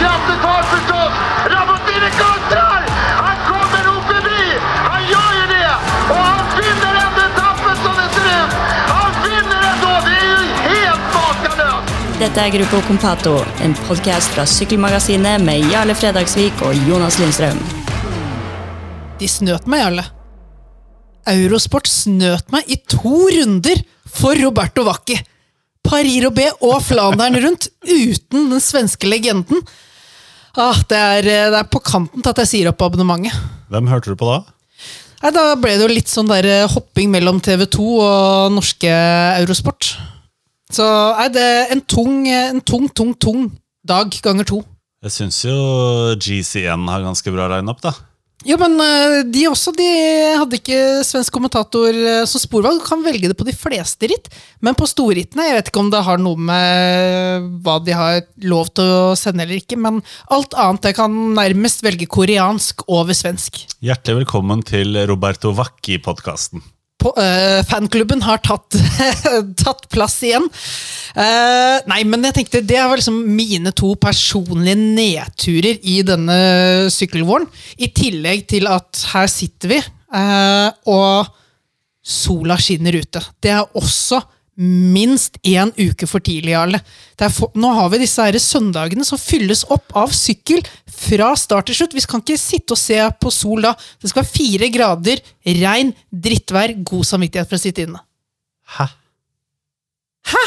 krafter kvar förstås. Rabotini kontrar! Han kommer nog förbi! Han gör ju det! Och han vinner ändå etappen som det ser ut! Han vinner ändå! Det är ju helt makalöst! Dette er Gruppo Compato, en podkast fra Sykkelmagasinet med Jarle Fredagsvik og Jonas Lindstrøm. De snøt meg, Jarle. Eurosport snøt meg i to runder for Roberto Vacchi. Paris-Roubais og Flandern rundt uten den svenske legenden. Ah, det, er, det er på kanten til at jeg sier opp abonnementet. Hvem hørte du på da? Nei, Da ble det jo litt sånn der eh, hopping mellom TV2 og norske Eurosport. Så nei, det er en tung, en tung, tung, tung dag ganger to. Jeg syns jo GCN har ganske bra lineup, da. Jo, men eh, de også de hadde ikke svensk kommentator eh, som sporvalg. Du kan velge det på de fleste ritt, men på storrittene Jeg vet ikke om det har noe med hva de har lov til å sende eller ikke, men alt annet jeg kan nærmest velge koreansk over svensk. Hjertelig velkommen til Roberto Vacchi-podkasten. På, uh, fanklubben har tatt, tatt plass igjen. Uh, nei, men jeg tenkte det var liksom mine to personlige nedturer i denne sykkelvåren. I tillegg til at her sitter vi, uh, og sola skinner ute. Det er også minst én uke for tidlig, Jarle. Nå har vi disse her søndagene som fylles opp av sykkel fra start til slutt. Vi kan ikke sitte og se på sol da. Det skal være fire grader, regn, drittvær, god samvittighet for å sitte inne. Hæ? Hæ?!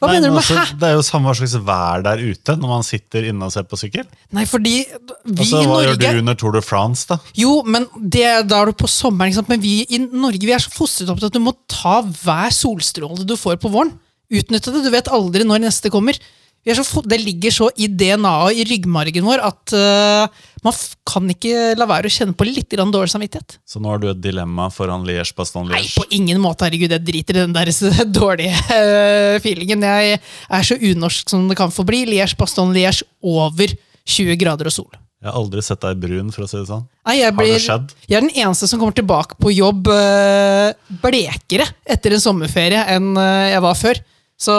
Hva Nei, mener du med altså, hæ? Det er jo samme slags vær der ute når man sitter inne og ser på sykkel. Nei, fordi vi Altså, i Hva gjør du under Tour de France, da? Jo, men det, da er du på sommeren, men vi i Norge vi er så fostret opp til at du må ta hver solstråle du får på våren. Utnytte det. Du vet aldri når neste kommer. Så, det ligger så i DNA-et i ryggmargen vår at uh, man kan ikke la være å kjenne på litt grann dårlig samvittighet. Så nå har du et dilemma foran Liège Baston Nei, på ingen måte. Herregud, jeg driter i den der dårlige uh, feelingen. Jeg er så unorsk som det kan få bli. Liège, Baston Liège over 20 grader og sol. Jeg har aldri sett deg brun, for å si det sånn. Nei, jeg, Har det skjedd? jeg er den eneste som kommer tilbake på jobb uh, blekere etter en sommerferie enn jeg var før. Så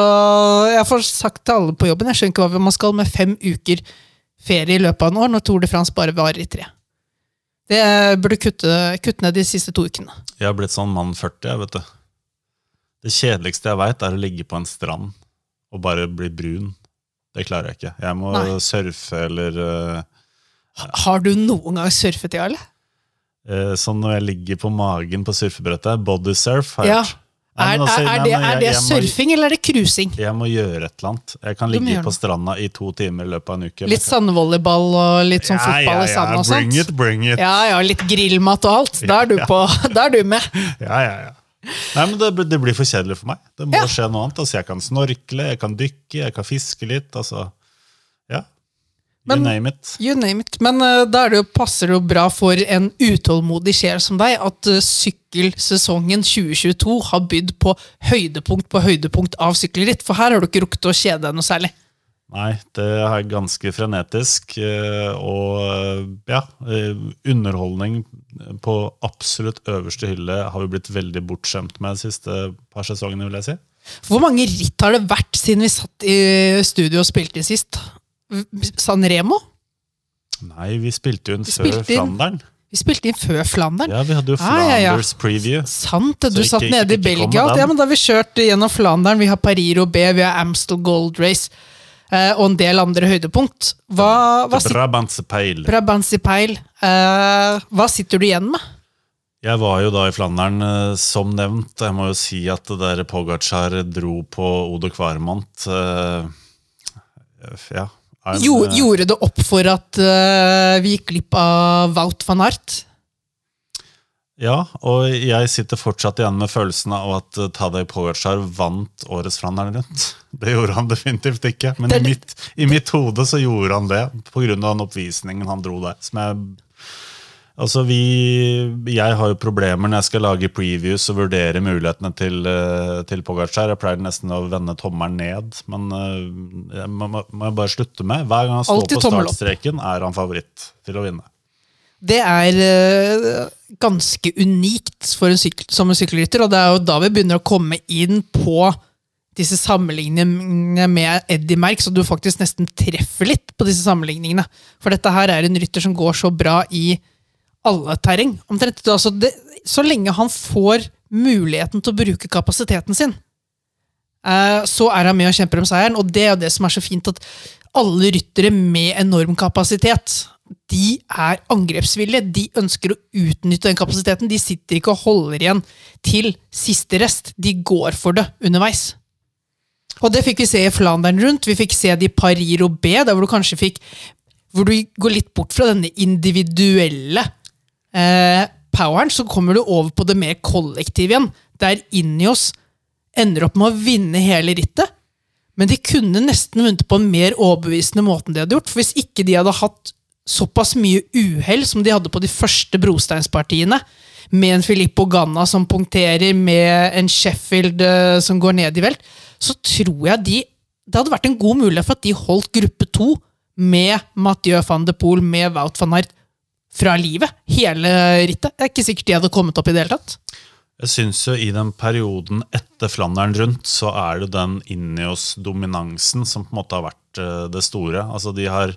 jeg får sagt til alle på jobben jeg skjønner ikke hva man skal med fem uker ferie i løpet av en år når Tour de France bare varer i tre. Det burde kutte, kutte ned de siste to ukene. Jeg har blitt sånn mann 40, jeg, vet du. Det kjedeligste jeg veit, er å ligge på en strand og bare bli brun. Det klarer jeg ikke. Jeg må Nei. surfe eller øh, Har du noen gang surfet, ja, eller? Uh, Sånn når jeg ligger på magen på surfebrettet. Bodysurf har jeg Ja. gjort. Nei, Er, altså, er, er, det, er det surfing, eller er det cruising? Jeg må gjøre et eller annet. Jeg kan ligge på stranda i to timer i løpet av en uke. Litt sandvolleyball og litt sånn fotball i sand og sånt? Bring it, bring it. Ja, ja, litt grillmat og alt. Da er du, på, da er du med. Ja, ja, ja. Nei, men det, det blir for kjedelig for meg. Det må Ja. skje noe annet. Altså, jeg kan snorkle, jeg kan dykke, jeg kan fiske litt. Altså, ja. You Men- name it. You name it. Men uh, da det jo, passer det jo bra for en utålmodig sjel som deg at uh, sykkelsesongen 2022 har bydd på høydepunkt på høydepunkt av sykkelritt. For her har du ikke rukket å kjede deg noe særlig. Nei, det er ganske frenetisk. eh, Og ja, eh, underholdning på absolutt øverste hylle har vi blitt veldig bortskjemt med de siste par sesongene, vil jeg si. Hvor mange ritt har det vært siden vi satt i studio og spilte inn sist? San Remo? Nei, vi spilte jo inn før Flandern. Vi spilte inn før Flandern. Ja, vi hadde jo Ah, ja, ja. Flanders preview. Sant du satt nede i Belgia. Ja, men Da har vi kjørt gjennom Flandern, vi har Paris-Roubais, vi har Amstel Gold Race eh, og en del andre høydepunkt. Hva, hva, Brabantsepeil. Brabantse peil. Brabantse Peil, eh, hva sitter du igjen med? Jeg var jo da i Flandern, eh, som nevnt. Jeg må jo si at det der Pogacar dro på Odo Kvarmant eh, Ja. En, Jo, eh, gjorde det opp for at uh, vi gikk glipp av Wout van Art? Ja, og jeg sitter fortsatt igjen med følelsen av at eh, Tadej Pogacar vant årets Flandern rundt. Det gjorde han definitivt ikke, men i mitt, i mitt hode så gjorde han det pga. den oppvisningen han dro der. Som jeg Altså, vi Jeg har jo problemer når jeg skal lage previews og vurdere mulighetene til, eh, til Pogacar. Jeg pleier nesten å vende tommelen ned, men det må, må jeg bare slutte med. Hver gang han står Altid på startstreken, er han favoritt til å vinne. Det er eh, ganske unikt for en sykkel, som en sykkelrytter, og det er jo da vi begynner å komme inn på disse sammenligningene med Eddie Merck, så du faktisk nesten treffer litt på disse sammenligningene. For dette her er en rytter som går så bra i alle terreng. Omtrent. Altså det, så lenge han får muligheten til å bruke kapasiteten sin, eh, så er han med og kjemper om seieren. Og det er det som er så fint, at alle ryttere med enorm kapasitet de er angrepsvillige. De ønsker å utnytte den kapasiteten. De sitter ikke og holder igjen til siste rest. De går for det underveis. Og det fikk vi se i Flandern rundt. Vi fikk se det i Paris-Roubais, der hvor du kanskje fikk hvor du går litt bort fra denne individuelle eh, poweren, så kommer du over på det mer kollektive igjen. Der Inios ender opp med å vinne hele rittet. Men de kunne nesten vunnet på en mer overbevisende måte enn de hadde gjort. For hvis ikke de hadde hatt såpass mye uhell som de hadde på de første brosteinspartiene, med en Filippo Ganna som punkterer, med en Sheffield uh, som går ned i velt, så tror jeg de Det hadde vært en god mulighet for at de holdt gruppe to med Mathieu van de Poel, med Wout van Aert, fra livet. Hele rittet. Det er ikke sikkert de hadde kommet opp i det hele tatt. Jeg syns jo i den perioden etter Flandern rundt, så er det den inni oss-dominansen som på en måte har vært uh, det store. Altså de har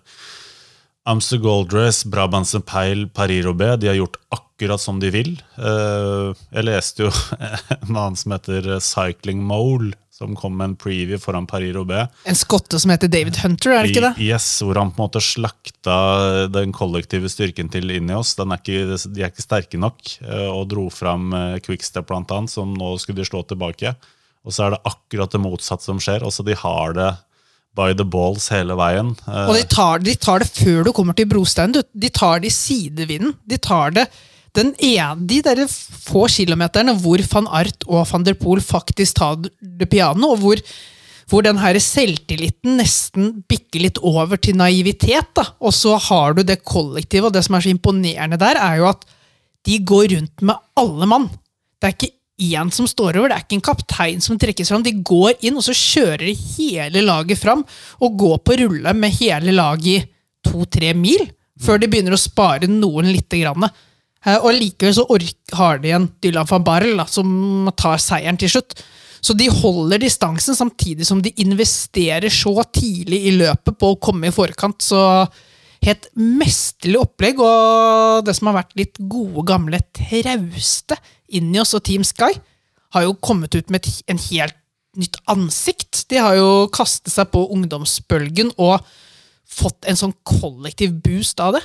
Amster Goldress, Race, Brabantse Peil, Paris Robé de har gjort akkurat som de vil. Uh, jeg leste jo en annen som heter Cycling Mole, som kom med en preview foran Paris Robé. En skotte som heter David Hunter, er det ikke det? Yes, hvor han på en måte slakta den kollektive styrken til Ineos. Den er ikke, de er ikke sterke nok, eh, og dro fram eh, Quickstep, blant annet, som nå skulle de slå tilbake. Og så er det akkurat det motsatte som skjer. Også de har det by the balls hele veien. Eh, Og de tar, de tar det før du kommer til brosteinen. De tar det i sidevinden. De tar det den ene, de der få kilometerne hvor van Art og van der Poel faktisk tar det piano, og hvor, hvor den her selvtilliten nesten bikker litt over til naivitet. da. Og så har du det kollektivet, og det som er så imponerende der, er jo at de går rundt med alle mann. Det er ikke én som står over, det er ikke en kaptein som trekkes fram. De går inn, og så kjører de hele laget fram, og går på rulle med hele laget i to-tre mil, før de begynner å spare noen lite grann. Eh, Og likevel så har de en Dylan van Barrel som tar seieren til slutt. Så de holder distansen samtidig som de investerer så tidlig i løpet på å komme i forkant. Så helt mesterlig opplegg, og det som har vært litt gode, gamle trauste inni oss og Team Sky, har jo kommet ut med en helt nytt ansikt. De har jo kastet seg på ungdomsbølgen og fått en sånn kollektiv boost av det.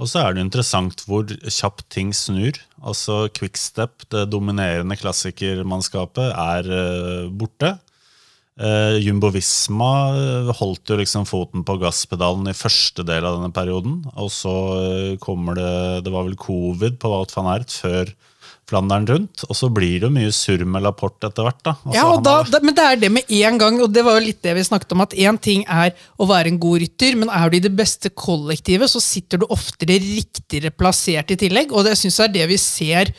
Og så er det interessant hvor kjapt ting snur. Altså Quickstep, det dominerende klassikermannskapet, er eh, borte. Uh, Jumbo Visma eh, holdt jo liksom foten på gasspedalen i første del av denne perioden. Og så eh, kommer det Det var vel covid på Wout van Ert før Flandern rundt. Og så blir det jo mye surr med Laporte etter hvert. da. Altså, Ja, og da, har- da, men det er det med en gang, og det var jo litt det vi snakket om, at én ting er å være en god rytter, men er du i det beste kollektivet, så sitter du oftere riktigere plassert i tillegg, og det syns jeg er det vi ser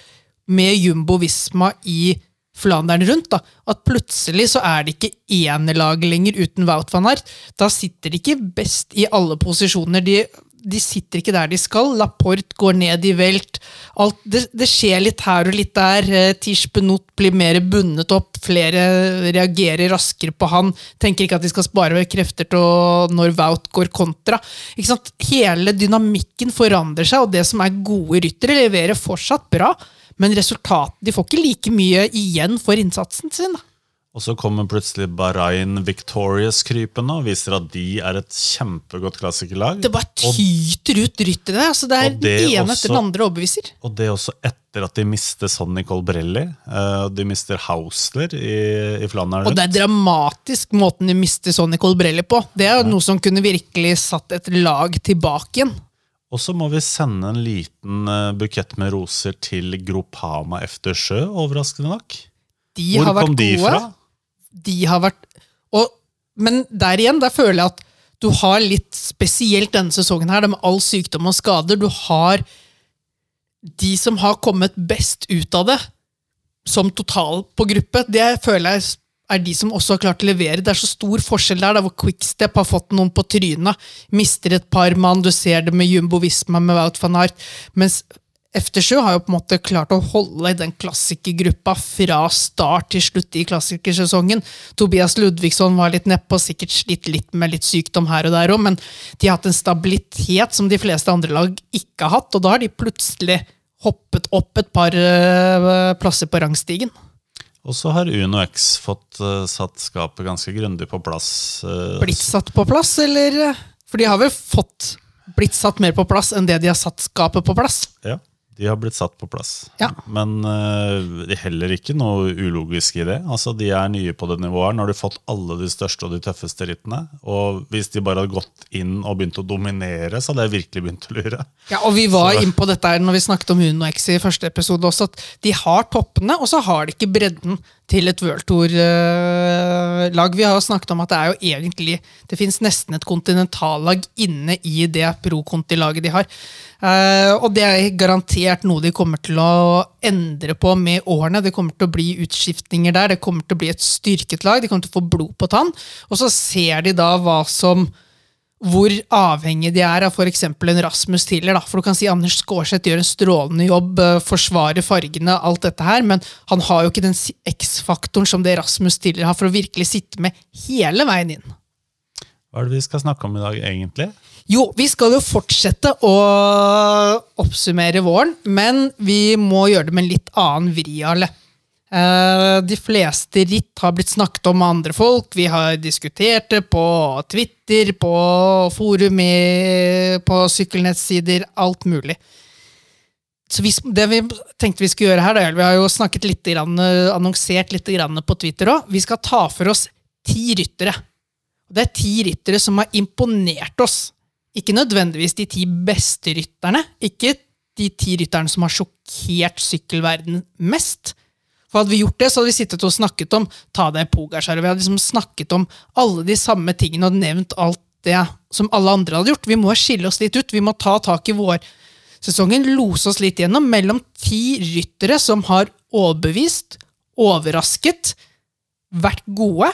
med Jumbo Visma i Flandern rundt. da, At plutselig så er det ikke enerlaget lenger uten Wout van Aert. Da sitter de ikke best i alle posisjoner. De, de sitter ikke der de skal. Laporte går ned i velt. Alt, det, det skjer litt her og litt der. Eh, Tish Benot blir mer bundet opp. Flere reagerer raskere på han. Tenker ikke at de skal spare krefter til når Wout går kontra. Ikke sant? Hele dynamikken forandrer seg, og det som er gode ryttere, leverer fortsatt bra. Men resultatet, de får ikke like mye igjen for innsatsen sin. da. Og så kommer plutselig Bahrain Victorious krypende og viser at de er et kjempegodt klassikerlag. Det bare Og, tyter ut rytterne. Altså det er det den ene etter den andre overbeviser. og det også etter at de mister Sonny Colbrelli. Uh, De mister Hausler i, i Flandern. Og det er dramatisk måten de mister Sonny Colbrelli på. Det er jo noe som kunne virkelig satt et lag tilbake igjen. Og så må vi sende en liten eh, bukett med roser til Gropama Eftersjø, overraskende nok. De Hvor har vært kom de gode. fra? De har vært og, Men der igjen, der føler jeg at du har litt spesielt denne sesongen her, med all sykdom og skader. Du har de som har kommet best ut av det, som total på gruppe. Det føler jeg er de som også har klart å levere. Det er så stor forskjell der, der hvor Quickstep har fått noen på trynet. Mister et par mann, du ser det med Jumbo Visma med Wout van Aert. Mens Eftersjø har jo på en måte klart å holde den klassikergruppa fra start til slutt i klassikersesongen. Tobias Ludvigsson var litt nedpå, sikkert slitt litt med litt sykdom her og der òg, men de har hatt en stabilitet som de fleste andre lag ikke har hatt, og da har de plutselig hoppet opp et par eh, plasser på rangstigen. Og så har UnoX fått uh, satt skapet ganske grundig på plass. Uh, Blitt satt på plass, eller? For de har vel fått blitt satt mer på plass enn det de har satt skapet på plass? Ja, de har blitt satt på plass. Ja. Men uh, det er heller ikke noe ulogisk i det. Altså, De er nye på det nivået. her. Nå har de fått alle de største og de tøffeste rittene. Og hvis de bare hadde gått inn og begynt å dominere, så hadde jeg virkelig begynt å lure. Ja, og vi var Så- inne på dette her når vi snakket om Uno X i første episode også, at de har toppene, og så har de ikke bredden til et World Tour-lag. Vi har jo snakket om at det er jo egentlig Det fins nesten et kontinentallag inne i det pro conti-laget de har. Eh, og det er garantert noe de kommer til å endre på med årene. Det kommer til å bli utskiftninger der, det kommer til å bli et styrket lag, de kommer til å få blod på tann. Og så ser de da hva som hvor avhengig de er av f.eks. en Rasmus Tiller. Da. For du kan si Anders Skårseth gjør en strålende jobb, eh, forsvarer fargene, alt dette her, men han har jo ikke den X-faktoren som det Rasmus Tiller har, for å virkelig sitte med hele veien inn. Hva er det vi skal snakke om i dag, egentlig? Jo, vi skal jo fortsette å oppsummere våren, men vi må gjøre det med en litt annen vri, Arle. Eh, De fleste ritt har blitt snakket om av andre folk. Vi har diskutert det på Twitter, på forum, på sykkelnettsider, alt mulig. Så vi, det vi tenkte vi skulle gjøre her, da, vi har jo snakket litt, annonsert litt på Twitter òg. Vi skal ta for oss ti ryttere. Det er ti ryttere som har imponert oss. Ikke nødvendigvis de ti beste rytterne, ikke de ti rytterne som har sjokkert sykkelverden mest. For Hadde vi gjort det, så hadde vi sittet og snakket om ta deg Pogacar. og Vi hadde liksom snakket om alle de samme tingene og nevnt alt det som alle andre hadde gjort. Vi må skille oss litt ut. Vi må ta tak i vårsesongen, lose oss litt gjennom mellom ti ryttere som har overbevist, overrasket, vært gode,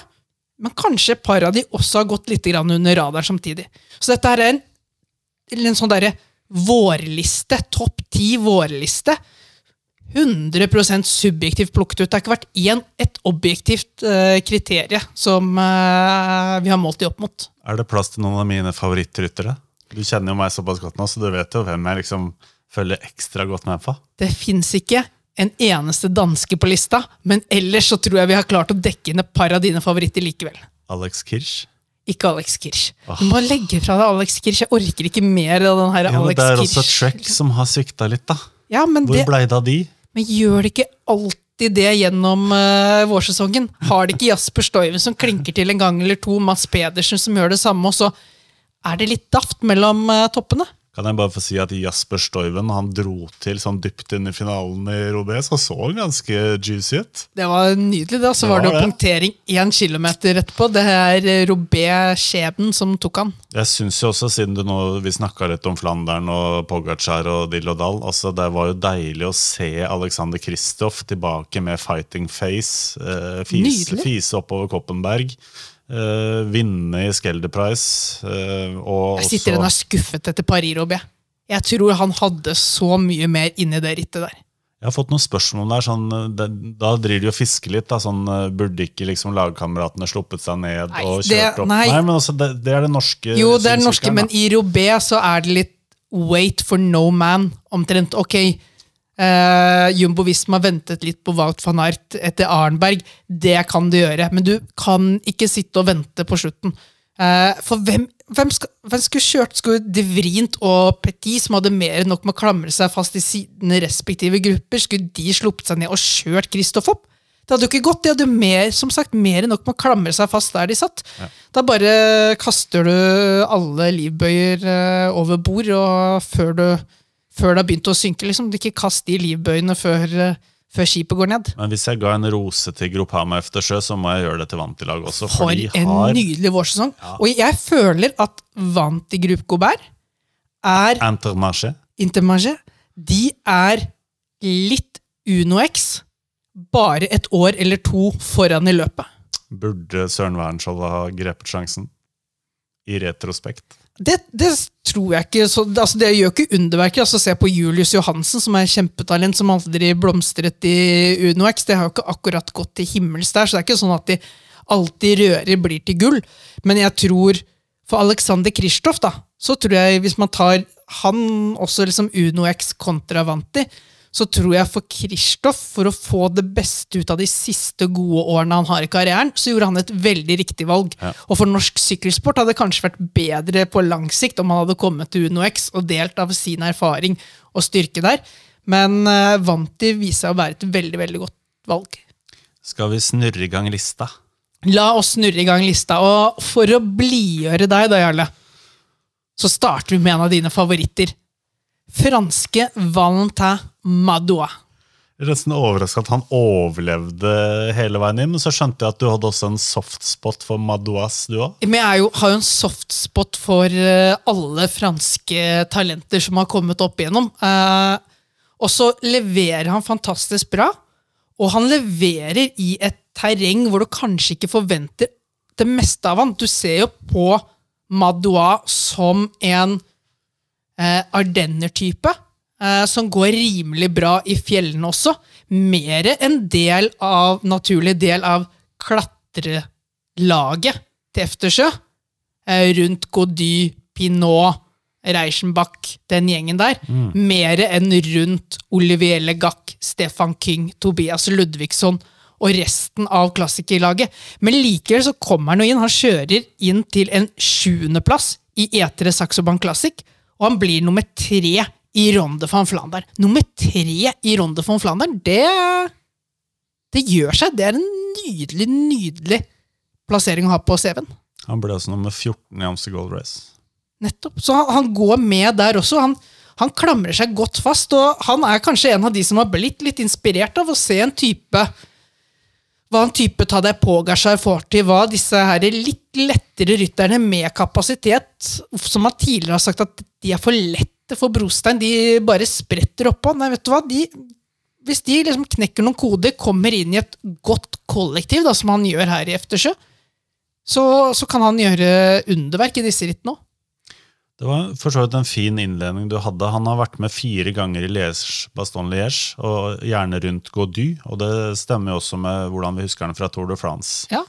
men kanskje et par av de også har gått litt under radaren samtidig. Så dette er en, en sånn derre vårliste, topp ti vårliste. 100% subjektivt plukket ut. Det har ikke vært én, et objektivt uh, kriterie som uh, vi har målt de opp mot. Er det plass til noen av mine favorittryttere? Du kjenner jo meg såpass godt nå, så du vet jo hvem jeg liksom følger ekstra godt med på. Det fins ikke en eneste danske på lista, men ellers så tror jeg vi har klart å dekke inn et par av dine favoritter likevel. Alex Kirsch. Ikke Alex Kirsch. Du må legge fra deg Alex Kirsch. Jeg orker ikke mer av den her ja, Alex det er Kirsch. også Trek som har svikta litt, da. Ja, men, Hvor det, blei det av de? Men gjør det ikke alltid det gjennom uh, vårsesongen? Har det ikke Jasper Stoiven som klinker til en gang eller to, Mats Pedersen som gjør det samme, og så er det litt daft mellom uh, toppene? Kan jeg bare få si at Jasper Stoiven han dro til sånn dypt inn i finalen i Robé, så så ganske juicy ut. Det var nydelig, da. Så Det var det var det. punktering én kilometer etterpå. Det er eh, Robé-skjebnen som tok han. Jeg synes jo også, siden du nå, Vi snakka litt om Flandern og Pogacar og Dill og Dall. Altså, det var jo deilig å se Alexander Kristoff tilbake med fighting face. Eh, fise, fise oppover Koppenberg. Eh, vinne i Skelder Price. Uh, og Jeg sitter også- og er skuffet etter Paris-Robé Jeg tror han hadde så mye mer inni det rittet der. Jeg har fått noen spørsmål der. Sånn, eh, det, da driver de og fisker litt. Da, sånn, eh, burde ikke liksom lagkameratene sluppet seg ned Nei, og det- kjørt opp? nei. men også, det, det er det norske Jo, det er den norske, men i Robé så er det litt wait for no man. Omtrent. Ok, eh, Jumbo Visma ventet litt på Wout van Aert etter Arnberg. Det kan du gjøre, men du kan ikke sitte og vente på slutten. Uh, for hvem, hvem, skal, hvem skulle kjørt? Skulle De Vrient og Petit, som hadde mer enn nok med å klamre seg fast i sine respektive grupper, skulle de sluppet seg ned og kjørt Kristoff opp? Det hadde jo ikke gått. De hadde mer, som sagt, mer enn nok med å klamre seg fast der de satt. Da bare kaster du alle livbøyer uh, over bord og før, du, før det har begynt å synke. liksom. Ikke kast de livbøyene før, eh, før skipet går ned. Men hvis jeg ga en rose til Groupama Eftersjø, så må jeg gjøre det til Vantilag også. For For en har nydelig vårsesong. Og jeg føler at Vanti Group Gobert er Intermarché. Intermarché. De er litt Uno X, bare et år eller to foran i løpet. Burde Søren Wernskjold ha grepet sjansen? I retrospekt. Det, det tror jeg ikke. Så, altså, det gjør ikke underverker. Altså, se på Julius Johansen, som er kjempetalent, som aldri blomstret i UnoX. Det har jo ikke akkurat gått til himmels der, så det er ikke sånn at de alltid rører blir til gull. Men jeg tror for Alexander Kristoff, da, så tror jeg, hvis man tar han også liksom UnoX kontra Vanti, så tror jeg for Kristoff, for å få det beste ut av de siste gode årene han har i karrieren, så gjorde han et veldig riktig valg. Ja. Og for norsk sykkelsport hadde det kanskje vært bedre på lang sikt om han hadde kommet til UnoX og delt av sin erfaring og styrke der. Men uh, Vanti viser seg å være et veldig, veldig godt valg. Skal vi snurre i gang lista? La oss snurre i gang lista. Og for å blidgjøre deg, da, Jarle, så starter vi med en av dine favoritter. Franske Valentin Madoua. Jeg er nesten overraska at han overlevde hele veien inn, men så skjønte jeg at du hadde også en softspot for Madouas, du òg. Men jeg jo, har jo en softspot for eh, alle franske talenter som har kommet opp igjennom. Eh, og så leverer han fantastisk bra, og han leverer i et terreng hvor du kanskje ikke forventer det meste av han. Du ser jo på Madoua som en eh, Ardenner-type, eh, som går rimelig bra i fjellene også. Mer en del av, naturlig del av klatrelaget til Eftersjø. Eh, rundt Gody, Pinot, Reichenbach, den gjengen der. Mer enn rundt Olivier Legac, Stefan King, Tobias Ludvigsson og resten av klassikerlaget. Men likevel så kommer han jo inn. Han kjører inn til en sjuendeplass i Etere Saxo Bank Classic, og han blir nummer tre i Ronde van Flandern. Nummer tre i Ronde van Flandern, det Det gjør seg. Det er en nydelig, nydelig plassering å ha på CV-en. Han ble også nummer 14 i Amster Gold Race. Nettopp. Så han, han går med der også. Han, han klamrer seg godt fast, og han er kanskje en av de som har blitt litt inspirert av å se en type hva en type Tadej Pogacar får til, hva disse her litt lettere rytterne med kapasitet, som han tidligere har sagt at de er for lette for brostein, de bare spretter oppå. Nei, vet du hva, de, hvis de liksom knekker noen koder, kommer inn i et godt kollektiv, da, som han gjør her i Eftersjø, så, så kan han gjøre underverk i disse rittene òg. Det var for så vidt en fin innledning du hadde. Han har vært med fire ganger i Liège, Baston Liège, og gjerne rundt Gaudy. Og det stemmer jo også med hvordan vi husker han fra Tour de France. Ja.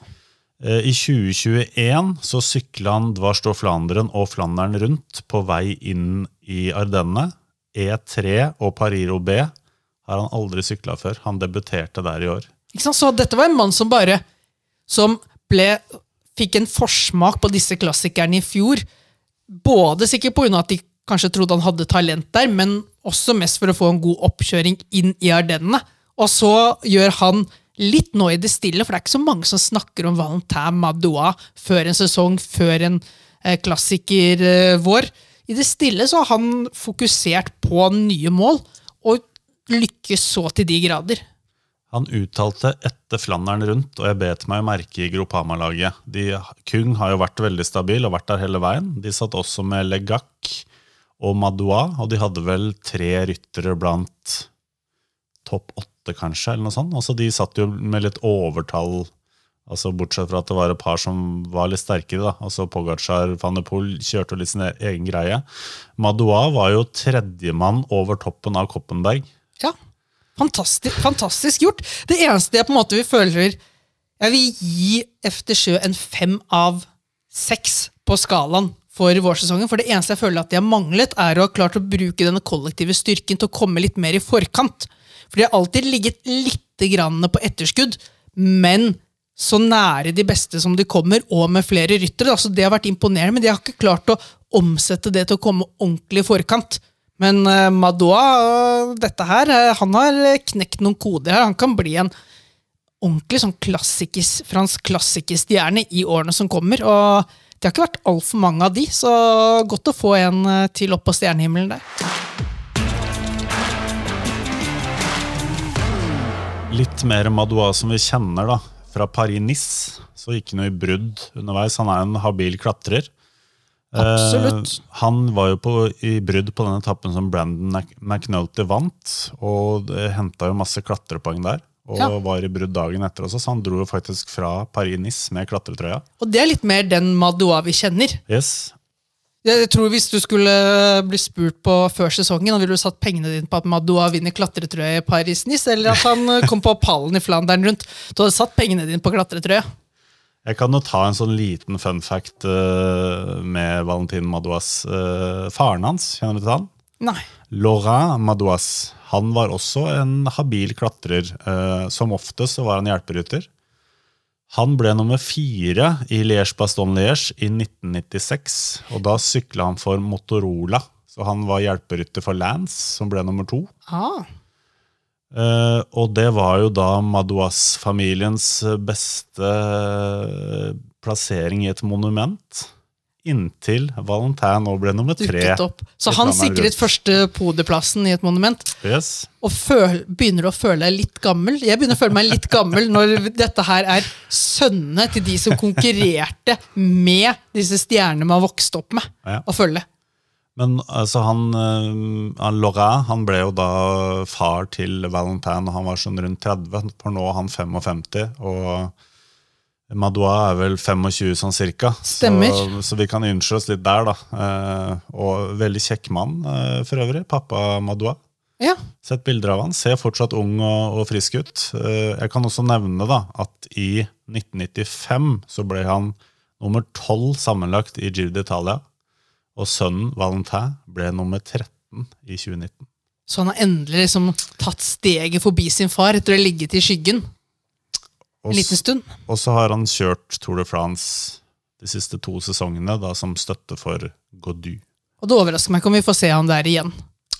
Eh, I 2021 så sykla han Dvarstå Flanderen og Flandern rundt på vei inn i Ardenne. E3 og Pariro B har han aldri sykla før. Han debuterte der i år. Ikke sant? Så dette var en mann som bare som ble, fikk en forsmak på disse klassikerne i fjor. Både sikkert av at de kanskje trodde han hadde talent der, men også mest for å få en god oppkjøring inn i Ardennene. Og så gjør han litt nå i det stille, for det er ikke så mange som snakker om Valentin Madoua før en sesong, før en eh, klassiker eh, vår. I det stille så har han fokusert på nye mål, og lykkes så til de grader. Han uttalte etter Flandern rundt, og jeg bet meg merke i Gropama-laget. Kung har jo vært veldig stabil og vært der hele veien. De satt også med Legac og Madoua, og de hadde vel tre ryttere blant topp åtte, kanskje, eller noe sånt. Altså, de satt jo med litt overtall, altså bortsett fra at det var et par som var litt sterkere. da. Altså Pogacar, Van de Poel kjørte litt sin egen greie. Madoua var jo tredjemann over toppen av Koppenberg. Ja, fantastisk, fantastisk gjort. Det eneste jeg på en måte vi føler Jeg vil gi Efter sjø en fem av seks på skalaen for vårsesongen. For det eneste jeg føler at de har manglet, er å ha klart å bruke denne kollektive styrken til å komme litt mer i forkant. For de har alltid ligget litt grann på etterskudd, men så nære de beste som de kommer, og med flere ryttere. Altså, det har vært imponerende, men de har ikke klart å omsette det til å komme ordentlig i forkant. Men Madoua, øh, dette her, øh, han har øh, knekt noen koder her. Han kan bli en ordentlig sånn klassikers, fransk klassikerstjerne i årene som kommer. Og det har ikke vært altfor mange av de, så godt å få en til opp på stjernehimmelen der. Litt mer Madoua som vi kjenner da, fra Paris-Nice. Så ikke noe i brudd underveis. Han er en habil klatrer. Absolutt. Eh, han var jo på, i brudd på den etappen som Brandon McNulty vant, og henta jo masse klatrepoeng der. Og Ja. var i brudd dagen etter også, så han dro jo faktisk fra Paris-Nice med klatretrøya. Og det er litt mer den Madoua vi kjenner. Yes. Jeg tror Hvis du skulle bli spurt på før sesongen, ville du satt pengene dine på at Madoua vinner klatretrøye i Paris-Nice, eller at han kom på pallen i Flandern rundt? Du hadde satt pengene dine på klatretrøye. Jeg kan jo ta en sånn liten fun fact uh, med Valentin Madouas. Uh, faren hans, kjenner du til han? Nei. Laurent Madouas. Han var også en habil klatrer. Uh, som oftest så var han hjelperytter. Han ble nummer fire i Liège-Baston-Liège i 1996. Og da sykla han for Motorola. Så han var hjelperytter for Lance, som ble nummer to. Ah. Eh, og det var jo da Madouas-familiens beste eh, plassering i et monument. Inntil Valentin nå ble nummer tre. Opp. Så han sikret første podieplassen i et monument. Yes. Og føl, begynner du å føle deg litt gammel? Jeg begynner å føle meg litt gammel når dette her er sønnene til de som konkurrerte med disse stjernene man vokste opp med. Ja. Å følge. Men altså, han, eh, han Laurent han ble jo da far til Valentin da han var sånn rundt 30, for nå er han 55. Og Madoua er vel 25 sånn cirka. Stemmer. Så, så vi kan unnskylde oss litt der, da. Eh, og veldig kjekk mann eh, for øvrig. Pappa Madoua. Ja. Sett bilder av han. Ser fortsatt ung og, og frisk ut. Eh, jeg kan også nevne da, at i 1995 så ble han nummer 12 sammenlagt i Giro d'Italia. Og sønnen Valentin ble nummer 13 i 2019. Så han har endelig liksom tatt steget forbi sin far etter å ha ligget i skyggen en liten stund. og så har han kjørt Tour de France de siste to sesongene da, som støtte for Godu. Og det overrasker meg ikke om vi får se han der igjen.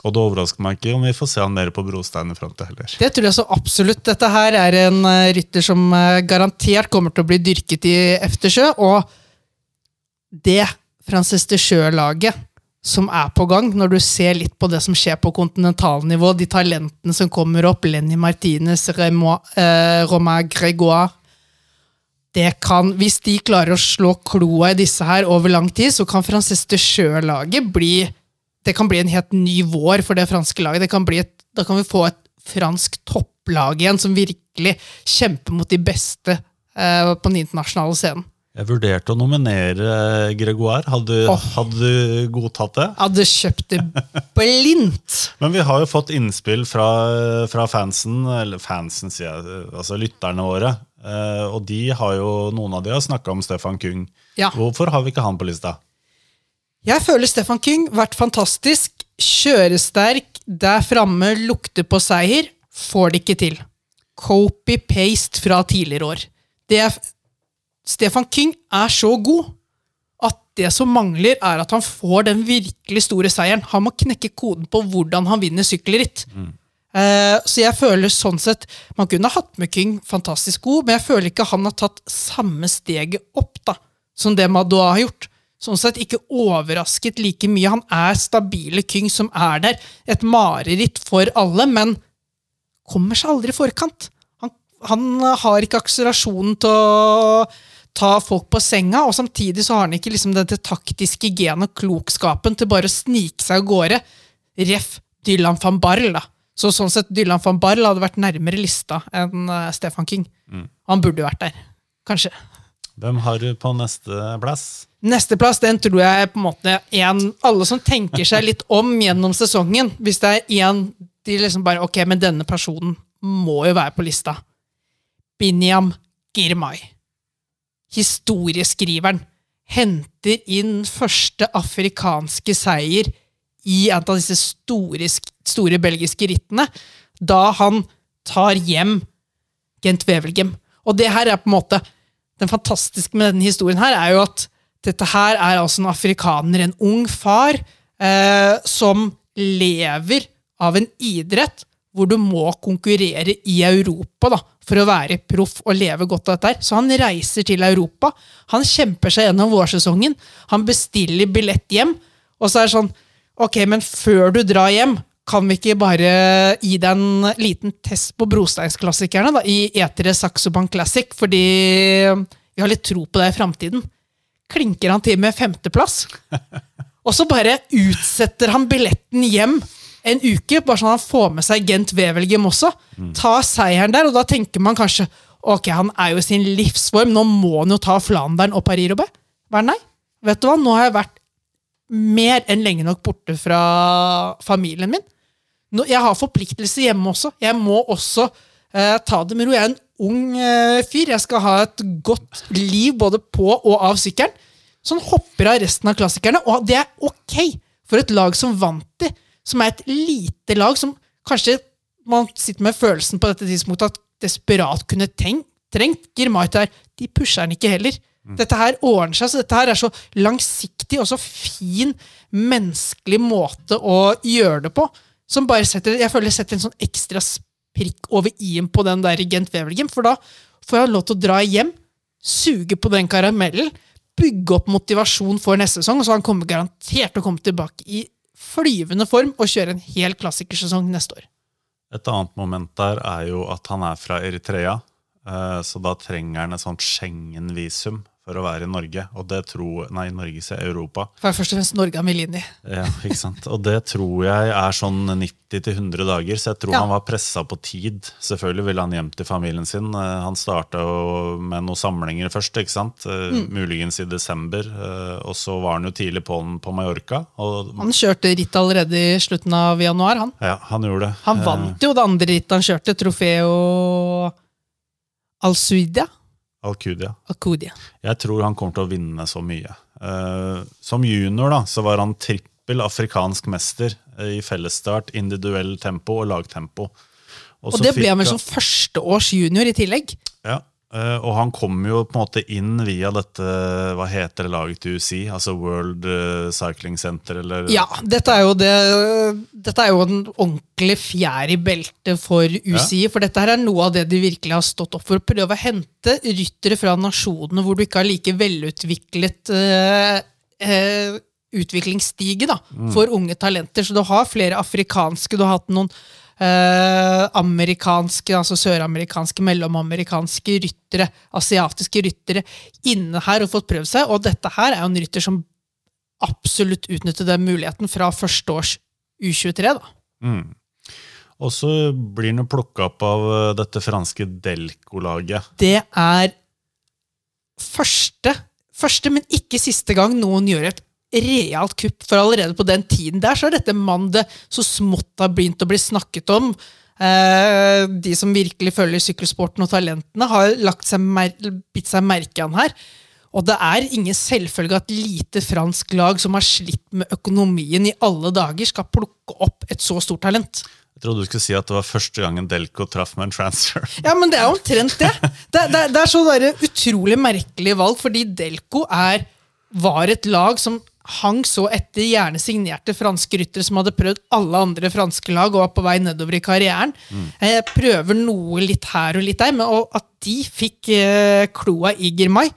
Og det overrasker meg ikke om vi får se han mer på brostein i til heller. Det tror jeg så absolutt. Dette her er en eh, rytter som eh, garantert kommer til å bli dyrket i Eftersjø, og det Frances de Sjø-laget som er på gang, når du ser litt på det som skjer på kontinentalnivå, de talentene som kommer opp, Lenny Martinez, eh, Romain Grégoire det kan, Hvis de klarer å slå kloa i disse her over lang tid, så kan Frances de Sjø-laget bli det kan bli en helt ny vår for det franske laget. Det kan bli et, da kan vi få et fransk topplag igjen som virkelig kjemper mot de beste eh, på den internasjonale scenen. Jeg vurderte å nominere Gregoire. Hadde, oh. hadde du godtatt det? Hadde kjøpt det blindt! Men vi har jo fått innspill fra, fra fansen, eller fansen sier jeg, altså lytterne våre. Eh, og de har jo, noen av de har snakka om Stefan Kung. Ja. Hvorfor har vi ikke han på lista? Jeg føler Stefan Kung vært fantastisk. Kjøresterk, der framme, lukter på seier. Får det ikke til. Copy-paste fra tidligere år. Det er, Stefan King er så god at det som mangler, er at han får den virkelig store seieren. Han må knekke koden på hvordan han vinner sykkelritt. Eh, så jeg føler sånn sett Man kunne ha hatt med King, fantastisk god, men jeg føler ikke han har tatt samme steget opp da, som det Madoa har gjort. Sånn sett ikke overrasket like mye. Han er stabile King som er der. Et mareritt for alle, men kommer seg aldri i forkant. Han, han har ikke akselerasjonen til å ta folk på senga, og samtidig så har han ikke liksom dette taktiske genet og klokskapen til bare å snike seg av gårde. Ref. Dylan van Barl, da. Så sånn sett, Dylan van Barl hadde vært nærmere lista enn uh, Stefan King. Han burde jo vært der. Kanskje. Hvem har du på neste plass? Neste plass, den tror jeg på en måte en, alle som tenker seg litt om gjennom sesongen. Hvis det er én de liksom bare Ok, men denne personen må jo være på lista. Binyam Girmay. Historieskriveren. Henter inn første afrikanske seier i en av disse store, store belgiske rittene, da han tar hjem Gent Wevelgem. Og det her er på en måte Den fantastiske med denne historien her er jo at dette her er altså en afrikaner, en ung far, eh, som lever av en idrett hvor du må konkurrere i Europa da, for å være proff og leve godt av dette. her. Så han reiser til Europa. Han kjemper seg gjennom vårsesongen. Han bestiller billett hjem. Og så er det sånn Ok, men før du drar hjem, kan vi ikke bare gi deg en liten test på brosteinsklassikerne da, i E3 Saxo Bank Classic, fordi vi har litt tro på deg i framtiden? Klinker han til med femteplass? Og så bare utsetter han billetten hjem en uke, bare sånn at han får med seg Gent Wevelgem også. ta seieren der, og da tenker man kanskje ok, han er jo i sin livsform, nå må han jo ta Flandern og Paris-Roubais. Hva, Nei, vet du hva, nå har jeg vært mer enn lenge nok borte fra familien min. Nå, jeg har forpliktelser hjemme også. Jeg må også eh, ta det med ro. Jeg er en ung eh, fyr. Jeg skal ha et godt liv både på og av sykkelen. Så han hopper av resten av klassikerne, og det er ok for et lag som vant de, som er et lite lag som kanskje man sitter med følelsen på dette tidspunktet at desperat kunne tenkt, trengt Girmay her. De pusher han ikke heller. Dette her ordner seg, så dette her er så langsiktig og så fin menneskelig måte å gjøre det på. Som bare setter, jeg føler setter en sånn ekstra prikk over i-en på den der Gent Wevelgem, for da får jeg lov til å dra hjem, suge på den karamellen, bygge opp motivasjon for neste sesong, og så han kommer garantert til å komme tilbake i flyvende form og kjøre en hel klassikersesong neste år. Et annet moment der er jo at han er fra Eritrea, eh, så da trenger han et sånt Schengen-visum for å være i Norge. Og det tror, nei, Norge sier Europa. For først og fremst Norge har i. Ja, ikke sant? Og det tror jeg er sånn 90-100 dager, så jeg tror Ja. han var pressa på tid. Selvfølgelig ville han hjem til familien sin. Eh, Han starta med noen samlinger først, ikke sant? Eh, Mm. muligens i desember. eh, Og så var han jo tidlig på'n på Mallorca. Og Han kjørte ritt allerede i slutten av januar. Han, ja, han gjorde det. han vant jo det andre rittet han kjørte, Trofeo Al-Suidia. Alcudia. Alcudia. Jeg tror han kommer til å vinne så mye. Uh, som junior da, så var han trippel afrikansk mester eh, i fellesstart, individuell tempo og lagtempo. Og så det ble han vel som førsteårs junior i tillegg. Ja, eh, og han kom jo på en måte inn via dette, hva heter det laget til UCI? Altså World eh, Cycling Center, eller? Ja, dette er jo det Dette er jo en ordentlig fjær i beltet for UCI. For dette her er noe av det de virkelig har stått opp for. Å prøve å hente ryttere fra nasjonene hvor du ikke har like velutviklet uh, uh, utviklingsstige da, for unge talenter. Så du har flere afrikanske, du har hatt noen eh, amerikanske, altså søramerikanske, mellomamerikanske ryttere, asiatiske ryttere inne her og fått prøvd seg. Og dette her er jo en rytter som absolutt utnytter den muligheten fra første års U23. da. Mm. Og så blir han plukka opp av eh, dette franske Delco-laget. Det er første, første, men ikke siste gang noen gjør et realt kupp. For allerede på den tiden der så er dette en mann det så smått har begynt å bli snakket om. Eh, de som virkelig følger sykkelsporten og talentene, har lagt seg mer, bitt seg merke han her. Og det er ingen selvfølge at lite fransk lag som har slitt med økonomien i alle dager, skal plukke opp et så stort talent. Jeg trodde du skulle si at det var første gangen Delco traff med en transfer. Ja, men det er omtrent det. Det, det, det er så utrolig merkelig valg, fordi Delco er, var et lag som hang så etter gjerne signerte franske ryttere som hadde prøvd alle andre franske lag og var på vei nedover i karrieren. jeg prøver noe litt her og litt der, men at de fikk eh, kloa i Girmay,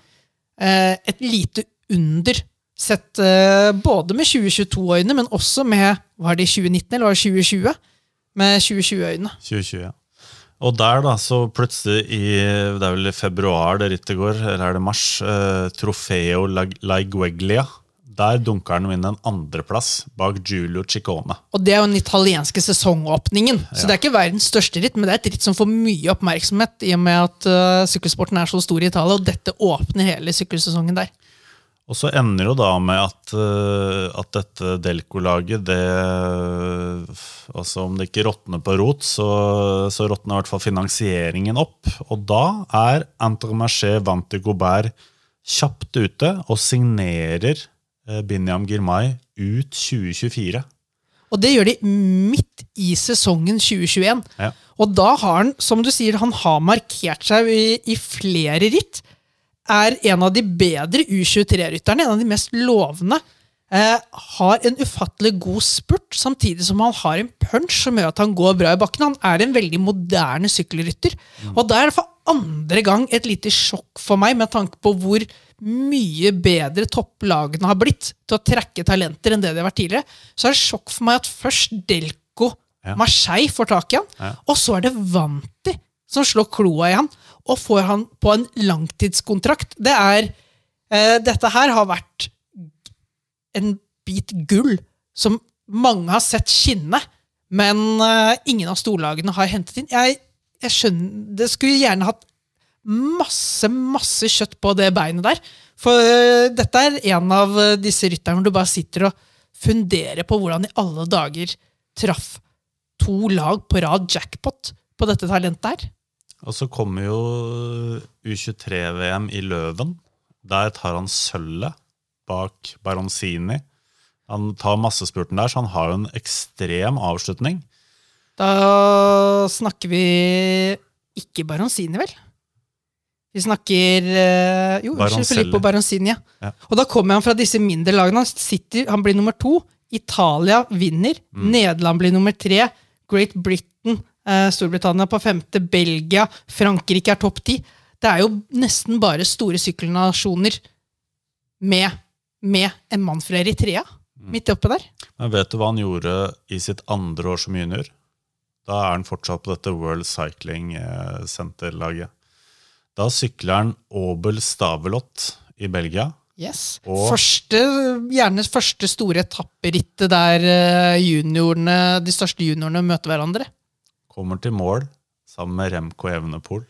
eh, et lite under. Sett eh, både med 2022-øyne, men også med Var det 2019 eller var det 2020? Med 2020-øyne. 2020, ja. Og der, da, så plutselig i Det er vel i februar det rittet går, eller er det mars? Eh, Trofeo Laigueglia. Laigueglia. Der dunker han inn en andreplass bak Giulio Ciccone. Og det er jo den italienske sesongåpningen. Så det er ikke verdens største ritt, men det er et ritt som får mye oppmerksomhet i og med at uh, sykkelsporten er så stor i Italia, og dette åpner hele sykkelsesongen der. Og så ender jo da med at, eh, at dette Delco-laget, det Altså om det ikke råtner på rot, så, så råtner i hvert fall finansieringen opp. Og da er Antromaché Vanti Gobert kjapt ute og signerer eh, Binyam Girmay ut 2024. Og det gjør de midt i sesongen 2021. Ja. Og da har han, som du sier, han har markert seg i, i flere ritt. Er en av de bedre U23-rytterne, en av de mest lovende. Eh, har en ufattelig god spurt, samtidig som han har en punch som gjør at han går bra i bakken. Han er en veldig moderne sykkelrytter. Og da er det for andre gang et lite sjokk for meg, med tanke på hvor mye bedre topplagene har blitt til å trekke talenter enn det de har vært tidligere. Så er det sjokk for meg at først Delco Ja. Marseille får tak i han, Ja. og så er det Vanti som slår kloa i han og får han på en langtidskontrakt. Det er eh, Dette her har vært en bit gull som mange har sett skinne, men eh, ingen av storlagene har hentet inn. Jeg, jeg skjønner Det skulle gjerne hatt masse, masse kjøtt på det beinet der. For uh, dette er en av eh, disse rytterne hvor du bare sitter og funderer på hvordan i alle dager traff to lag på rad jackpot på dette talentet her. Og så kommer jo U23-VM i Løven. Der tar han sølvet bak Baronzini. Han tar massespurten der, så han har jo en ekstrem avslutning. Da snakker vi ikke Baronzini, vel? Vi snakker eh, Jo. Filippo Baroncini. Ja. Ja. Og da kommer han fra disse mindre lagene. Han, sitter, han blir nummer to. Italia vinner. Mm. Nederland blir nummer tre. Great Britain, eh, Storbritannia på femte. Belgia, Frankrike er topp ti. Det er jo nesten bare store sykkelnasjoner med, med en mann fra Eritrea Mm. midt oppe der. Men vet du hva han gjorde i sitt andre år som junior? Da er han fortsatt på dette World Cycling eh, Center-laget. Da sykler han Obel Stavelot i Belgia. Yes. Og- Første, gjerne første store etapperittet der eh, juniorene, de største juniorene møter hverandre. Kommer til mål sammen med Remco Evenepool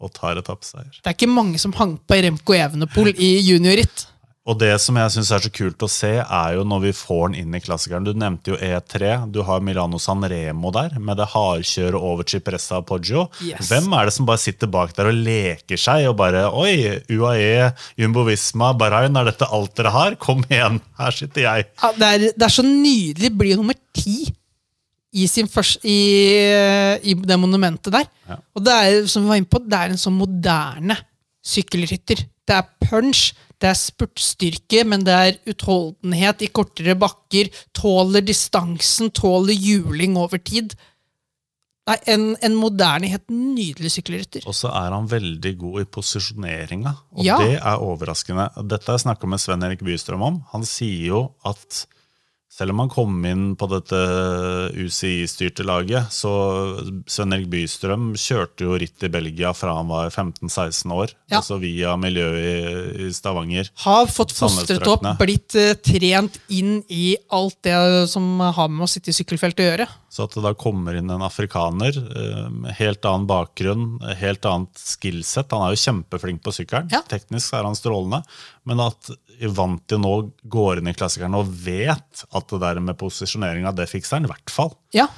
og tar etappeseier. Det er ikke mange som hang på Remco Evenepool i juniorritt. Og det som jeg syns er så kult å se, er jo når vi får den inn i klassikeren. Du nevnte jo E3. Du har Milano San Remo der, med det hardkjøret over Cipressa og Poggio. Yes. Hvem er det som bare sitter bak der og leker seg og bare Oi, UAE, Jumbo Visma, Bahrain, er dette alt dere har? Kom igjen, her sitter jeg. Ja, det, er, det er så nydelig. Blir nummer ti i, sin først, i, i det monumentet der. Ja. Og det er som vi var inne på, det er en sånn moderne sykkelrytter. Det er punch, det er spurtstyrke, men det er utholdenhet i kortere bakker. Tåler distansen, tåler juling over tid. Nei, en, en moderne, helt nydelig sykkelrytter. Og så er han veldig god i posisjoneringa, og Ja. det er overraskende. Dette har jeg snakka med Sven Erik Bystrøm om. Han sier jo at selv om han kom inn på dette UCI-styrte laget, så Sven Erik Bystrøm kjørte jo ritt i Belgia fra han var 15-16 år. Ja. Altså via miljøet i, i Stavanger. Har fått fostret opp, blitt eh, trent inn i alt det som har med å sitte i sykkelfeltet å gjøre. Så at det da kommer inn en afrikaner, eh, med helt annen bakgrunn, helt annet skillset. Han er jo kjempeflink på sykkelen. Ja. Teknisk er han strålende. Men at Ivanti nå går inn i klassikeren og vet at det der med posisjoneringa, det fikser han i hvert fall. Ja,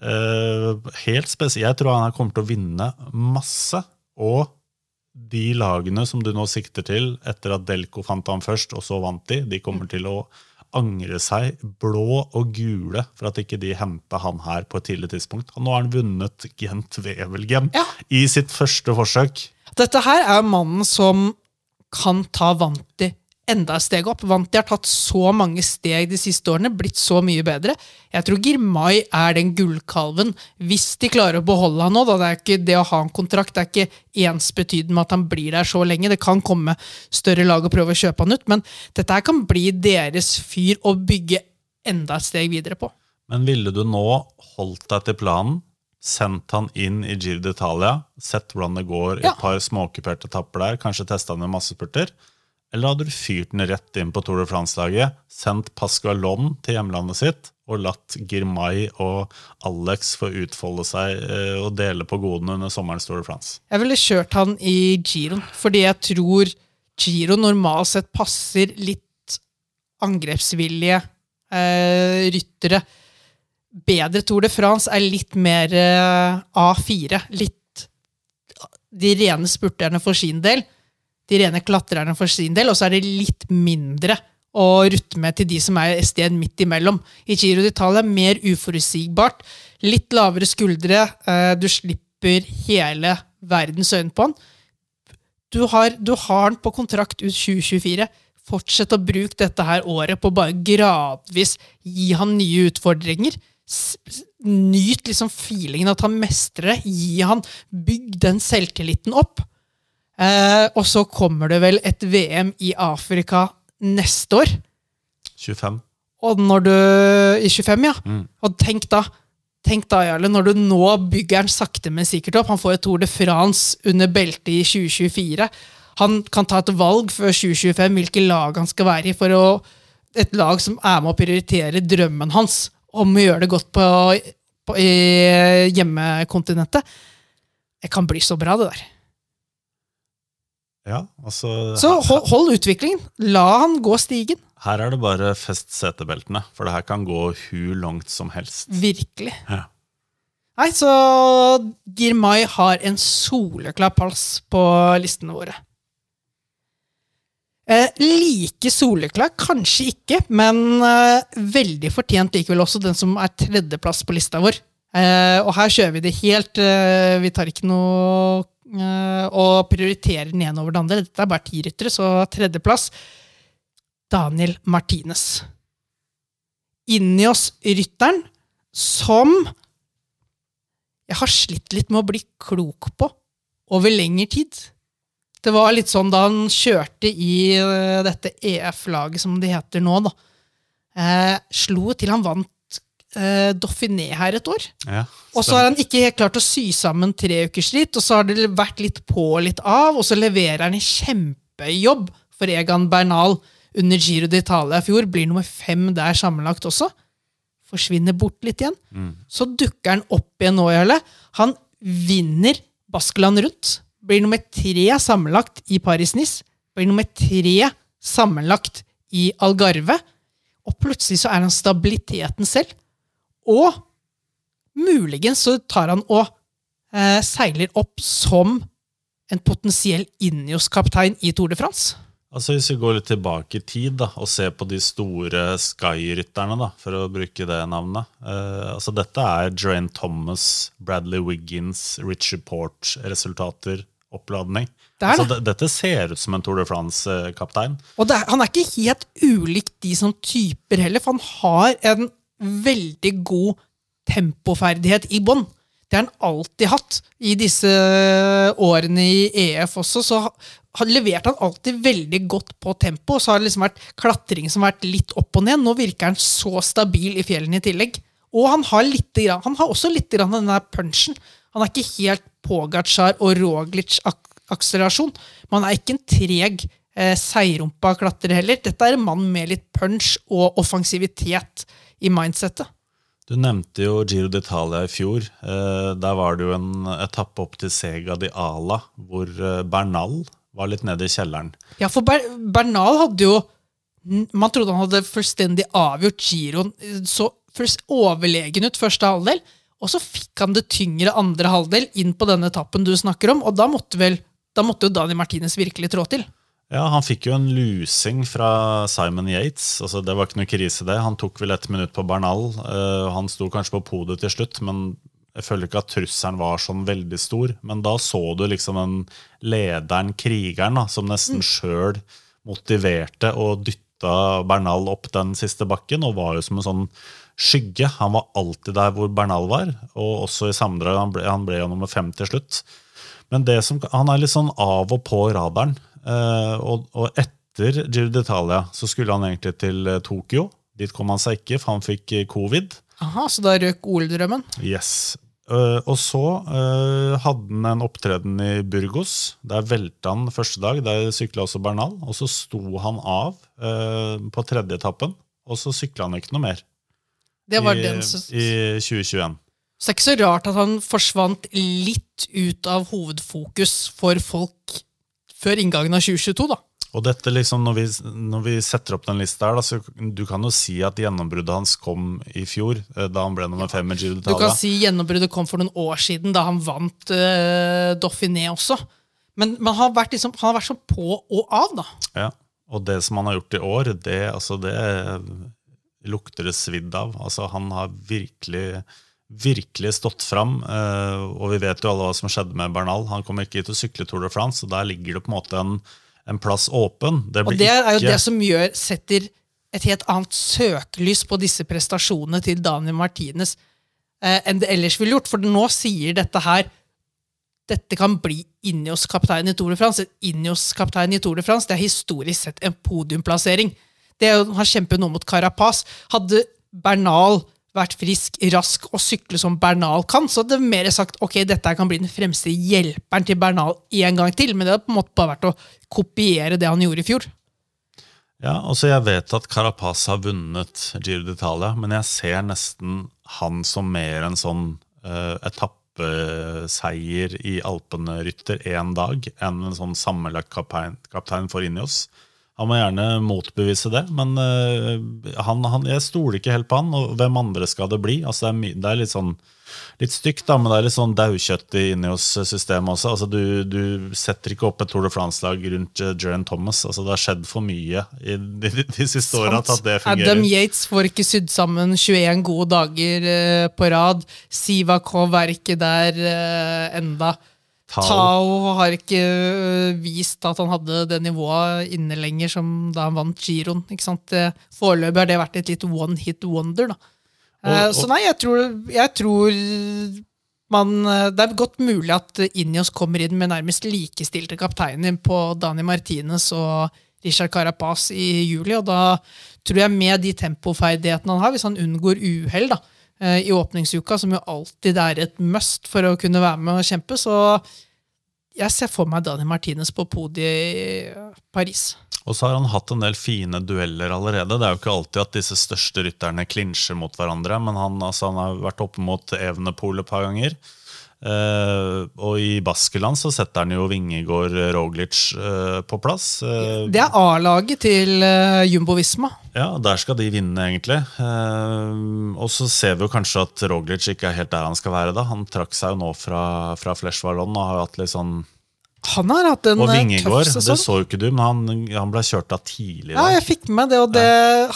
Eh, helt spesielt. Jeg tror han kommer til å vinne masse. Og de lagene som du nå sikter til, etter at Delco fant ham først, og så vant de, de kommer til å angre seg blå og gule for at ikke de henta han her på et tidlig tidspunkt. Og nå har han vunnet Gent Wevelgem Ja. i sitt første forsøk. Dette her er mannen som kan ta Vanti enda et steg opp. Vanti har tatt så mange steg de siste årene, blitt så mye bedre. Jeg tror Girmay er den gullkalven, hvis de klarer å beholde han nå. Da. Det er ikke det å ha en kontrakt det er ikke ensbetydende med at han blir der så lenge. Det kan komme større lag og prøve å kjøpe han ut, men dette kan bli deres fyr å bygge enda et steg videre på. Men ville du nå holdt deg til planen, sendt han inn i Giro d'Italia, sett hvordan det går i Ja. et par småkuperte etapper der, kanskje testa han med massespurter? Eller hadde du fyrt den rett inn på Tour de France-laget, sendt Pascalon til hjemlandet sitt og latt Girmay og Alex få utfolde seg eh, og dele på godene under sommerens Tour de France? Jeg ville kjørt han i Giroen, fordi jeg tror Giro normalt sett passer litt angrepsvillige eh, ryttere. Bedre Tour de France er litt mer eh, A4. Litt de rene spurterne for sin del. De rene klatrerne for sin del. Og så er det litt mindre å rutte med til de som er et sted midt imellom. I Giro d'Italia mer uforutsigbart. Litt lavere skuldre. eh, du slipper hele verdens øyne på han. Du har, du har den på kontrakt ut 2024. Fortsett å bruke dette her året på å bare gradvis gi han nye utfordringer. Nyt liksom feelingen at han mestrer det. Gi han Bygg den selvtilliten opp. Eh, og så kommer det vel et VM i Afrika neste år. 25. Og når du I 25, ja. Og tenk da, tenk da, Jarle, når du nå bygger han sakte, men sikkert opp. Han får et Tour de France under beltet i 2024. Han kan ta et valg før 2025 hvilket lag han skal være i, for å, et lag som er med å prioritere drømmen hans om å gjøre det godt på, på, i hjemmekontinentet. Det kan bli så bra, det der. Ja, altså Så hold, hold utviklingen. La han gå stigen. her er det bare fest setebeltene, for det her kan gå hu langt som helst. Virkelig. Ja. Nei, så Girmay har en soleklar pals på listene våre. Eh, like soleklar, kanskje ikke, men eh, veldig fortjent likevel også den som er tredjeplass på lista vår. Eh, og her kjører vi det helt eh, Vi tar ikke noe og prioriterer den ene over den andre. Dette er bare ti ryttere, så tredjeplass Daniel Martinez. Inni oss rytteren som jeg har slitt litt med å bli klok på over lengre tid. Det var litt sånn da han kjørte i eh, dette EF-laget, som det heter nå, da. Eh, slo til han vant eh, Dauphiné her et år. Ja, Og så har han ikke helt klart å sy sammen tre ukers ritt, og så har det vært litt på og litt av, og så leverer han en kjempejobb for Egan Bernal under Giro d'Italia i fjor. Blir nummer fem der sammenlagt også. Forsvinner bort litt igjen. Så dukker han opp igjen nå, Jarle. Han vinner Baskeland rundt. Blir nummer tre sammenlagt i Paris-Nice. Blir nummer tre sammenlagt i Algarve. Og plutselig så er han stabiliteten selv. Og muligens så tar han og eh, seiler opp som en potensiell Injos-kaptein i Tour de France. Altså Hvis vi går litt tilbake i tid da, og ser på de store Sky-rytterne, da, for å bruke det navnet eh, altså Dette er Drain Thomas, Bradley Wiggins, Richie Port-resultater, oppladning. Det altså, det. det- dette ser ut som en Tour de France-kaptein. Og det, er- han er ikke helt ulik de som typer heller, for han har en veldig god tempoferdighet i bånn. Det har han alltid hatt i disse årene i EF også. Så han leverte han alltid veldig godt på tempo. Så har det liksom vært klatring som har vært litt opp og ned. Nå virker han så stabil i fjellene i tillegg. Og han har, litt, han har også litt av den der punchen. Han er ikke helt Pogacar og Roglic-akselerasjon, men han er ikke en treg eh, seirumpa klatrer heller. Dette er en mann med litt punch og offensivitet i mindsettet. Du nevnte jo Giro d'Italia i fjor. Eh, der var det jo en etappe opp til Sega di Ala, hvor eh, Bernal var litt nede i kjelleren. Ja, for Ber Bernal hadde jo Man trodde han hadde fullstendig avgjort giroen. Så først overlegen ut første halvdel, og så fikk han det tyngre andre halvdel inn på denne etappen du snakker om, og da måtte vel da måtte jo Dani Martinez virkelig trå til. Ja, Han fikk jo en lusing fra Simon Yates. altså Det var ikke noe krise, det. Han tok vel et minutt på Bernal. Uh, han sto kanskje på podiet til slutt, men jeg føler ikke at trusselen var sånn veldig stor. Men da så du liksom den lederen, krigeren, da, som nesten sjøl motiverte og dytta Bernal opp den siste bakken, og var jo som en sånn skygge. Han var alltid der hvor Bernal var, og også i sammendrag. Han ble, han ble jo nummer fem til slutt. Men det som, han er litt sånn av og på radaren. Eh, og, og etter Giro d'Italia så skulle han egentlig til eh, Tokyo. Dit kom han seg ikke, for han fikk eh, covid. Aha, Så da røk OL-drømmen. Yes. Og så hadde han en opptreden i Burgos. Der velta han første dag. Der sykla også Bernal. Og så sto han av på tredje etappen, og så sykla han ikke noe mer Det var i, den som... i 2021. Så det er ikke så rart at han forsvant litt ut av hovedfokus for folk før inngangen av 2022, da. Og dette liksom, når vi, når vi setter opp den lista her, da, så du kan jo si at gjennombruddet hans kom i fjor, eh, da han ble nummer fem i Giro Du kan si gjennombruddet kom for noen år siden, da han vant uh, Dauphiné også. Men, men han, har liksom, han har vært sånn på og av, da. Ja. Og det som han har gjort i år, det, altså, det lukter det svidd av. Altså, han har virkelig, virkelig stått fram. eh, og vi vet jo alle hva som skjedde med Bernal. Han kommer ikke til å sykle Tour de France, og der ligger det på en måte en, en plass åpen. Det Og det er jo det som gjør, setter et helt annet søkelys på disse prestasjonene til Daniel Martinez eh, enn det ellers ville gjort. For nå sier dette her dette kan bli Ineos-kaptein i Tour de France. Ineos-kaptein i Tour de France det er historisk sett en podiumplassering. Det er jo, han kjemper nå mot Carapaz. Hadde Bernal vært frisk, rask og sykle som Bernal kan, så det er mer sagt ok, dette kan bli den fremste hjelperen til Bernal en gang til. Men det har på en måte bare vært å kopiere det han gjorde i fjor. Ja, altså Jeg vet at Carapaz har vunnet Giro d'Italia, men jeg ser nesten han som mer en sånn uh, etappeseier i alpenerytter én dag enn en sånn sammenlagt kaptein, kaptein for Ineos. Han må gjerne motbevise det, men uh, han, han, jeg stoler ikke helt på han. Og hvem andre skal det bli? Altså, det, er, det er litt sånn litt stygt, da, men det er litt sånn daukjøtt inni oss systemet også. Altså, du, du, setter ikke opp et Tour de France-lag rundt uh, Jeren Thomas. Altså, det har skjedd for mye i de, de, de siste åra til at det fungerer. Adam Yates får ikke sydd sammen 21 gode dager på rad. Sivakov er ikke der enda. Tao. Tao har ikke øh, vist at han hadde det nivået inne lenger som da han vant giroen. Foreløpig har det vært et litt one hit wonder. da. Og, Og- Så nei, jeg tror, jeg tror man eh, Det er godt mulig at Ineos kommer inn med nærmest likestilte kapteiner på Dani Martinez og Richard Carapaz i juli, og da tror jeg med de tempoferdighetene han har, hvis han unngår uhell da, eh, i åpningsuka, som jo alltid er et must for å kunne være med og kjempe, så jeg ser for meg Dani Martinez på podiet i Paris. Og så har han hatt en del fine dueller allerede. Det er jo ikke alltid at disse største rytterne klinsjer mot hverandre, men han, altså, han har vært oppe mot Evenepool et par ganger. Eh, og i Baskeland så setter han jo Vingegård Roglic uh, på plass. Uh, Det er A-laget til uh, Jumbo Visma. Ja, der skal de vinne, egentlig. Eh, og så ser vi jo kanskje at Roglic ikke er helt der han skal være. da. Han trakk seg jo nå fra, fra Flesh Wallon og har hatt litt sånn Han har hatt en Og eh, Vingegård, tøff det så jo ikke du, men han, han ble kjørt av tidlig. Ja, jeg fikk med det, og det,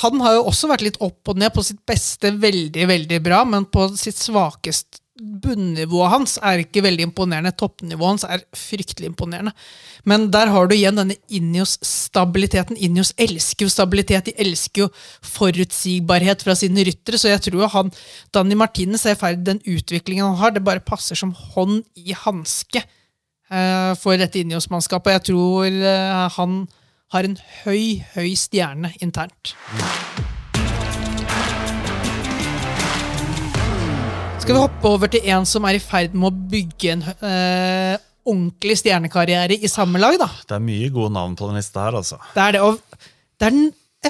Han har jo også vært litt opp og ned. På sitt beste veldig, veldig bra, men på sitt svakeste bunnivået hans er ikke veldig imponerende. Toppnivået hans er fryktelig imponerende. Men der har du igjen denne Ineos-stabiliteten. Ineos elsker jo stabilitet, de elsker jo forutsigbarhet fra sine ryttere, så jeg tror han, Danny Martinez er i den utviklingen han har, det bare passer som hånd i hanske eh, for dette Ineos-mannskapet. Jeg tror eh, han har en høy, høy stjerne internt. Skal vi hoppe over til en som er i ferd med å bygge en eh, ordentlig stjernekarriere i samme lag? da? Det er mye gode navn på den lista her, altså. Det er det, og det er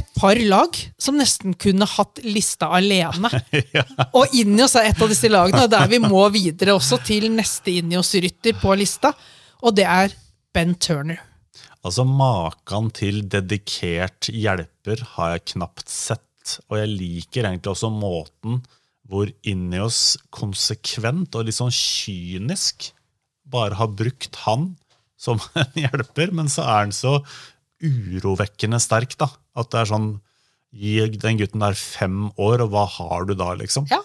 et par lag som nesten kunne hatt lista alene. Og Injos er et av disse lagene, der vi må videre også til neste Injos-rytter på lista, og det er Ben Turner. Altså, Maken til dedikert hjelper har jeg knapt sett. Og jeg liker egentlig også måten hvor Ineos konsekvent og litt sånn kynisk bare har brukt han som en hjelper, men så er han så urovekkende sterk, da. At det er sånn Gi den gutten der fem år, og hva har du da, liksom? Ja.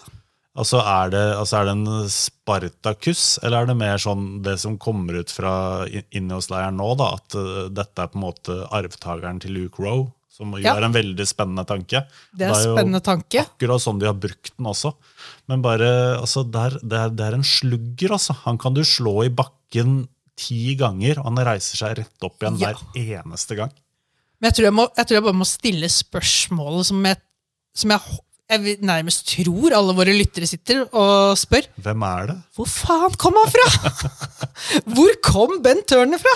Altså er, det, altså er det en Spartakus, eller er det mer sånn det som kommer ut fra inni Ineos-leiren nå, da, at uh, dette er på en måte arvtakeren til Luke Rowe? Som jo Ja. er en veldig spennende tanke. Det er en jo spennende tanke. Akkurat sånn de har brukt den også. Men bare, altså, det, er, det, er, det er en slugger, altså. Han kan du slå i bakken ti ganger, og han reiser seg rett opp igjen Ja. hver eneste gang. Men jeg tror jeg, må, jeg tror jeg bare må stille spørsmålet som jeg, som jeg, jeg nærmest tror alle våre lyttere sitter og spør. Hvem er det? Hvor faen kom han fra?! Hvor kom Ben Turner fra?!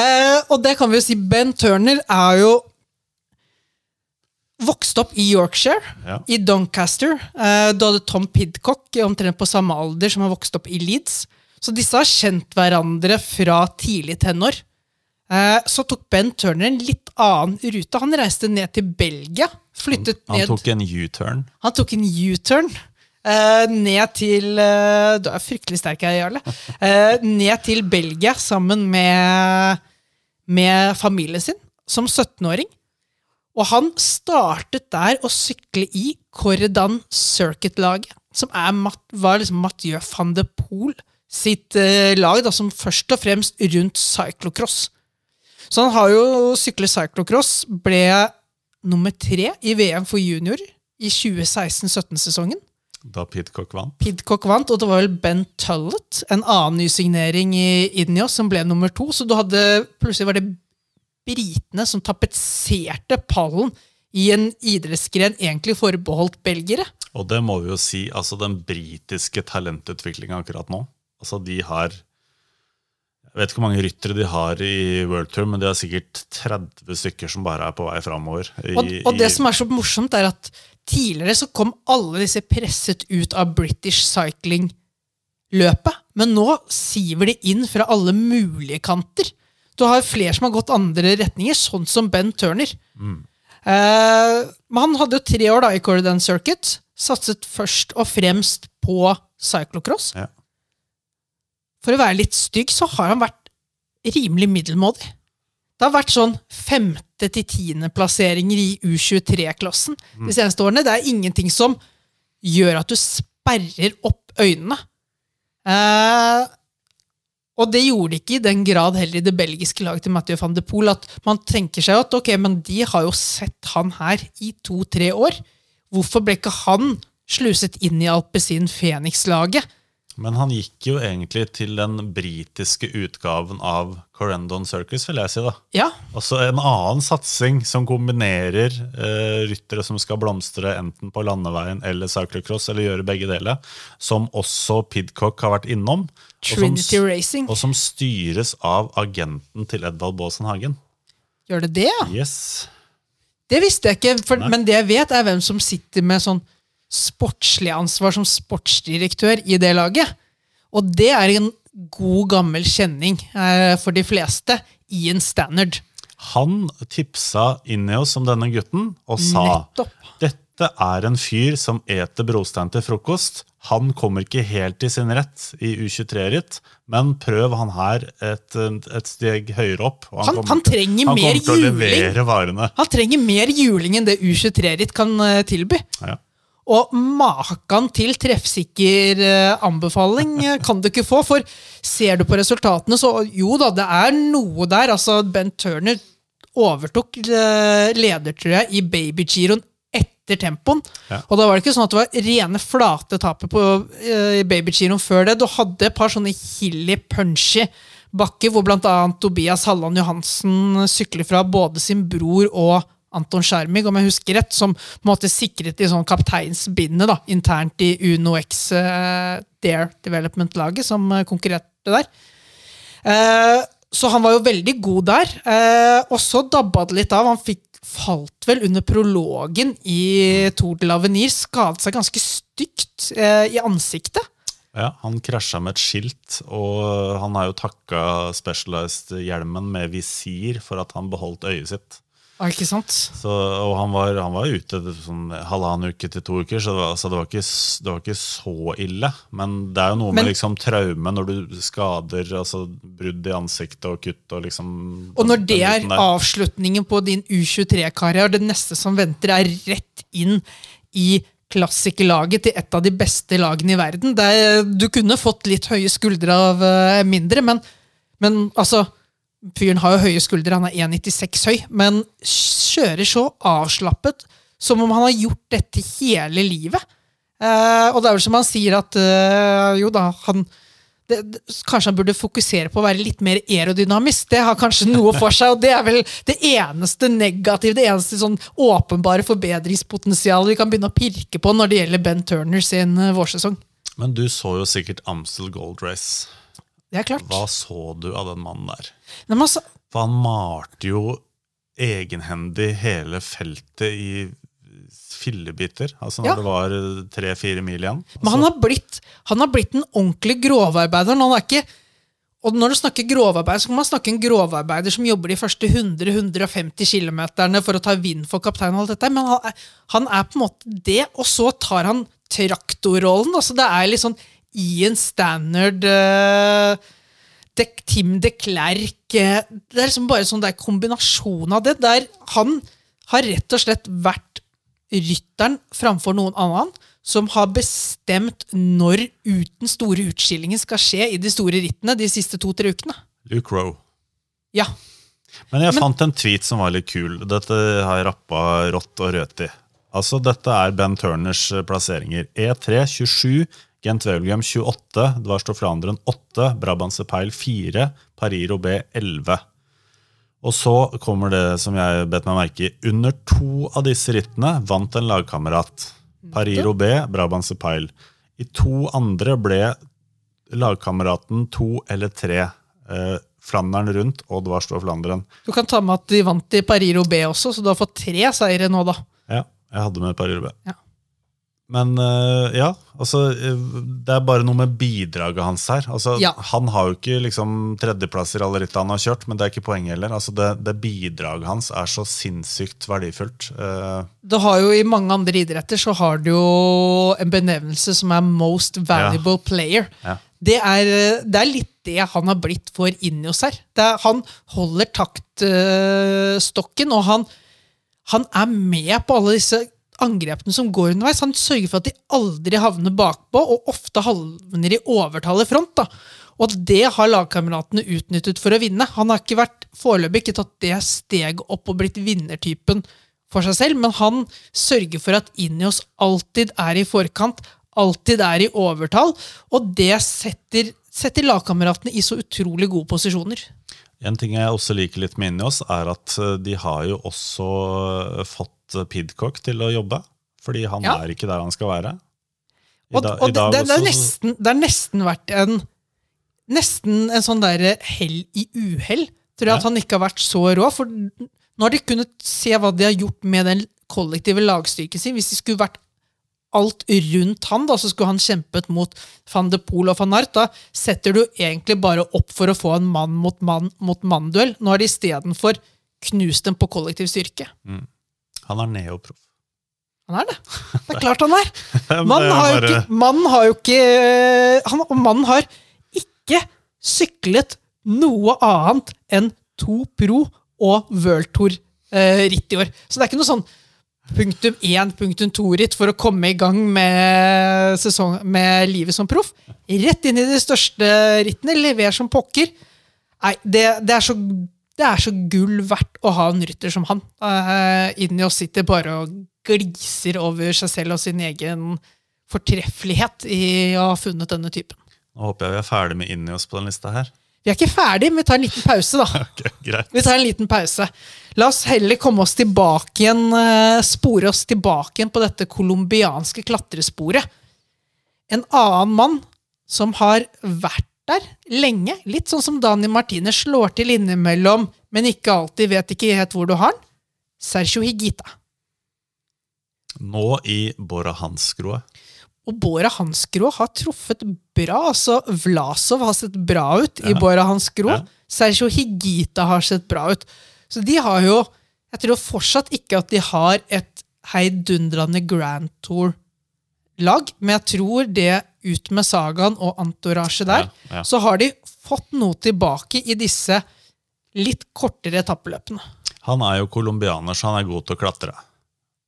Eh, og det kan vi jo si, Ben Turner er jo vokst opp i Yorkshire, Ja. i Doncaster. Eh, da hadde Tom Pidcock, omtrent på samme alder, som har vokst opp i Leeds. Så disse har kjent hverandre fra tidlig tenår. Eh, så tok Ben Turner en litt annen rute. Han reiste ned til Belgia. Flyttet Han ned tok en U-turn. han tok en U-turn eh, ned til eh, Du er fryktelig sterk her, Jarle. Eh, ned til Belgia sammen med, med familien sin som 17-åring. Og han startet der å sykle i Corridan Circuit-laget, som er, Mat- var liksom Mathieu van de Poel sitt eh, lag, da, som først og fremst rundt cyclocross. Så han har jo syklet cyclocross, ble nummer tre i VM for junior i 2016-17-sesongen. Da Pidcock vant. Pidcock vant, og det var vel Ben Tullett, en annen nysignering i Ineos, som ble nummer to. Så hadde, plutselig var det britene som tapetserte pallen i en idrettsgren egentlig forbeholdt belgere. Og det må vi jo si, altså den britiske talentutviklinga akkurat nå. Altså de har Jeg vet ikke hvor mange ryttere de har i World Tour, men de har sikkert 30 stykker som bare er på vei framover. Og, og det som er så morsomt, er at tidligere så kom alle disse presset ut av British Cycling-løpet. men nå siver de inn fra alle mulige kanter. Du har flere som har gått andre retninger, sånn som Ben Turner. Eh, men han hadde jo tre år da i Corridon Circuit. Satset først og fremst på cyclocross. Ja. For å være litt stygg, så har han vært rimelig middelmådig. Det har vært sånn femte- til tiendeplasseringer i U23-klassen de seneste årene. Det er ingenting som gjør at du sperrer opp øynene. Eh, og det gjorde de ikke i den grad heller i det belgiske laget til Mathieu van de Poel. At man tenker seg at ok, men de har jo sett han her i to-tre år. Hvorfor ble ikke han sluset inn i Alpezin Phoenix-laget? Men han gikk jo egentlig til den britiske utgaven av Corendon Circus, vil jeg si. da. Ja, Altså En annen satsing som kombinerer eh, ryttere som skal blomstre enten på landeveien eller cyclocross, eller gjøre begge deler, som også Pidcock har vært innom. Og som Trinity Racing. Og som styres av agenten til Edvald Baasen Hagen. Gjør det det, ja? Yes. Det visste jeg ikke, for, men det jeg vet, er hvem som sitter med sånn sportslig ansvar som sportsdirektør i det laget. Og det er en god, gammel kjenning eh, for de fleste i en standard. Han tipsa Ineos om denne gutten og sa Nettopp. dette er en fyr som eter brostein til frokost. Han kommer ikke helt i sin rett i U23-ritt, men prøv han her et, et steg høyere opp. Han- han til- trenger han mer juling. Han trenger mer juling enn det U23-ritt kan eh, tilby. Ja. Og maken til treffsikker eh, anbefaling eh, kan du ikke få. For ser du på resultatene, så jo da, det er noe der. Altså, Ben Turner overtok ledertrøya i babygiroen etter tempoen. Ja. Og da var det ikke sånn at det var rene flate tapet på uh, babygiroen før det. Du hadde et par sånne hilly punchy bakker, hvor annet Tobias Halland Johansen sykler fra både sin bror og Anton Skjermig, om jeg husker rett, som på en måte sikret i sånn kapteinsbindet da, internt i Uno X uh, Dare Development-laget, som eh, konkurrerte der. Uh, så han var jo veldig god der. Uh, og så dabba det litt av. Han fikk, falt vel under prologen i Tour de l'Avenir. Skadet seg ganske stygt eh, i ansiktet. Ja, Han krasja med et skilt, og han har jo takka Specialized-hjelmen med visir for at han beholdt øyet sitt. Ja, ikke sant? Så, og han var, han var ute sånn halvannen uke til to uker, så det var, så det var, ikke, det var ikke så ille. Men det er jo noe Men- med liksom traume når du skader, altså brudd i ansiktet og kutt og liksom Og når det er avslutningen på din U23-karriere, det neste som venter, er rett inn i klassikerlaget til et av de beste lagene i verden. Er, du kunne fått litt høye skuldre av eh, mindre, men, men altså Fyren har jo høye skuldre, han er 1,96 høy, men kjører så avslappet som om han har gjort dette hele livet. Eh, og det er vel som han sier at eh, jo da, han det, det, Kanskje han burde fokusere på å være litt mer aerodynamisk. Det har kanskje noe for seg, og det er vel det eneste negative, det eneste sånn åpenbare forbedringspotensialet vi kan begynne å pirke på når det gjelder Ben Turner sin eh, vårsesong. Men du så jo sikkert Amstel Gold Race. Det er klart. Hva så du av den mannen der? Men altså, For han malte jo egenhendig hele feltet i fillebiter. Altså når Ja. det var tre-fire mil igjen. Men han har blitt, han har blitt en ordentlig grovarbeider. Han er ikke, og når du snakker grovarbeider, så kan man snakke en grovarbeider som jobber de første 100-150 km for å ta vind for kapteinen. og alt dette, Men han er, han er på en måte det, og så tar han traktorrollen. Altså det er litt sånn i en standard eh, de, Tim de Klerk eh, Det er liksom bare sånn der kombinasjon av det. Der han har rett og slett vært rytteren framfor noen annen som har bestemt når uten store utskillinger skal skje i de store rittene de siste to-tre ukene. Luke Rowe. Ja. Men jeg fant en tweet som var litt kul. Dette har jeg rappa rått og rødt i. Altså, Dette er Ben Turners eh, plasseringer. E3 27, Gent Wevelgem 28, Dvarstov Flandern 8, Brabantse Peil 4, Pariro B 11. Og så kommer det som jeg bet meg merke i. Under to av disse rittene vant en lagkamerat. Pariro B, Brabantse Peil. I to andre ble lagkameraten to eller tre. Eh, Flandern rundt og Dvarstov Flandern. Du kan ta med at de vant i Pariro B også, så du har fått tre seire nå, da. Ja, jeg hadde med Pariro B. Ja. Men eh, ja, altså eh, Det er bare noe med bidraget hans her. Altså, Ja. Han har jo ikke liksom tredjeplasser i alle rittene han har kjørt, men det er ikke poenget heller. Altså, det, det bidraget hans er så sinnssykt verdifullt. Eh, Det har jo I mange andre idretter så har du jo en benevnelse som er most valuable player. Ja. Det, er, det er litt det han har blitt for inni oss her. Det er, han holder taktstokken, og han, han er med på alle disse angrepene som går underveis. Han sørger for at de aldri havner bakpå, og ofte havner i overtallet front. da. Og det har lagkameratene utnyttet for å vinne. Han har ikke vært foreløpig ikke tatt det steget opp og blitt vinnertypen for seg selv, men han sørger for at Ineos alltid er i forkant, alltid er i overtall, og det setter, setter lagkameratene i så utrolig gode posisjoner. En ting jeg også liker litt med Ineos, er at eh, de har jo også eh, fått Pidcock til å jobbe. Fordi han Ja. er ikke der han skal være. I Og, da- og det, det, det, er nesten, det er nesten vært en Nesten en sånn derre hell i uhell. Tror jeg Ja. at han ikke har vært så rå. For nå har de kunnet se hva de har gjort med den kollektive lagstyrken sin. Hvis de skulle vært alt rundt han, da, så skulle han kjempet mot van de Poel og van Art. Da setter du egentlig bare opp for å få en mann mot mann mot mann-duell. Nå har de istedenfor knust dem på kollektiv styrke. Han er neoproff. Han er det. Det er klart han er. Mannen har, jo ikke- mannen har jo ikke han, Mannen har ikke syklet noe annet enn to pro og World Tour-ritt i år. Så det er ikke noe sånn punktum én, punktum to-ritt for å komme i gang med, sesong, med livet som proff. Rett inn i de største rittene, lever som pokker. Nei, det, det, er så, det er så gull verdt å ha en rytter som han. Uh, Inni og sitter bare og gliser over seg selv og sin egen fortreffelighet i å ha funnet denne typen. Nå håper jeg vi er ferdig med inni oss på den lista her. Vi er ikke ferdig, men vi tar en liten pause, da. Okay, greit. Vi tar en liten pause. La oss heller komme oss tilbake igjen, eh, spore oss tilbake igjen på dette colombianske klatresporet. En annen mann som har vært der lenge, litt sånn som Dani Martine slår til innimellom, men ikke alltid vet ikke helt hvor du har den. Sergio Higita. Nå i Bora Hansgrohe. Og Bora Hansgro har truffet bra. altså Vlasov har sett bra ut i Ja. Bora Hansgro. Ja. Sergio Higita har sett bra ut. Så de har jo Jeg tror fortsatt ikke at de har et heidundrende Grand Tour-lag, men jeg tror det ut med sagaen og entourage der, Ja, ja. så har de fått noe tilbake i disse litt kortere etappeløpene. Han er jo colombianer, så han er god til å klatre.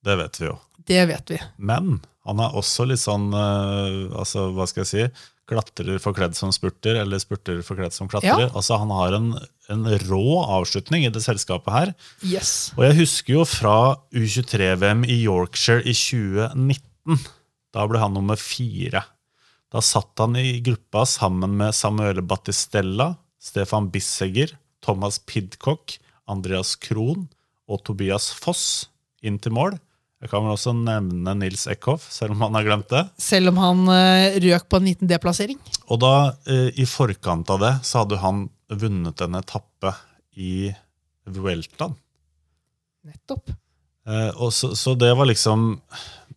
Det vet vi jo. Det vet vi. Men han er også litt sånn uh, altså, Hva skal jeg si? Klatrer forkledd som spurter, eller spurter forkledd som klatrer. Ja. Altså, han har en, en rå avslutning i det selskapet her. Yes. Og jeg husker jo fra U23-VM i Yorkshire i 2019. Da ble han nummer fire. Da satt han i gruppa sammen med Samuele Battistella, Stefan Bissegger, Thomas Pidcock, Andreas Krohn og Tobias Foss inn til mål. Jeg kan vel også nevne Nils Eckhoff, selv om han har glemt det. Selv om han eh, røk på en 19D-plassering. Og da, eh, i forkant av det, så hadde han vunnet en etappe i Vueltaen. Nettopp. Eh, så, så det var liksom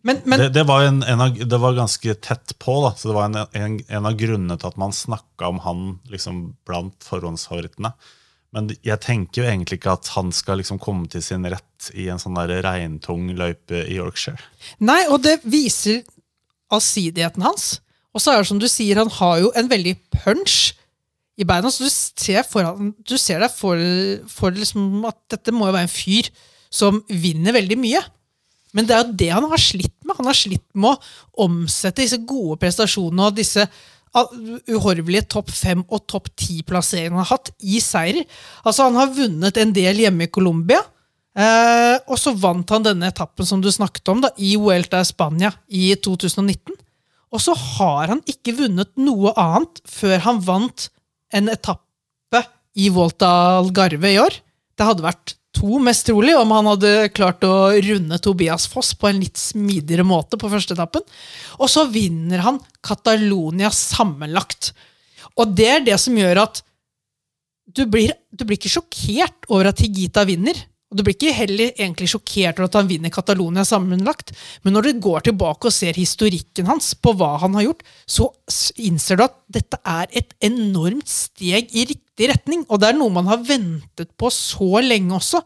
Men, men det, det, var en, en av, det var ganske tett på, da. Så det var en, en, en av grunnene til at man snakka om han liksom blant forhåndsfavorittene. Men jeg tenker jo egentlig ikke at han skal liksom komme til sin rett i en sånn der regntung løype i Yorkshire. Nei, og det viser allsidigheten hans. Og så er det som du sier, han har jo en veldig punch i beina. Så du ser, foran, du ser deg for, for liksom at dette må jo være en fyr som vinner veldig mye. Men det er jo det han har slitt med. Han har slitt med å omsette disse gode prestasjonene og disse uhorvelige topp fem og topp ti-plasseringene han har hatt, i seier. Altså, han har vunnet en del hjemme i Colombia. Eh, og så vant han denne etappen som du snakket om, da, i Vuelta Spania i 2019. Og så har han ikke vunnet noe annet før han vant en etappe i Volta Algarve i år. Det hadde vært to, mest trolig, om han hadde klart å runde Tobias Foss på en litt smidigere måte på første etappen. Og så vinner han Catalonia sammenlagt. Og det er det som gjør at du blir, du blir ikke sjokkert over at Higita vinner. Og Du blir ikke heller egentlig sjokkert over at han vinner Catalonia sammenlagt, men når du går tilbake og ser historikken hans på hva han har gjort, så innser du at dette er et enormt steg i riktig retning. Og det er noe man har ventet på så lenge også.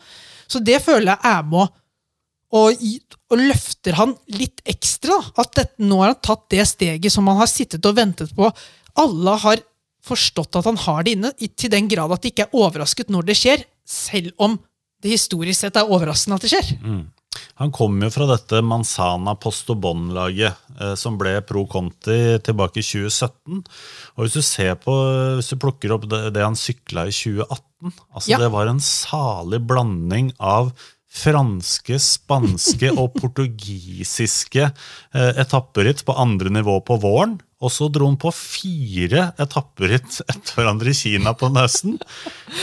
Så det føler jeg er med og, og løfter han litt ekstra. At dette, nå har han tatt det steget som han har sittet og ventet på. Alle har forstått at han har det inne, til den grad at de ikke er overrasket når det skjer, selv om det historisk sett er overraskende at det skjer. Han kom jo fra dette Manzana Postobon-laget, eh, som ble pro Conti tilbake i 2017. Og hvis du ser på, hvis du plukker opp det, det han sykla i 2018 altså Ja. Det var en salig blanding av franske, spanske og portugisiske eh, etapperitt på andre nivå på våren. Og så dro han på fire etapperitt etter hverandre i Kina på nesen.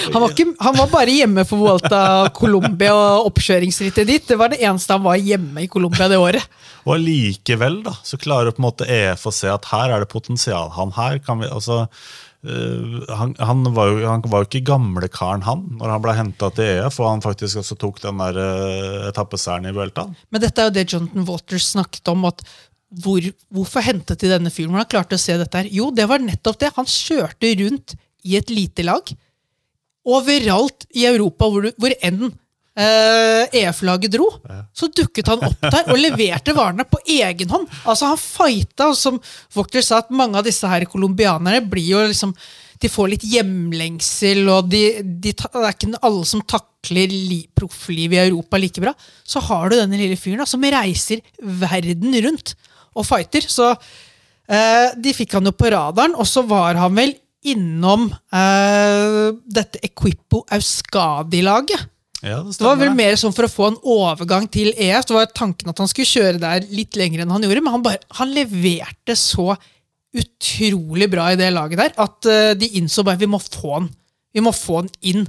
Han var, ikke, han var bare hjemme for Vuelta Colombia og oppkjøringsrittet dit. Det var det eneste han var hjemme i Colombia det året. Og allikevel da, så klarer på en måte EF å se at her er det potensial. Han her kan vi, altså, øh, han, han, var jo, han var jo ikke gamlekaren han, når han ble henta til EF, og han faktisk også tok den der uh, etappeseieren i Vueltaen. Men dette er jo det Jonathan Waters snakket om. at hvor, Hvorfor hentet de denne fyren? Hvordan klarte å se dette her? Jo, det var nettopp det. Han kjørte rundt i et lite lag. Overalt i Europa hvor, du, hvor enn eh, EF-laget dro, så dukket han opp der og leverte varene på egen hånd. Altså Han fighta, og som Wachter sa, at mange av disse her colombianerne blir jo liksom de får litt hjemlengsel, og de, de, det er ikke alle som takler li, profflivet i Europa like bra. Så har du denne lille fyren da, som reiser verden rundt og fighter. Så eh, de fikk han jo på radaren, og så var han vel innom eh, dette Equipo Euskadi-laget. Ja, det Det var vel mer sånn for å få en overgang til EF. Det var tanken at han skulle kjøre der litt lenger enn han gjorde, men han, bare, han leverte så utrolig bra i det laget der at eh, de innså bare vi må få han Vi må få han inn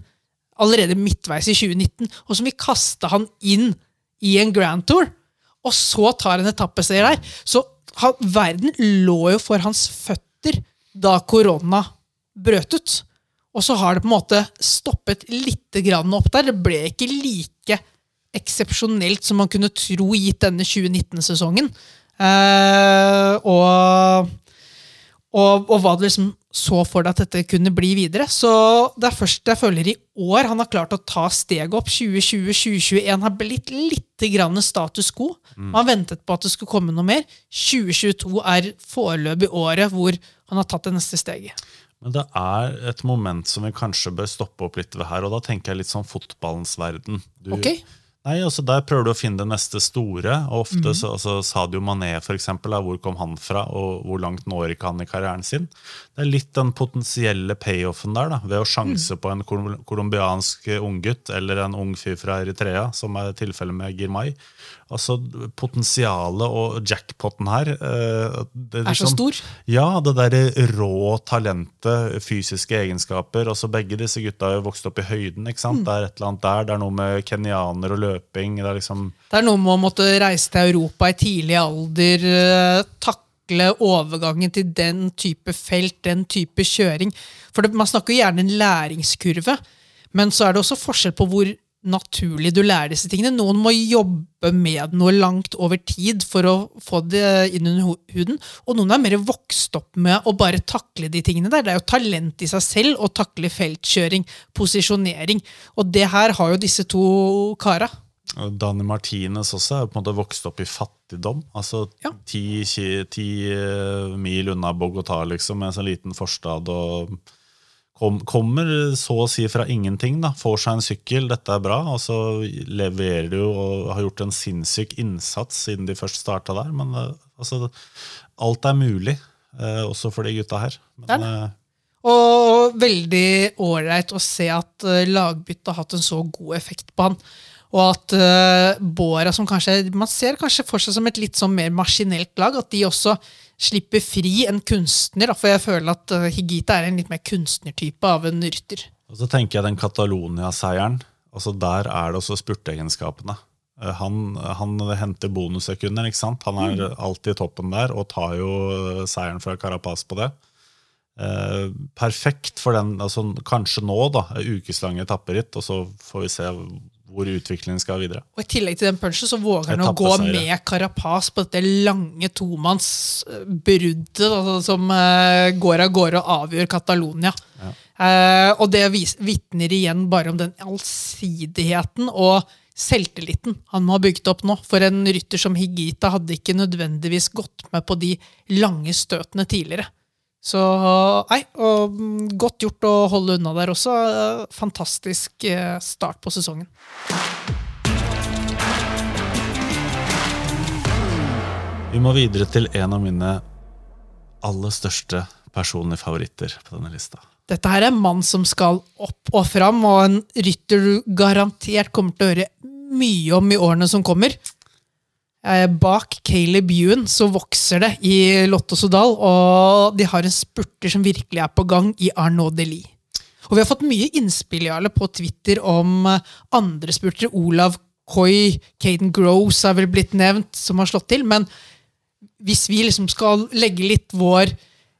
allerede midtveis i 2019. Og så må vi kaste han inn i en Grand Tour, og så tar en etappeseier der. Så han, verden lå jo for hans føtter da korona brøt ut. Og så har det på en måte stoppet litt grann opp der. Det ble ikke like eksepsjonelt som man kunne tro gitt denne 2019-sesongen. Eh, og, og, og hva det liksom så for deg at dette kunne bli videre. Så det er først jeg føler i år han har klart å ta steget opp. 2020-2021 har blitt litt grann status quo. Man ventet på at det skulle komme noe mer. 2022 er foreløpig året hvor han har tatt det neste steget. Men det er et moment som vi kanskje bør stoppe opp litt ved her, og da tenker jeg litt sånn fotballens verden. Du, okay. Nei, altså Der prøver du å finne det neste store. og Mhm. ofte så, altså Sadio Mané, for eksempel, hvor kom han fra, og hvor langt når ikke han i karrieren sin? Det er litt den potensielle payoffen der, da, ved å sjanse mm. på en kol- colombiansk unggutt eller en ung fyr fra Eritrea, som er tilfellet med Girmay. Altså, Potensialet og jackpoten her eh, det Er så stor. Ja, det derre rå talentet, fysiske egenskaper. altså Begge disse gutta har jo vokst opp i høyden. ikke sant? Det er et eller annet der, det er noe med kenyaner og løping. det er liksom... Det er noe med å måtte reise til Europa i tidlig alder, eh, takle overgangen til den type felt, den type kjøring. For det, Man snakker jo gjerne en læringskurve, men så er det også forskjell på hvor naturlig du lærer disse tingene. Noen må jobbe med noe langt over tid for å få det inn under huden, og noen er mer vokst opp med å bare takle de tingene der. Det er jo talent i seg selv å takle feltkjøring, posisjonering, og det her har jo disse to kara. Dani Martinez også er på en måte vokst opp i fattigdom. altså Ja. ti, ti eh, mil unna Bogotá, liksom, med en sånn liten forstad. og kom, Kommer så å si fra ingenting. da, Får seg en sykkel, dette er bra. Og så leverer du og har gjort en sinnssyk innsats siden de først starta der. Men eh, altså, alt er mulig, eh, også for de gutta her. Er Men, eh, Og veldig ålreit å se at lagbyttet har hatt en så god effekt på han. Og at uh, Båra, som kanskje man ser kanskje for seg som et litt sånn mer maskinelt lag, at de også slipper fri en kunstner. da, For jeg føler at uh, Higita er en litt mer kunstnertype av en rytter. Og så tenker jeg den Catalonia-seieren. altså Der er det også spurteegenskapene. Eh, Han, han henter bonussekunder. ikke sant? Han er alltid i toppen der og tar jo eh, seieren fra Carapaz på det. Eh, perfekt for den, altså kanskje nå, da, en ukeslang etapperitt, og så får vi se hvor utviklingen skal videre. Og I tillegg til den punchen så våger han å gå med Carapaz på dette lange tomannsbruddet altså, som uh, går av gårde og avgjør Catalonia. Eh, og det vitner igjen bare om den allsidigheten og selvtilliten han må ha bygd opp nå. For en rytter som Higita hadde ikke nødvendigvis gått med på de lange støtene tidligere. Så nei, og mm, godt gjort å holde unna der også. Fantastisk eh, start på sesongen. Vi må videre til en av mine aller største personlige favoritter på denne lista. Dette her er en mann som skal opp og fram, og en rytter du garantert kommer til å høre mye om i årene som kommer. Eh, Bak Caleb Ewan så vokser det i Lotto Sodal, og de har en spurter som virkelig er på gang i Arnaud Delis. Og vi har fått mye innspill Jarle, på Twitter om eh, andre spurtere. Olav Coy, Caden Gross er vel blitt nevnt, som har slått til. Men hvis vi liksom skal legge litt vår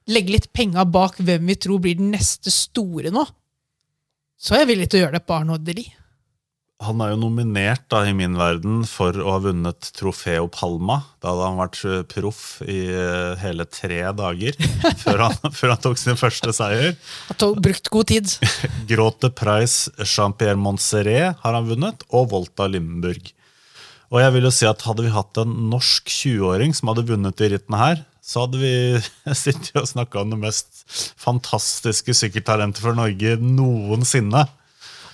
litt penga bak hvem vi tror blir den neste store nå, så er jeg villig til å gjøre det på Arnaud Deli. Han er jo nominert da i min verden for å ha vunnet Trofeo Palma. Da hadde han vært eh, proff i eh, hele tre dager før han, før han tok sin første seier. Han tok har brukt god tid. Grote Price Jean-Pierre Montserrat har han vunnet, og Volta Limburg. Og jeg vil jo si at Hadde vi hatt en norsk 20-åring som hadde vunnet de rittene her, så hadde vi sittet og snakka om det mest fantastiske sykkeltalentet for Norge noensinne.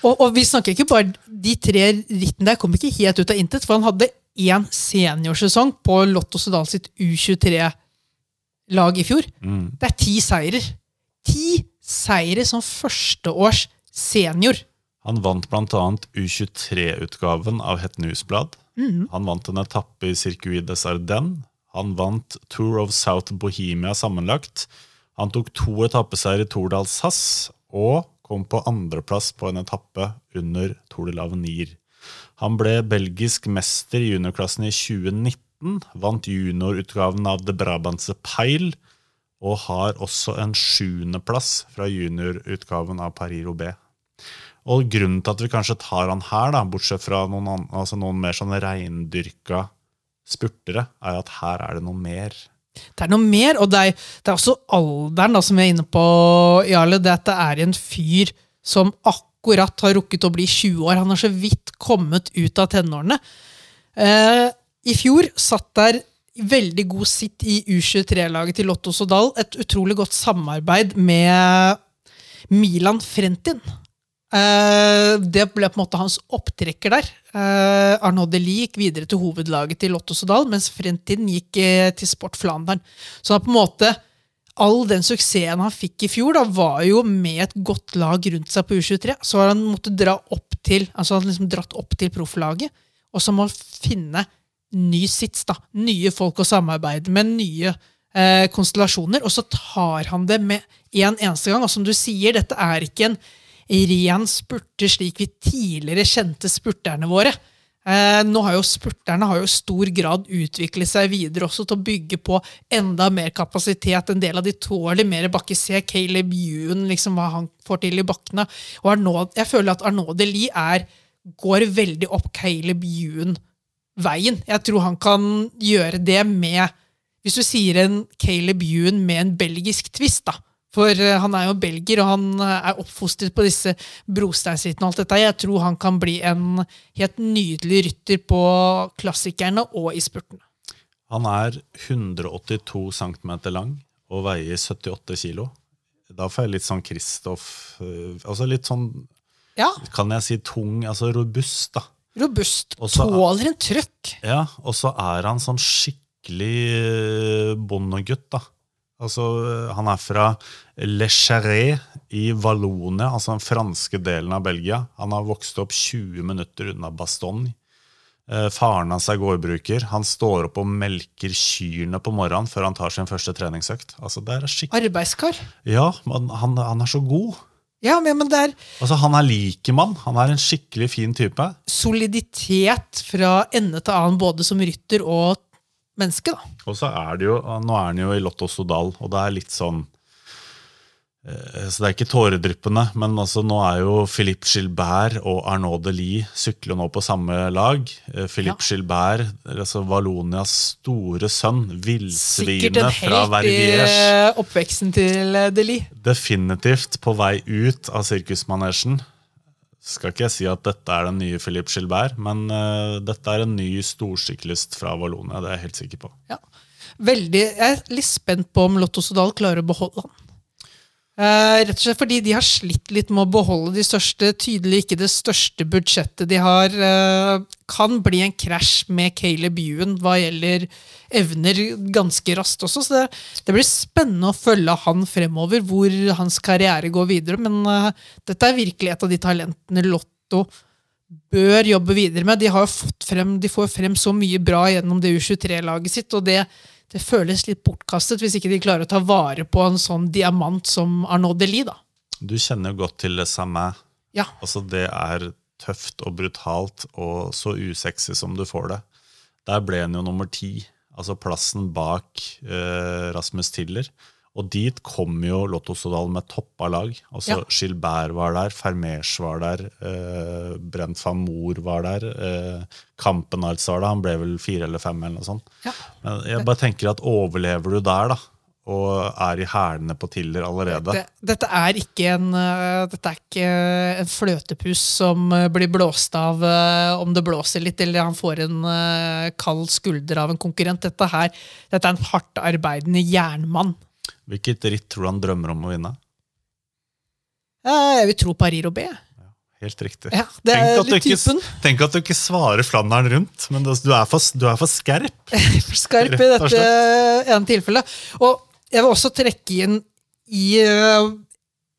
Og, og vi snakker ikke bare De tre rittene der kom ikke helt ut av intet, for han hadde én seniorsesong på Lotto Sudal sitt U23-lag i fjor. Det er ti seirer. Ti seire som førsteårs senior. Han vant bl.a. U23-utgaven av Het Newsblad. Han vant en etappe i Circuit des Ardennes. Han vant Tour of South Bohemia sammenlagt. Han tok to etappeseier i Tour d'Alsace og kom på andreplass på en etappe under Tour de l'Avenir. Han ble belgisk mester i juniorklassen i 2019, vant juniorutgaven av De Brabantse Peil og har også en sjuendeplass fra juniorutgaven av Paris-Roubaix. Og grunnen til at vi kanskje tar han her, da, bortsett fra noen, altså noen mer sånn reindyrka spurtere, er at her er det noe mer. Det er noe mer, og det er, det er også alderen da, som vi er inne på, Jarle. Det at det er en fyr som akkurat har rukket å bli 20 år. Han har så vidt kommet ut av tenårene. Eh, I fjor satt der veldig god sitt i U23-laget til Lotto Sodal. Et utrolig godt samarbeid med Milan Frentin. Eh, det ble på en måte hans opptrekker der. Uh, Arnaud Deli gikk videre til hovedlaget til Lotto Sodal, mens Frentin gikk uh, til Sport Flandern. Så på en måte all den suksessen han fikk i fjor, da, var jo med et godt lag rundt seg på U23. Så har han måttet dra opp til altså han liksom dratt opp til profflaget, og så må finne ny sits. da, Nye folk å samarbeide med, nye konstellasjoner. Og så tar han det med en eneste gang. Og som du sier, dette er ikke en ren spurter slik vi tidligere kjente spurterne våre. Eh, nå har jo Spurterne har jo stor grad utviklet seg videre også til å bygge på enda mer kapasitet. En del av de tåler mer bakke. Se Caleb Ewan, liksom, hva han får til i bakkene. Og Arnaud, jeg føler at Arnaud Deli er, går veldig opp Caleb Ewan-veien. Jeg tror han kan gjøre det med Hvis du sier en Caleb Ewan med en belgisk twist, da. For eh, han er jo belgier, og han eh, er oppfostret på disse brosteinsrittene. og alt dette. Jeg tror han kan bli en helt nydelig rytter på klassikerne og i spurtene. Han er 182 cm lang og veier 78 kg. Da får jeg litt sånn Kristoff eh, Altså litt sånn, Ja, kan jeg si tung, altså robust, da. robust. Også, Tåler en trøkk. Ja, og så er han sånn skikkelig bondegutt, da. Altså, han er fra Le Charret i Vallonia, altså den franske delen av Belgia. Han har vokst opp 20 minutter unna Bastogne. Eh, faren hans er gårdbruker. Han står opp og melker kyrne på morgenen før han tar sin første treningsøkt. Altså, det er skikkelig... Arbeidskar. Ja, men han, han er så god. Ja, men, men det er Altså, Han er likemann. Han er en skikkelig fin type. soliditet fra ende til annen, både som rytter og menneske. da. Og så er det jo, Nå er han jo i Lotto Sodal, og det er litt sånn Eh, Så det er ikke tåredryppende, men altså nå er jo Philippe Gilbert og Arnaud Delis sykler nå på samme lag. Philippe Philippe Gilbert, altså Valonias store sønn, Sikkert en fra helt i Verviers. eh, oppveksten til Delis. Definitivt på vei ut av sirkusmanesjen. Skal ikke jeg si at dette er den nye Philippe Gilbert, men uh, dette er en ny storsyklist fra Vallonia. Det er jeg helt sikker på. Ja. Veldig, jeg er litt spent på om Lotto Sodal klarer å beholde han. Eh, rett og slett fordi de har slitt litt med å beholde de største. Tydelig ikke det største budsjettet de har. Uh, kan bli en krasj med Caleb Ewan hva gjelder evner ganske raskt også. Så det, det blir spennende å følge han fremover, hvor hans karriere går videre. Men uh, dette er virkelig et av de talentene Lotto bør jobbe videre med. De, har fått frem, de får frem så mye bra gjennom det U23-laget sitt, og det, det føles litt bortkastet hvis ikke de klarer å ta vare på en sånn diamant som Arnaud Delis. da. Du kjenner jo godt til Samin. Ja, Altså, det er tøft og brutalt og så usexy som du får det. Der ble han jo nummer ti, altså plassen bak eh, Rasmus Tiller. Og dit kom jo Lotto Sodal med toppa lag. Altså Ja. Gilbert var der, Fermers var der, eh, Brent van Moor var der, eh, Kampenarts var der, han ble vel fire eller fem eller noe sånt. Ja. Men jeg bare tenker at overlever du der, da, og er i hælene på Tiller allerede det, dette er ikke en øh, Dette er ikke en fløtepus som øh, blir blåst av øh, om det blåser litt, eller han får en kald skulder av en konkurrent. Dette, her, dette er en hardt arbeidende jernmann. Hvilket ritt tror du han drømmer om å vinne? Eh, Jeg vil tro Paris Robé. Helt riktig. Ja, tenk, at ikke, tenk at du ikke svarer Flandern rundt, men du er for, du er for skerp. for skarp i dette ene tilfellet. Og jeg vil også trekke inn i, øh,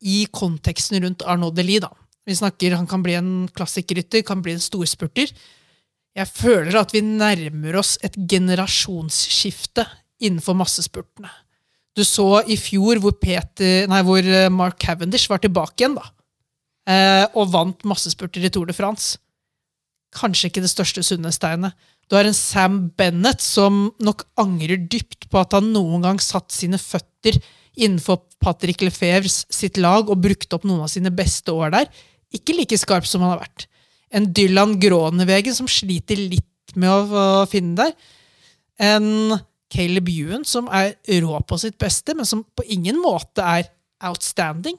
i konteksten rundt Arnaud Delis. Da. Vi snakker, Han kan bli en klassikerrytter, kan bli en storspurter. Jeg føler at vi nærmer oss et generasjonsskifte innenfor massespurtene. Du så i fjor hvor, Peter, nei, hvor øh, Mark Cavendish var tilbake igjen da, eh, og vant massespurter i Tour de France kanskje ikke det største sunnesteinet. Du har en Sam Bennett som nok angrer dypt på at han noen gang satt sine føtter innenfor Patrick Lefebvres sitt lag og brukte opp noen av sine beste år der. Ikke like skarp som han har vært. En Dylan Gronevegen som sliter litt med å, å finne der. En Caleb Ewan som er rå på sitt beste, men som på ingen måte er outstanding.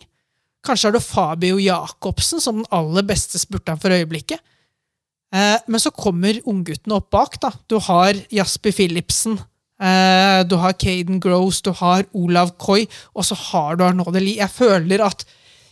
Kanskje har du Fabio Jacobsen som den aller beste spurteren for øyeblikket. Eh, men så kommer ungguttene opp bak. da. Du har Jasper Philipsen, eh, du har Caden Gross, du har Olav Koi, og så har du Arnaud Lie. Jeg føler at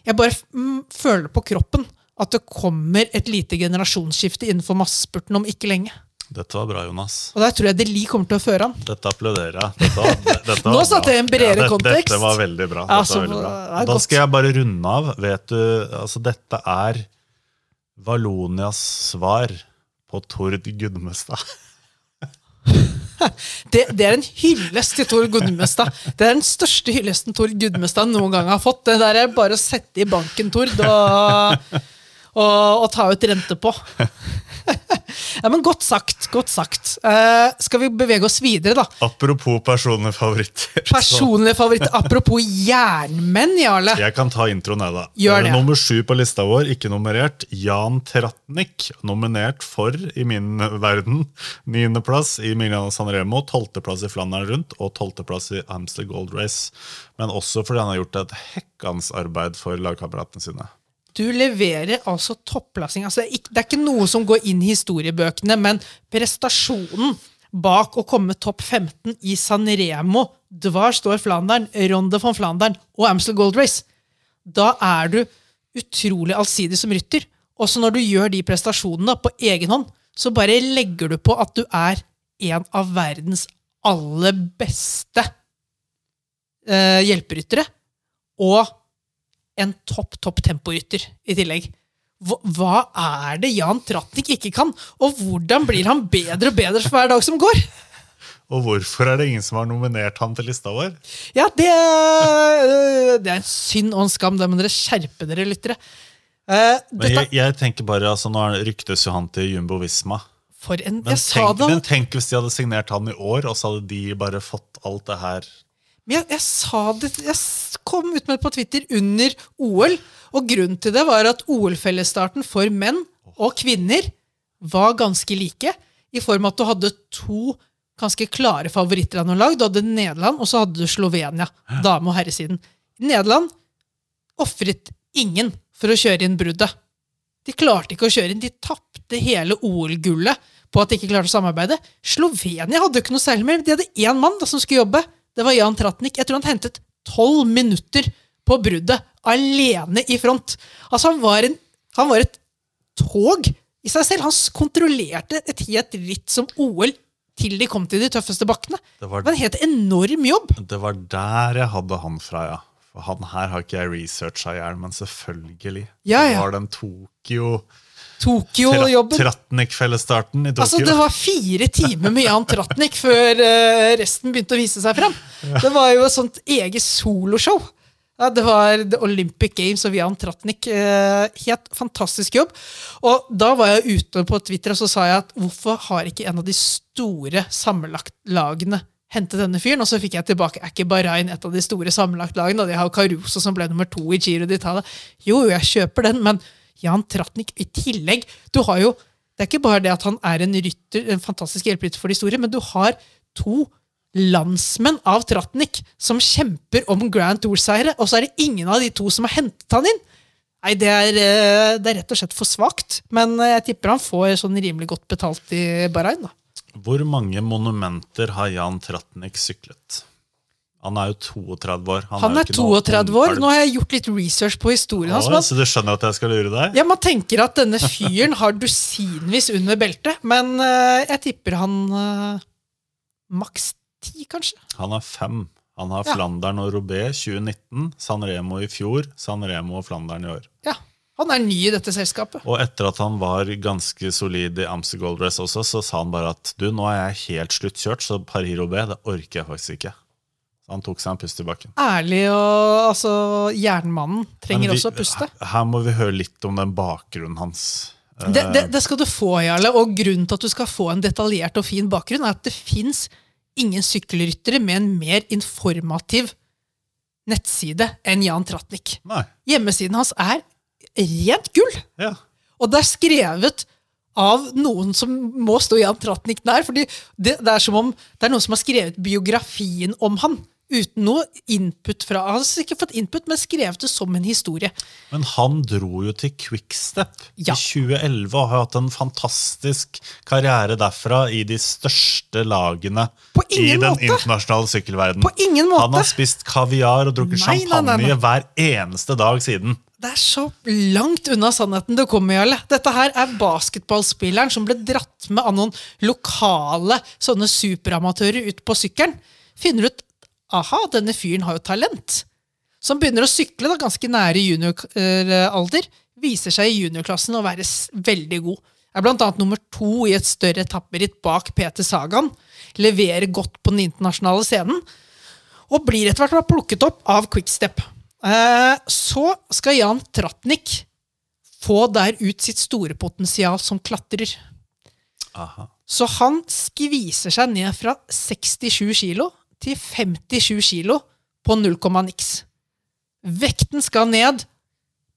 jeg bare mm, føler på kroppen at det kommer et lite generasjonsskifte innenfor massespurten om ikke lenge. Dette var bra, Jonas. Og der tror jeg Deli kommer til å føre han. Dette applauderer jeg. Dette dette Nå satte jeg en bredere det- kontekst. Dette var veldig bra. Ja, så var veldig bra. Da skal jeg bare runde av. Vet du, altså Dette er Valonias svar på Tord Gudmestad. Det, det er en hyllest til Tord Gudmestad. Det er den største hyllesten Tord Gudmestad noen gang har fått. Det der er bare å sette i banken, Tord, og, og, og ta ut rente på. Ja, men Godt sagt. godt sagt. Uh, skal vi bevege oss videre, da? Apropos personlige favoritter. Personlige favoritter. Apropos jernmenn, Jarle. Jeg kan ta introen, jeg, da. Gjør det. Eh, Nummer sju på lista vår, ikke nummerert. Jan Tratnik, nominert for, i min verden, niendeplass i Milano San Remo, tolvteplass i Flandern rundt og tolvteplass i Amster Gold Race. Men også fordi han har gjort et hekkans arbeid for lagkameratene sine. Du leverer altså topplassing. Altså, det, det er ikke noe som går inn i historiebøkene, men prestasjonen bak å komme topp 15 i San Remo, Dvar står Flandern, Ronde von Flandern og Amstel Gold Race, da er du utrolig allsidig som rytter. Også når du gjør de prestasjonene på egen hånd, så bare legger du på at du er en av verdens aller beste eh, hjelperyttere. Og en topp, topp temporytter i tillegg. Hva, er det Jan Tratnik ikke kan, og hvordan blir han bedre og bedre for hver dag som går? Og hvorfor er det ingen som har nominert han til lista vår? Ja, det, øh, det er en synd og en skam. Da må dere skjerpe dere, lyttere. Uh, jeg, jeg tenker bare, altså Nå ryktes jo han til Jumbo Visma. for en, Men tenk, men tenk hvis de hadde signert han i år, og så hadde de bare fått alt det her Men jeg, jeg sa det Jeg kom ut med det på Twitter under OL, og grunnen til det var at OL-fellesstarten for menn og kvinner var ganske like, i form av at du hadde to ganske klare favoritter av noen lag. Du hadde Nederland, og så hadde du Slovenia, dame- og herresiden. Nederland ofret ingen for å kjøre inn bruddet. De klarte ikke å kjøre inn. De tapte hele OL-gullet på at de ikke klarte å samarbeide. Slovenia hadde jo ikke noe særlig mer. De hadde én mann da, som skulle jobbe. Det var Jan Tratnik. Jeg tror han hentet tolv minutter på bruddet alene i front. Altså, han var, en, han var et tog i seg selv. Han kontrollerte et helt ritt som OL til de kom til de tøffeste bakkene. Det var- Det var en helt enorm jobb. Det var der jeg hadde han fra, ja. For han her har ikke jeg researcha i hjel, men selvfølgelig. Ja, Det ja. var den Tokyo Tokyo-jobben. Tratnik-fellesstarten i Tokyo. Altså, det var fire timer med Jan Tratnik før uh, resten begynte å vise seg frem. Det var jo et sånt eget soloshow. Ja, det var The Olympic Games og Jan Tratnik. Uh, helt fantastisk jobb. Og da var jeg ute på Twitter og så sa jeg at hvorfor har ikke en av de store sammenlagtlagene hentet denne fyren? Og så fikk jeg tilbake er ikke Bahrain et av de store sammenlagtlagene. Og de har Caruso som ble nummer to i Giro d'Italia. Jo, jo, jeg kjøper den, men Jan Tratnik i tillegg Du har jo det er ikke bare det at han er en rytter, en fantastisk hjelperytter for de store, men du har to landsmenn av Tratnik som kjemper om Grand Tour-seire, og så er det ingen av de to som har hentet han inn. Nei, det er, eh, det er rett og slett for svakt, men eh, jeg tipper han får sånn rimelig godt betalt i Bahrain. da. Hvor mange monumenter har Jan Tratnik syklet? Han er jo 32 år. Han han er er 32 år. Nå har jeg gjort litt research på historien hans. Men så du skjønner at jeg skal lure deg? Ja, Man tenker at denne fyren har dusinvis under beltet, men uh, jeg tipper han uh, maks ti, kanskje. Han har fem. Han har Ja. Flandern og Robé 2019, San Remo i fjor, San Remo og Flandern i år. Ja, Han er ny i dette selskapet. Og etter at han var ganske solid i Amster Gold Race også, så sa han bare at du, nå er jeg helt sluttkjørt, så Paris Robé det orker jeg faktisk ikke. Så han tok seg en pust i bakken. Ærlig og altså, Jernmannen trenger vi- også å puste. Her må vi høre litt om den bakgrunnen hans. Eh, Det, det, det skal du få, Jarle. Og grunnen til at du skal få en detaljert og fin bakgrunn, er at det fins ingen sykkelryttere med en mer informativ nettside enn Jan Tratnik. Nei. Hjemmesiden hans er rent gull! Ja. Og det er skrevet av noen som må stå Jan Tratnik nær. fordi det, det er som om det er noen som har skrevet biografien om han. Uten noe input fra Han har ikke fått input, men skrevet det som en historie. Men han dro jo til Quickstep Ja. i 2011 og har hatt en fantastisk karriere derfra i de største lagene i den måte. internasjonale sykkelverdenen. På ingen måte. Han har spist kaviar og drukket Nei, nei, nei, champagne nei. hver eneste dag siden. Det er så langt unna sannheten det kommer, Jarle. Dette her er basketballspilleren som ble dratt med av noen lokale sånne superamatører ut på sykkelen. Finner ut aha, denne fyren har jo talent. Som begynner å sykle da, ganske nære junioralder. Viser seg i juniorklassen å være veldig god. Er annet nummer to i et større etapperitt bak Peter Sagan. Leverer godt på den internasjonale scenen. Og blir etter hvert plukket opp av Quickstep. Eh, så skal Jan Tratnik få der ut sitt store potensial som klatrer. Aha. Så han skviser seg ned fra 67 kilo til 57 kilo på 0, niks. Vekten skal ned,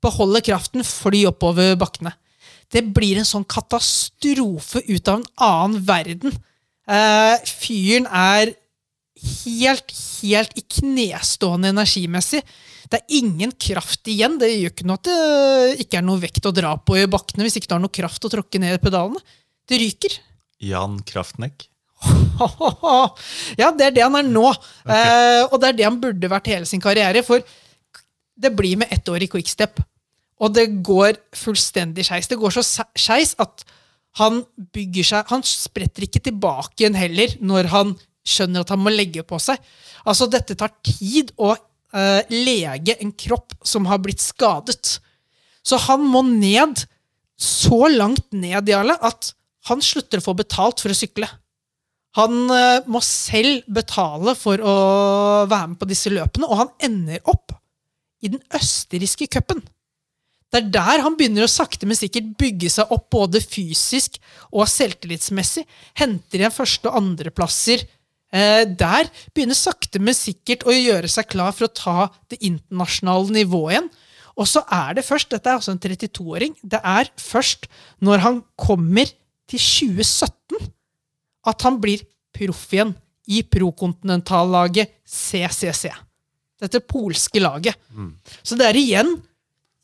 beholde kraften, fly oppover bakkene. Det blir en sånn katastrofe ut av en annen verden. Eh, fyren er helt, helt i knestående energimessig. Det er ingen kraft igjen. Det gjør ikke noe at det ikke er noe vekt å dra på i bakkene hvis ikke du har noe kraft å tråkke ned pedalene. Det ryker. Jan Kraftnek. Ja, det er det han er nå. Eh, og det er det han burde vært hele sin karriere. For det blir med ett år i quickstep. Og det går fullstendig skeis. Det går så skeis at han bygger seg Han spretter ikke tilbake igjen heller når han skjønner at han må legge på seg. Altså, dette tar tid å eh, lege en kropp som har blitt skadet. Så han må ned så langt ned, Jarle, at han slutter å få betalt for å sykle. Han eh, må selv betale for å være med på disse løpene, og han ender opp i den østerrikske cupen. Det er der han begynner å sakte, men sikkert bygge seg opp både fysisk og selvtillitsmessig. Henter igjen første- og andreplasser eh, der begynner sakte, men sikkert å gjøre seg klar for å ta det internasjonale nivået igjen. Og så er det først, dette er altså en 32-åring, det er først når han kommer til 2017 at han blir proff igjen i prokontinentallaget CCC. Dette polske laget. Så det er igjen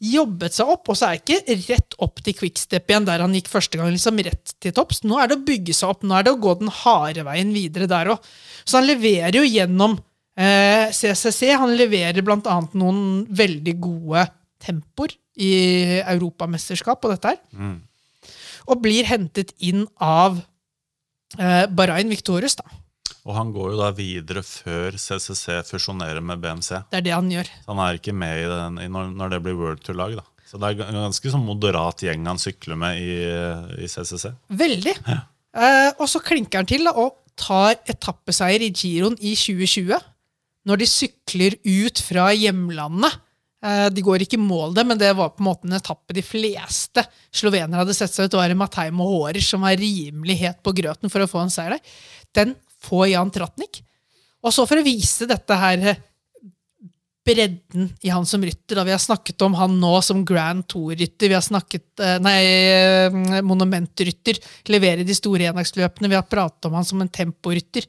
jobbet seg opp, og så er det ikke rett opp til quickstep igjen, der han gikk første gang, liksom rett til topps. Nå er det å bygge seg opp, nå er det å gå den harde veien videre der òg. Så han leverer jo gjennom eh, CCC. Han leverer annet noen veldig gode tempoer i europamesterskap og dette her. Og blir hentet inn av eh, Bahrain Victorious, da. Og han går jo da videre før CCC fusjonerer med BMC. Det er det han gjør. Så han er ikke med i den, i når, når det blir World Tour-lag. da. Så det er en ganske sånn moderat gjeng han sykler med i, i CCC. Veldig. Eh, og så klinker han til da, og tar etappeseier i Giroen i 2020. Når de sykler ut fra hjemlandet. Eh, de går ikke i mål, det, men det var på en måte en etappe de fleste slovenere hadde sett seg ut. Det var Matei Mohoric som var rimelig het på grøten for å få en seier der. Den får Jan Tratnik. Og så for å vise dette her eh, bredden i han som rytter. Da. Vi har snakket om han nå som Grand Tour-rytter. Vi har snakket eh, Nei, monumentrytter. Leverer de store enaksløpene. Vi har pratet om han som en temporytter.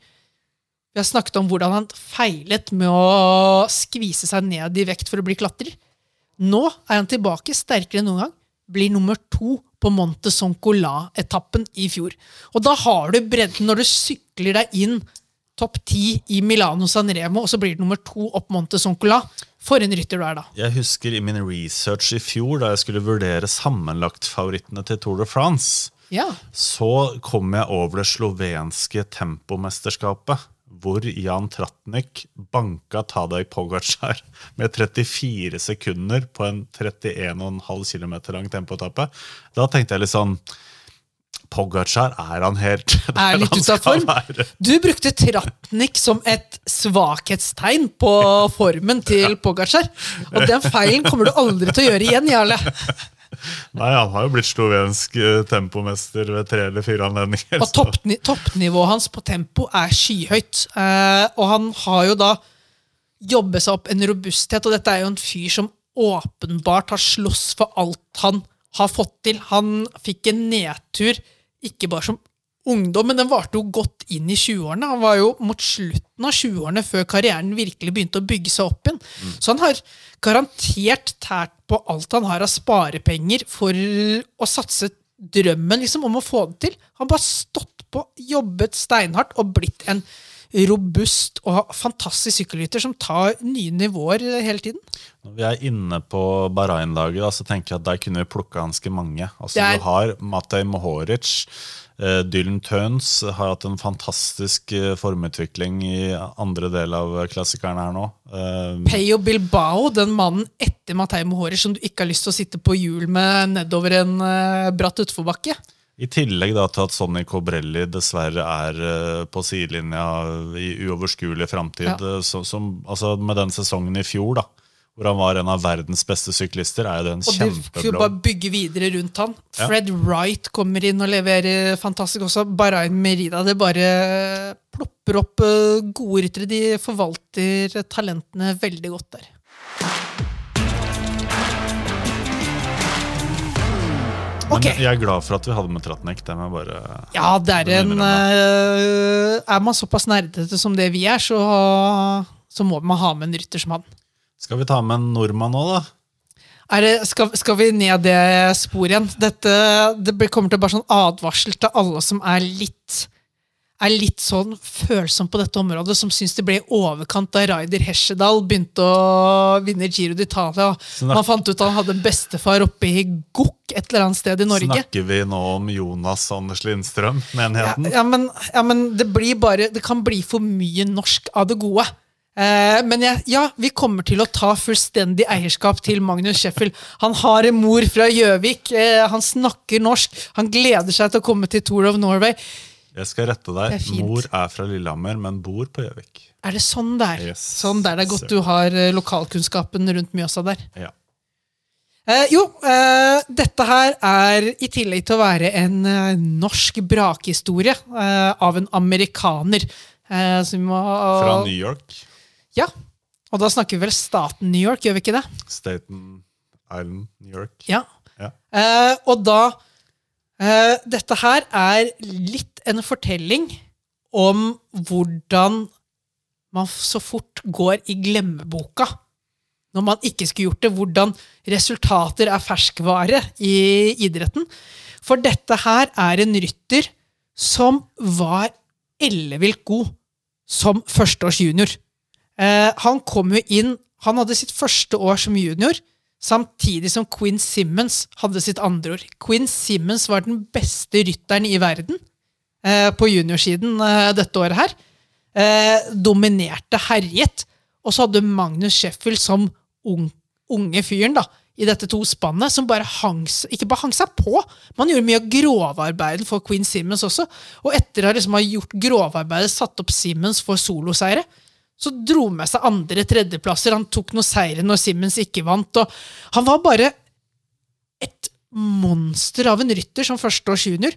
Vi har snakket om hvordan han feilet med å skvise seg ned i vekt for å bli klatrer. Nå er han tilbake, sterkere enn noen gang. Blir nummer to på Monte Soncola-etappen i fjor. Og da har du bredden når du sykler deg inn topp ti i Milano San Remo, og så blir det nummer to opp Monte Soncola. For en rytter du er da. Jeg husker i min research i fjor, da jeg skulle vurdere sammenlagtfavorittene til Tour de France, Ja. så kom jeg over det slovenske tempomesterskapet. Hvor Jan Tratnik banka Tadej Pogacar med 34 sekunder på en 31,5 km lang tempoetappe. Da tenkte jeg litt sånn Pogacar, er han helt Er der litt han av form. være? Du brukte Tratnik som et svakhetstegn på formen til Pogacar. Og den feilen kommer du aldri til å gjøre igjen, Jarle. Nei, han har jo blitt slovensk eh, tempomester ved tre eller fire anledninger. Og toppni toppnivået hans på tempo er skyhøyt. Eh, og han har jo da jobbet seg opp en robusthet, og dette er jo en fyr som åpenbart har slåss for alt han har fått til. Han fikk en nedtur, ikke bare som ungdom, men den varte jo godt inn i 20-årene. Han var jo mot slutten av 20-årene før karrieren virkelig begynte å bygge seg opp igjen. Så han har garantert tært på alt han har av sparepenger for å satse drømmen liksom, om å få det til. Han har bare stått på, jobbet steinhardt og blitt en robust og fantastisk sykkelrytter som tar nye nivåer hele tiden. Når vi er inne på Bahrain-laget, så tenker jeg at der kunne vi plukka ganske mange. Altså, er- Du har Matej Mohoric. Eh, Dylan Tøns har hatt en fantastisk eh, formutvikling i andre del av klassikeren her nå. Eh, Peyo Bilbao, den mannen etter Matei Mohori som du ikke har lyst til å sitte på hjul med nedover en eh, bratt utforbakke. I tillegg da til at Sonny Cobrelli dessverre er eh, på sidelinja i uoverskuelig framtid. Ja. eh, som, altså med den sesongen i fjor, da, hvor han var en av verdens beste syklister, er jo det en Og de skulle kjempeblå bare bygge videre rundt han. Ja. Fred Wright kommer inn og leverer fantastisk også. Barain Merida. Det bare plopper opp eh, gode ryttere. De forvalter talentene veldig godt der. Men jeg er glad for at vi hadde med Tratnik. Det må bare Ja, det er en eh, Er man såpass nerdete som det vi er, så, så må man ha med en rytter som han. Skal vi ta med en nordmann nå, da? Det, skal, skal vi ned det sporet igjen? Dette, det kommer til bare sånn advarsel til alle som er litt er litt sånn følsom på dette området, som syns det ble i overkant da Raider Hesjedal begynte å vinne Giro d'Italia. Man fant ut at han hadde en bestefar oppe i Gokk et eller annet sted i Norge. Snakker vi nå om Jonas Anders Lindstrøm, Ja, menigheten? ja, men, ja, men det blir bare Det kan bli for mye norsk av det gode. Eh, men jeg, ja, vi kommer til å ta fullstendig eierskap til Magnus Sheffield. Han har en mor fra Gjøvik. Eh, han snakker norsk. Han gleder seg til å komme til Tour of Norway. Jeg skal rette deg. Er. Mor er fra Lillehammer, men bor på Gjøvik. Er det sånn det er? Yes. Sånn der det er godt du har eh, lokalkunnskapen rundt Mjøsa der. Ja. Eh, jo, eh, dette her er i tillegg til å være en eh, norsk brakhistorie eh, av en amerikaner. Eh, vi må, Fra New York. Ja. Og da snakker vi vel staten New York, gjør vi ikke det? Staten Island, New York. Ja. Ja. Eh, og da eh, Dette her er litt en fortelling om hvordan man så fort går i glemmeboka når man ikke skulle gjort det. Hvordan resultater er ferskvare i idretten. For dette her er en rytter som var ellevilt god som førsteårs junior. Eh, han kom jo inn Han hadde sitt første år som junior, samtidig som Quinn Simmons hadde sitt andre år. Quinn Simmons var den beste rytteren i verden eh, på juniorsiden eh, dette året her. Eh, dominerte, herjet. Og så hadde Magnus Sheffield som ung, unge fyren da, i dette to spannet, som bare hang, ikke bare hang seg på, man gjorde mye av grovarbeidet for Queen Simmons også. Og etter å liksom ha gjort grovarbeidet, satt opp Simmons for soloseiere, så dro med seg andre tredjeplasser. Han tok noen seire når Simmons ikke vant. og Han var bare et monster av en rytter som førsteårs junior,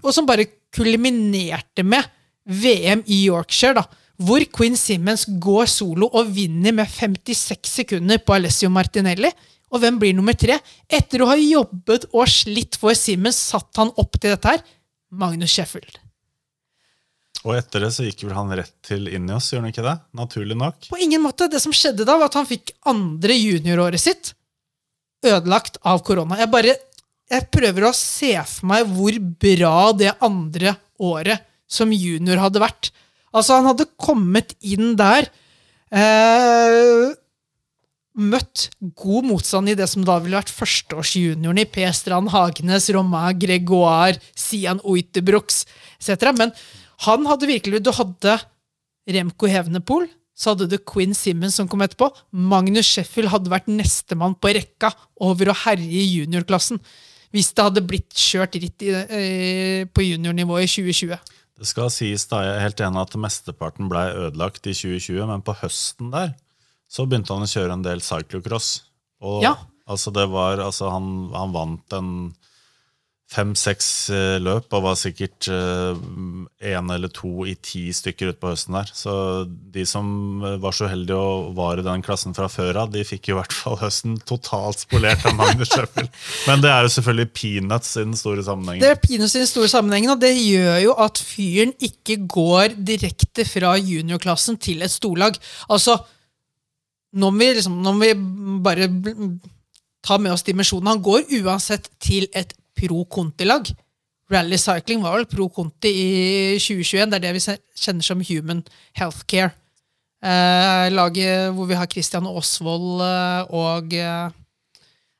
og som bare kulminerte med VM i Yorkshire, da, hvor Quinn Simmons går solo og vinner med 56 sekunder på Alessio Martinelli. Og hvem blir nummer tre? Etter å ha jobbet og slitt for Simmons, satt han opp til dette her. Magnus Sheffield. Og etter det så gikk vel han rett til Ineos, gjør han ikke det? Naturlig nok. På ingen måte. Det som skjedde da, var at han fikk andre junioråret sitt ødelagt av korona. Jeg bare jeg prøver å se for meg hvor bra det andre året som junior hadde vært. Altså, han hadde kommet inn der eh, Møtt god motstand i det som da ville vært førsteårsjunioren i P. Strand Hagenes, Romain Gregoire, Sian Oitebrooks etc. Men han hadde virkelig Du hadde Remco Hevnepol, så hadde du Quinn Simmons som kom etterpå. Magnus Sheffield hadde vært nestemann på rekka over å herje i juniorklassen. Hvis det hadde blitt kjørt ritt i, eh, på juniornivå i 2020. Det skal sies da, Jeg er helt enig at mesteparten ble ødelagt i 2020, men på høsten der så begynte han å kjøre en del cyclocross. Og Ja. altså det var, altså han, han vant en fem-seks eh, løp og var sikkert én eller to i ti stykker utpå høsten der. Så de som eh, var så uheldige og var i den klassen fra før av, de fikk i hvert fall høsten totalt spolert av Magnus Schøffel. Men det er jo selvfølgelig peanuts i den store sammenhengen. Det er peanuts i den store sammenhengen, og det gjør jo at fyren ikke går direkte fra juniorklassen til et storlag. Altså, nå må vi, liksom, nå må vi bare ta med oss dimensjonen. Han går uansett til et pro Conti-lag. Rally Cycling var vel pro Conti i 2021. Det er det vi kjenner som Human Healthcare. Eh, laget hvor vi har Christian Aasvold eh, og eh,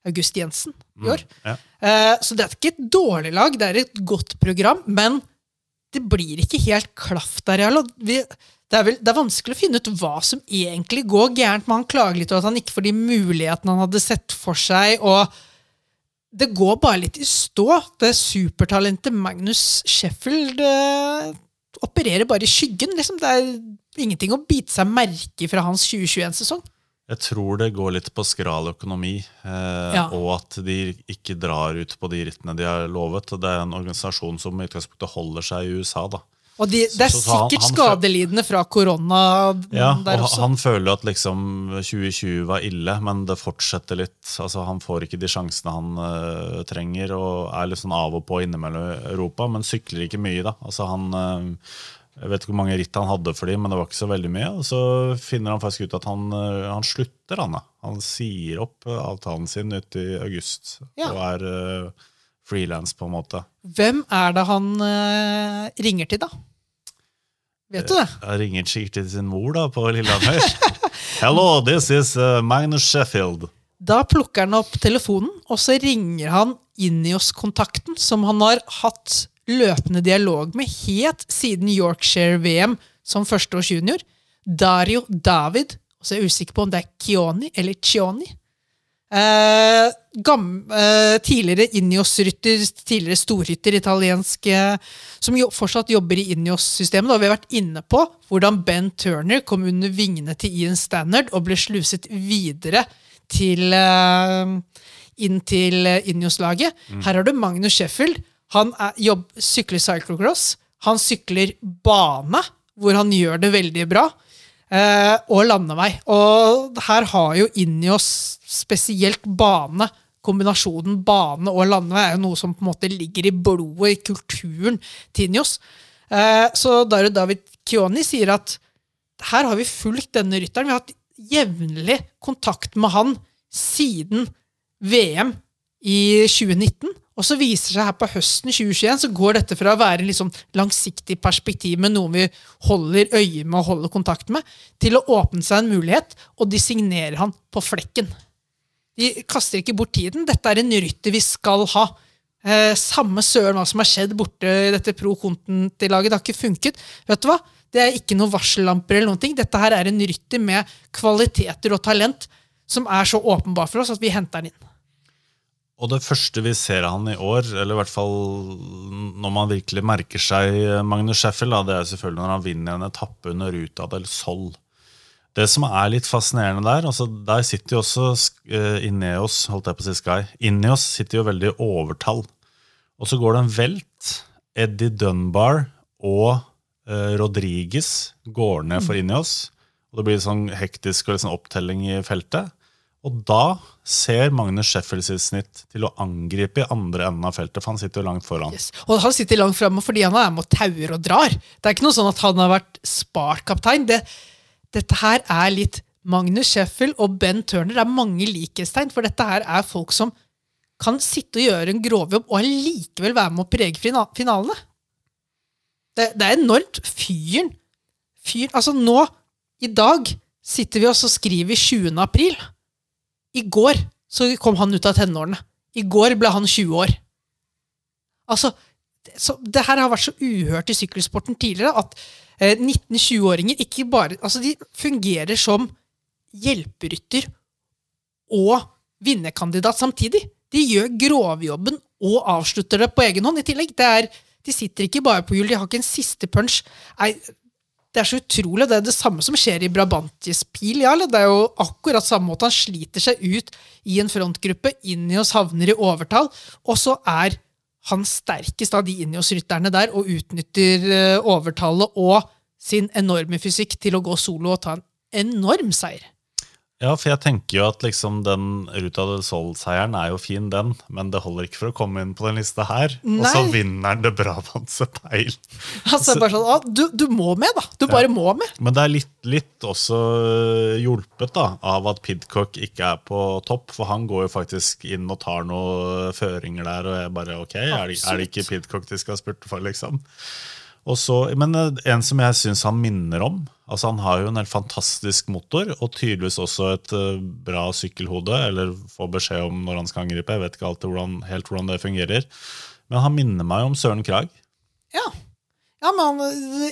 August Jensen i år. Ja. Eh, så det er ikke et dårlig lag, det er et godt program, men det blir ikke helt klaff der. Vi, det, er vel, det er vanskelig å finne ut hva som egentlig går gærent, men han klager litt over at han ikke får de mulighetene han hadde sett for seg. og det går bare litt i stå. Det supertalentet Magnus Sheffield eh, opererer bare i skyggen. Liksom. Det er ingenting å bite seg merke i fra hans 2021-sesong. Jeg tror det går litt på skral økonomi, eh, Ja. og at de ikke drar ut på de rittene de har lovet. Det er en organisasjon som i utgangspunktet holder seg i USA. da. Og de, det er Så- så han- sikkert han- skadelidende fra korona Ja, der og også. Han føler at liksom 2020 var ille, men det fortsetter litt. Altså Han får ikke de sjansene han uh, trenger, og er litt sånn av og på innimellom Europa, men sykler ikke mye. da. Altså han... Uh, jeg vet ikke hvor mange ritt han hadde for dem, men det var ikke så veldig mye. Og så finner han faktisk ut at han, eh, han slutter, han. Han sier opp avtalen sin ute i august Ja. og er uh, frilans, på en måte. Hvem er det han uh, ringer til, da? Vet du det? Jeg ringer sikkert til sin mor da, på Lillehammer. Hello, this is uh, Magnus Sheffield. Da plukker han opp telefonen, og så ringer han Inios-kontakten, som han har hatt løpende dialog med helt siden Yorkshire-VM som førsteårsjunior. Dario David, og så er jeg usikker på om det er Kioni eller Chioni. Eh, gam, uh, tidligere Ineos-rytter, tidligere storrytter, italiensk, eh, som jo, fortsatt jobber i Ineos-systemet. Da. Vi har vært inne på hvordan Ben Turner kom under vingene til Ian Standard og ble sluset videre til, uh, inn til eh, Ineos-laget. Her har du Magnus Sheffield. Han er, jobb, sykler cyclocross. Han sykler bane. hvor han gjør det veldig bra. Og landevei. Og her har jo inni spesielt bane. Kombinasjonen bane og landevei er jo noe som på en måte ligger i blodet, i kulturen til Ineos. Eh, så Daru David Kioni sier at her har vi fulgt denne rytteren. Vi har hatt jevnlig kontakt med han siden VM i 2019. Og så viser det seg her på høsten 2021 så går dette fra å være en liksom langsiktig perspektiv med noen vi holder øye med og holder kontakt med, til å åpne seg en mulighet, og de signerer han på flekken. De kaster ikke bort tiden. Dette er en rytter vi skal ha. Eh, samme søren hva som har skjedd borte i dette pro content-laget. Det har ikke funket. Vet du hva? Det er ikke noen varsellamper eller noen ting. Dette her er en rytter med kvaliteter og talent som er så åpenbar for oss at vi henter den inn. Og det første vi ser han i år, eller i hvert fall når man virkelig merker seg Magnus Scheffel, det er selvfølgelig når han vinner en etappe under Ruta del Sol. Det som er litt fascinerende der, altså der sitter jo også uh, oss, holdt jeg på å si Sky, oss sitter jo veldig overtall. Og så går det en velt. Eddie Dunbar og uh, Rodriguez går ned for Ineos. Og det blir sånn hektisk og sånn opptelling i feltet. Og da ser Magnus Scheffels sitt snitt til å angripe i andre enden av feltet, for han sitter jo langt foran. Yes. Og han sitter langt framme fordi han er med og tauer og drar. Det er ikke noe sånn at han har vært spart-kaptein. Det, dette her er litt Magnus Scheffel og Ben Turner. Det er mange likhetstegn, for dette her er folk som kan sitte og gjøre en grovjobb og allikevel være med å prege finalene. Det, det er enormt. Fyren Fyr, Altså, nå, i dag, sitter vi og skriver 20. april. I går så kom han ut av tenårene. I går ble han 20 år. Altså, så, det her har vært så uhørt i sykkelsporten tidligere at 19-20-åringer ikke bare Altså, de fungerer som hjelperytter og vinnerkandidat samtidig. De gjør grovjobben og avslutter det på egen hånd i tillegg. Er, de sitter ikke bare på hjul, de har ikke en siste punch. Nei, det er så utrolig. Det er det samme som skjer i Brabantis pil. Ja, det er jo akkurat samme måte. Han sliter seg ut i en frontgruppe, inn i oss havner i overtall, og så er han sterkest av de inni oss-rytterne der og utnytter eh, overtallet og sin enorme fysikk til å gå solo og ta en enorm seier. Ja, for jeg tenker jo at liksom den Ruta del Sol-seieren er jo fin, den, men det holder ikke for å komme inn på den lista her. Nei. Og så vinner den det Brabantse peil. Altså, bare sånn, ah, du, du, må med, da. Du bare må med. Men det er litt, litt også øh, hjulpet da, av at Pidcock ikke er på topp, for han går jo faktisk inn og tar noen føringer der, og jeg bare ok, er det, er det ikke Pidcock de skal spurte for, liksom? Så, men øh, en som jeg syns han minner om Altså Han har jo en helt fantastisk motor, og tydeligvis også et uh, bra sykkelhode. Eller får beskjed om når han skal angripe. Jeg vet ikke alltid hvordan, helt hvordan det fungerer. Men han minner meg om Søren Krag. Ja, ja men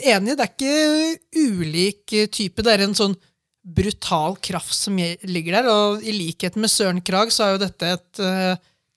enig. Det er ikke ulik type. Det er en sånn brutal kraft som ligger der. Og i likhet med Søren Krag så er jo dette et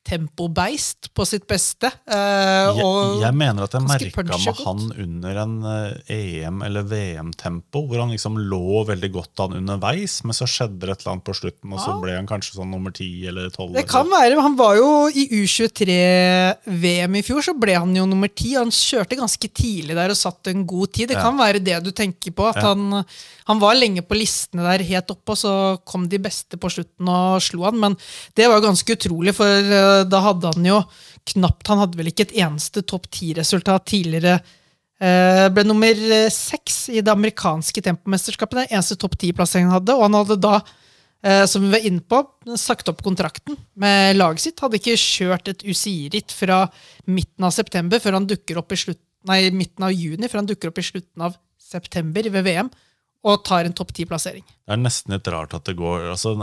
tempobeist på sitt beste. Uh, jeg, jeg, mener at jeg merka med han under en eh, EM- eller VM-tempo, hvor han liksom lå veldig godt an underveis, men så skjedde det et eller annet på slutten, og ja. så ble han kanskje sånn nummer 10 eller 12. Det kan være, Han var jo i U23-VM i fjor, så ble han jo nummer 10. Han kjørte ganske tidlig der og satt en god tid. Det ja. kan være det du tenker på. at ja. han, han, var lenge på listene der helt oppe, og så kom de beste på slutten og slo han, men det var ganske utrolig. for eh, da hadde han jo knapt Han hadde vel ikke et eneste topp ti-resultat tidligere. Eh, ble nummer seks i det amerikanske tempomesterskapet. Den eneste topp ti-plasseringen han hadde. Og han hadde da, eh, som vi var inne på, sagt opp kontrakten med laget sitt. Hadde ikke kjørt et UCI-ritt fra midten av september før han dukker opp i slutt, nei, midten av juni, før han dukker opp i slutten av september ved VM og tar en topp ti-plassering. Det er nesten litt rart at det går altså,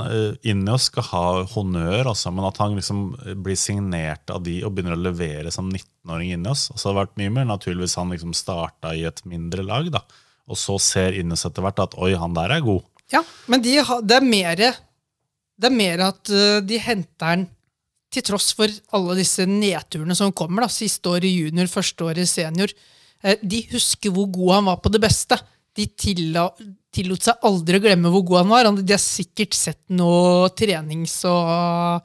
Ineos skal ha honnør, altså, men at han liksom blir signert av de og begynner å levere som 19-åring Ineos altså, Det hadde vært mye mer naturlig hvis han liksom starta i et mindre lag. da, Og så ser Ineos etter hvert at oi, han der er god. Ja, men de ha, det, er mer, det er mer at uh, de henter han til tross for alle disse nedturene som kommer. da, Siste året junior, første året senior. Uh, de husker hvor god han var på det beste de tillot seg aldri å glemme hvor god han var. De har sikkert sett noe trenings- og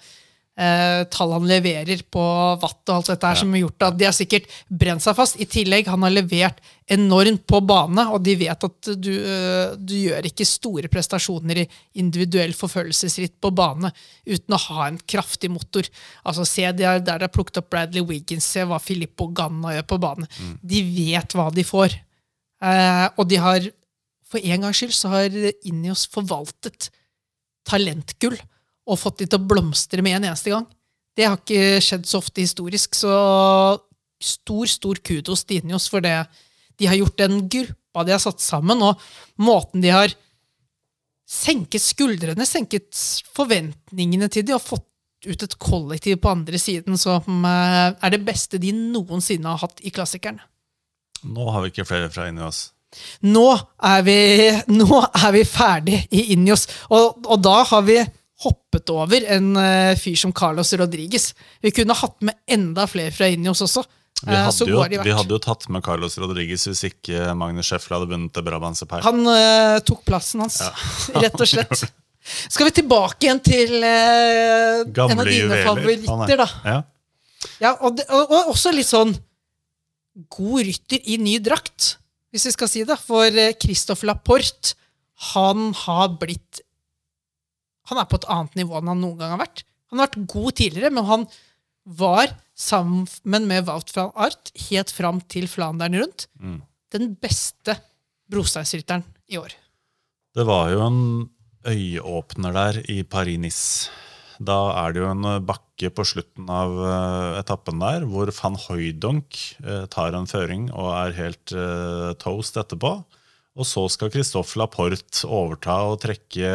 eh, tall han leverer på watt og alt dette her, som har gjort at de har sikkert brent seg fast. I tillegg, han har levert enormt på bane, og de vet at du, eh, du gjør ikke store prestasjoner i individuell forfølgelsesritt på bane uten å ha en kraftig motor. Altså, Se der, der de har plukket opp Bradley Wiggins, se hva Filippo Ganna gjør på bane. De vet hva de får. Eh, og de har, for en gangs skyld, så har Ineos forvaltet talentgull og fått de til å blomstre med en eneste gang. Det har ikke skjedd så ofte historisk, så stor, stor kudos til Ineos for det de har gjort. Den gruppa de har satt sammen, og måten de har senket skuldrene, senket forventningene til de, og fått ut et kollektiv på andre siden som eh, er det beste de noensinne har hatt i klassikeren. Nå har vi ikke flere fra inni oss. Nå er vi, nå er vi ferdig i Ineos, og, og da har vi hoppet over en uh, fyr som Carlos Rodriguez. Vi kunne hatt med enda flere fra Ineos også. Vi Eh, hadde, jo, vi hadde jo tatt med Carlos Rodriguez hvis ikke Magnus Scheffel hadde vunnet det Brabantse Han uh, tok plassen hans, rett og slett. Skal vi tilbake igjen til uh, en av dine. Er- favoritter, da? Ja. Ja, og, det, og, og også litt sånn god rytter i ny drakt, hvis vi skal si det. For eh, Christophe Laporte, han har blitt Han er på et annet nivå enn han noen gang har vært. Han har vært god tidligere, men han var, sammen med Wout van Art, helt fram til Flandern rundt, den beste brosteinsrytteren i år. Det var jo en øyeåpner der i Paris-Nice. Da er det jo en eh, bakke på slutten av eh, etappen der, hvor van Hooydonk eh, tar en føring og er helt toast etterpå. Og så skal Christophe Laporte overta og trekke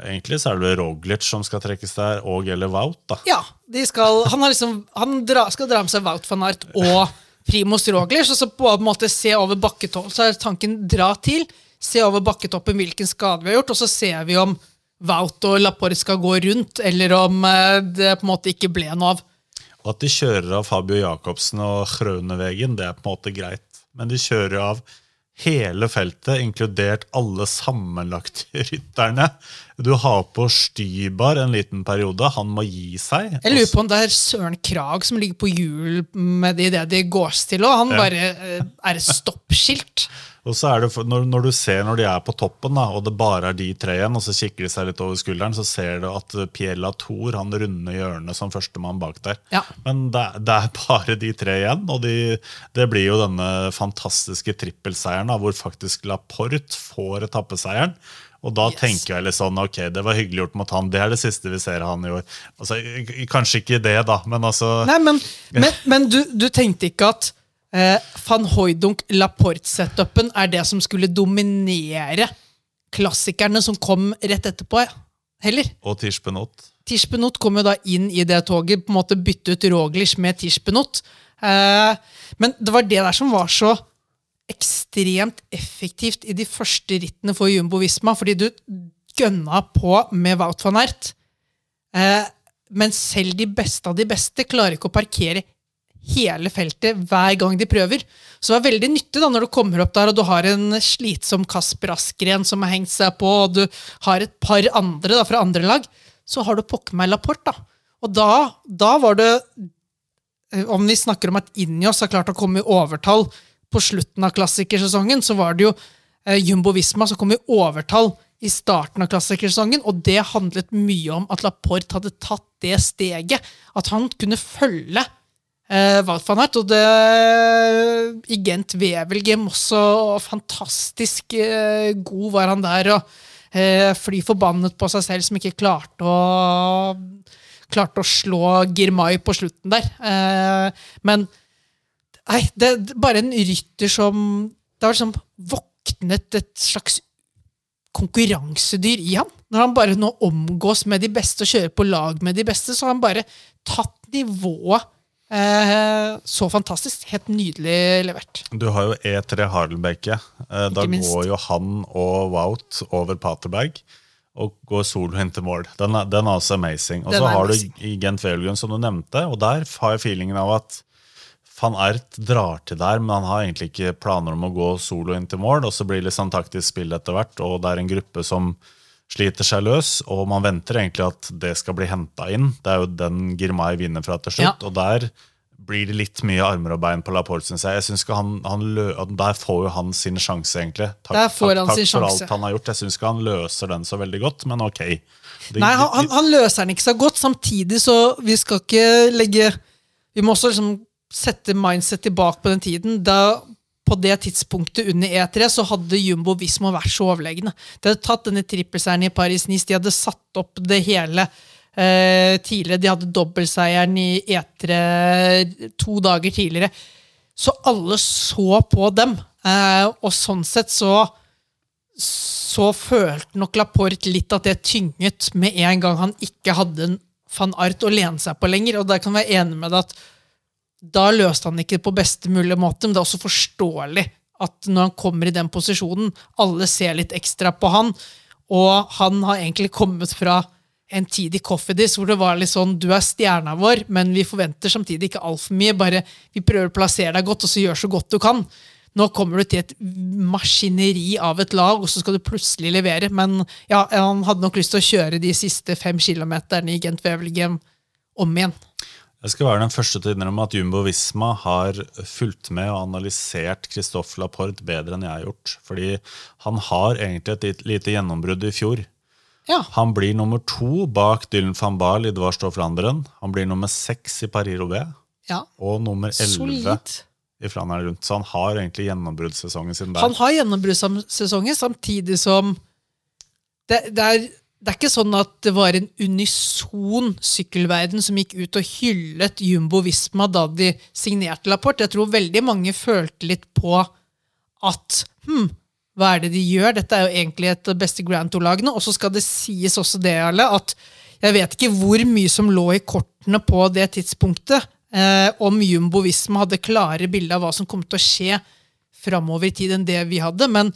Egentlig så er det Roglic som skal trekkes der, og eller Wout, da. Ja, skal, han, liksom, han dra, skal dra med seg Wout van Aert og Primoz Roglic, og så på en måte se over bakketoppen. Så er tanken dra til, se over bakketoppen hvilken skade vi har gjort, og så ser vi om Wout og Laporte skal gå rundt, eller om eh, det på en måte ikke ble noe av. At de kjører av Fabio Jacobsen og Krønevegen, det er på en måte greit. Men de kjører av hele feltet, inkludert alle sammenlagte rytterne. Du har på Stybar en liten periode. Han må gi seg. Jeg lurer på om det er Søren Krag som ligger på hjul med det idet de gås til, og han Ja. bare eh, er et stoppskilt. Og så er det, når, når du ser når de er på toppen, da, og det bare er de tre igjen, og så kikker de seg litt over skulderen, så ser du at Pierre Latour han runder hjørnet som førstemann bak der. Ja. Men det, det er bare de tre igjen, og de, det blir jo denne fantastiske trippelseieren, da, hvor faktisk Laporte får etappeseieren. Og da Yes. tenker jeg litt sånn, ok, det var hyggelig gjort mot han. Det er det siste vi ser han i år. Altså, Kanskje ikke det, da, men altså Nei, men, men, men du, du tenkte ikke at eh, van Hooydunk Laporte-setupen er det som skulle dominere klassikerne som kom rett etterpå, heller. Og Tirspenot. Tirspenot kom jo da inn i det toget, på en måte bytte ut Roglish med Tirspenot. Eh, men det var det der som var så ekstremt effektivt i de første rittene for Jumbo Visma, fordi du gønna på med Wout van Aert. Eh, men selv de beste av de beste klarer ikke å parkere hele feltet hver gang de prøver. Så det var veldig nyttig da når du kommer opp der og du har en slitsom Kasper Askren som har hengt seg på, og du har et par andre da, fra andre lag, så har du pokker meg Laporte. da. Og da, da var det eh, Om vi snakker om at Injos har klart å komme i overtall på slutten av klassikersesongen, så var det jo eh, Jumbo Visma som kom i overtall i starten av klassikersesongen, og det handlet mye om at Laporte hadde tatt det steget. At han kunne følge eh, Wout van Aert, og det i Gent Wevelgem også fantastisk eh, god var han der, og eh, fly forbannet på seg selv som ikke klarte å klarte å slå Girmay på slutten der. Eh, men nei, det er bare en rytter som Det har liksom våknet et slags konkurransedyr i han. Når han bare nå omgås med de beste og kjører på lag med de beste, så har han bare tatt nivået eh, så fantastisk. Helt nydelig levert. Du har jo E3 Hardelbeke. Eh, Da minst. går jo han og Wout over Paterberg og går solo inn til mål. Den er, den er også amazing. Og så har amazing. du Gent Wevelgem, som du nevnte, og der har jeg feelingen av at van Ert drar til der, men han har egentlig ikke planer om å gå solo inn til mål, og så blir det sånn taktisk spill etter hvert, og det er en gruppe som sliter seg løs, og man venter egentlig at det skal bli henta inn. Det er jo den Girmay vinner fra til slutt, Ja. og der blir det litt mye armer og bein på Laporte, syns jeg. jeg synes ikke han, han lø Der får jo han sin sjanse, egentlig. Takk, Der får han takk, sin takk for sjanse. alt han har gjort. Jeg syns ikke han løser den så veldig godt, men ok. Det, Nei, han, han, han løser den ikke så godt. Samtidig så vi skal ikke legge Vi må også liksom sette mindset tilbake på den tiden. Da på det tidspunktet under E3 så hadde Jumbo Visma vært så overlegne. De hadde tatt denne trippelseieren i Paris-Nice, de hadde satt opp det hele eh, tidligere. De hadde dobbeltseieren i E3 to dager tidligere. Så alle så på dem, eh, og sånn sett så så følte nok Laporte litt at det tynget med en gang han ikke hadde en van Art å lene seg på lenger. Og der kan jeg være enig med deg at da løste han ikke det på beste mulige måte, men det er også forståelig at når han kommer i den posisjonen, alle ser litt ekstra på han, og han har egentlig kommet fra en tid i Coffeedis hvor det var litt sånn du er stjerna vår, men vi forventer samtidig ikke altfor mye. Bare vi prøver å plassere deg godt, og så gjør så godt du kan. Nå kommer du til et maskineri av et lag, og så skal du plutselig levere. Men ja, han hadde nok lyst til å kjøre de siste fem kilometerne i Gent Wevelgem om igjen. Jeg skal være den første til å innrømme at Jumbo Visma har fulgt med og analysert Christophe Laporte bedre enn jeg har gjort. Fordi han har egentlig et lite- gjennombrudd i fjor. Ja, Han blir nummer to bak Dylan van Baal i Dwars of Flanderen. Han blir nummer seks i Paris-Roubaix ja. og nummer elleve i Flandern rundt. Så han har egentlig gjennombruddssesongen sin der. Han har gjennombruddssesongen, samtidig som det, det, er, det er ikke sånn at det var en unison sykkelverden som gikk ut og hyllet Jumbo Visma da de signerte Lapport. Jeg tror veldig mange følte litt på at hm, hva er det de gjør? Dette er jo egentlig et av de beste Grand Tour-lagene. Og så skal det sies også det, alle, at jeg vet ikke hvor mye som lå i kortene på det tidspunktet. Eh, om Jumbo Visma hadde klare bilder av hva som kom til å skje framover i tid enn det vi hadde. Men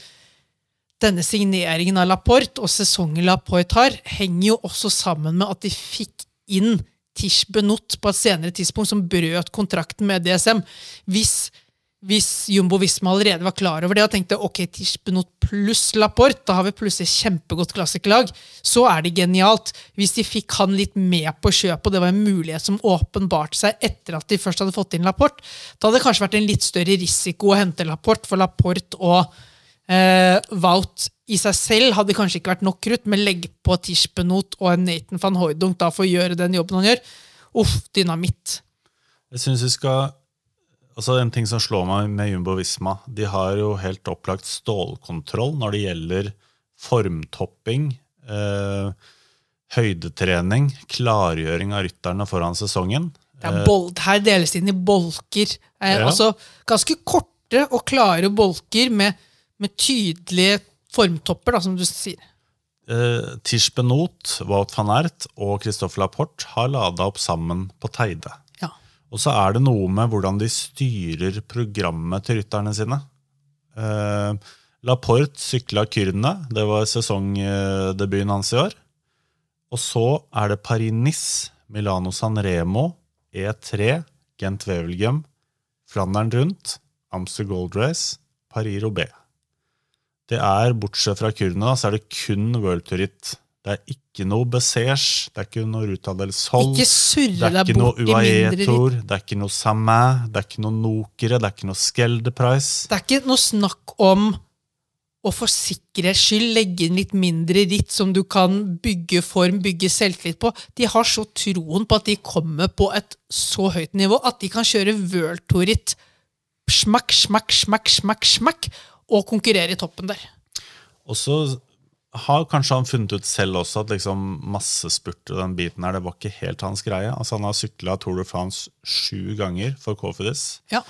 denne signeringen av Laporte og sesongen Laporte har, henger jo også sammen med at de fikk inn Tish Benot på et senere tidspunkt, som brøt kontrakten med DSM. Hvis, hvis Jumbo Visma allerede var klar over det og tenkte ok, Tish Benot pluss Laporte, da har vi plutselig kjempegodt klassiklag, så er det genialt. Hvis de fikk han litt med på kjøpet, og det var en mulighet som åpenbarte seg etter at de først hadde fått inn Laporte, da hadde det kanskje vært en litt større risiko å hente Laporte, for Laporte og Eh, Wout i seg selv hadde kanskje ikke vært nok krutt, men legg på Tischbenot og en Nathan van Hooydonk da for å gjøre den jobben han gjør. Uff, dynamitt. Jeg synes vi skal Altså En ting som slår meg med Jumbo Visma, de har jo helt opplagt stålkontroll når det gjelder formtopping, eh, høydetrening, klargjøring av rytterne foran sesongen. Det er bold, her deles det inn i bolker. Eh, Ja. Altså ganske korte og klare bolker med, med tydelige formtopper, da, som du sier. Eh, Tish Benot, Wout van Ert og Christoffer Laporte har lada opp sammen på Teide. Ja. Og så er det noe med hvordan de styrer programmet til rytterne sine. Eh, Laporte sykla Kyrne, det var sesongdebuten hans i år. Og så er det Paris-Nice, Milano San Remo, E3, Gent Wevelgem, Flandern rundt, Amster Gold Race, Paris-Roubaix. Det er, bortsett fra kurdene, da, så er det kun World Tour Ritt. Det er ikke noe Bessers, det er ikke noe Ruta del Sol. Det er ikke noe. UAE-tour, det er ikke noe Samin, det er ikke noe Nokere, det er ikke noe Skeldeprice. Det er ikke noe snakk om å for sikkerhets skyld legge inn litt mindre ritt som du kan bygge form, bygge selvtillit på. De har så troen på at de kommer på et så høyt nivå at de kan kjøre World Tour-ritt smakk, smakk, smakk, smakk, smakk, og konkurrere i toppen der. Og så har kanskje han funnet ut selv også at liksom massespurt og den biten her, det var ikke helt hans greie. Altså Han har sykla Tour de France sju ganger for Cofidis. Ja.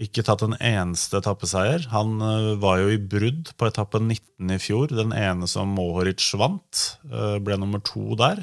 Ikke tatt en eneste etappeseier. Han øh, var jo i brudd på etappe 19 i fjor. Den ene som Mohoric vant, øh, ble nummer to der.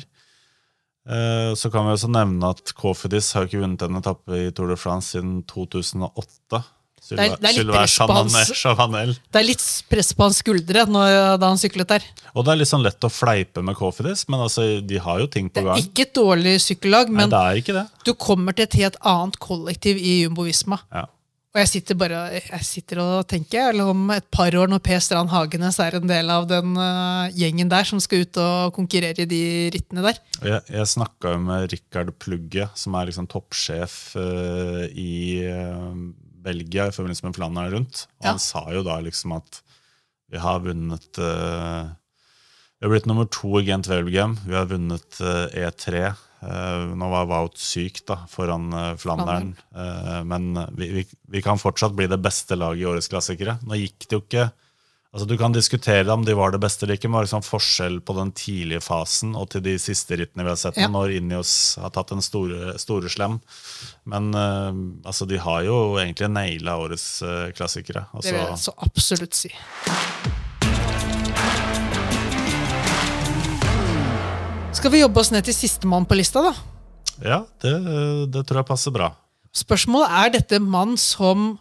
Eh, Så kan vi også nevne at Cofidis har ikke vunnet en etappe i Tour de France siden 2008. Det er- det er litt press på hans- Chavanel- Chavanel. Det er litt press på hans skuldre når, da han syklet der. Og det er litt sånn lett å fleipe med Cofidis, men altså, de har jo ting på gang. Det er ikke et dårlig sykkellag, Nei, men det. du kommer til et helt annet kollektiv i Jumbo Visma. Ja. Og jeg sitter bare jeg sitter og tenker eller om et par år, når Per Strand Hagenes er en del av den uh, gjengen der som skal ut og konkurrere i de rittene der. Jeg, jeg snakka jo med Rikard Plugge, som er liksom toppsjef uh, i eh, Belgia i forbindelse med Flandern rundt. Og Ja. han sa jo da liksom at vi har vunnet uh, Vi har blitt nummer to i Gent Wevelgem. Vi har vunnet uh, E3. Uh, nå var Wout syk da, foran uh, Flandern, Eh, men vi, vi, vi kan fortsatt bli det beste laget i årets klassikere. Nå gikk det jo ikke Altså Du kan diskutere om de var det beste eller ikke, men det var liksom forskjell på den tidlige fasen og til de siste rittene vi har sett, Ja. når Ineos har tatt den store, store slem. Men uh, altså de har jo egentlig naila årets uh, klassikere. Det vil jeg Altså, så absolutt si. Skal vi jobbe oss ned til sistemann på lista, da? ja, det, det tror jeg passer bra. Spørsmålet er dette mann som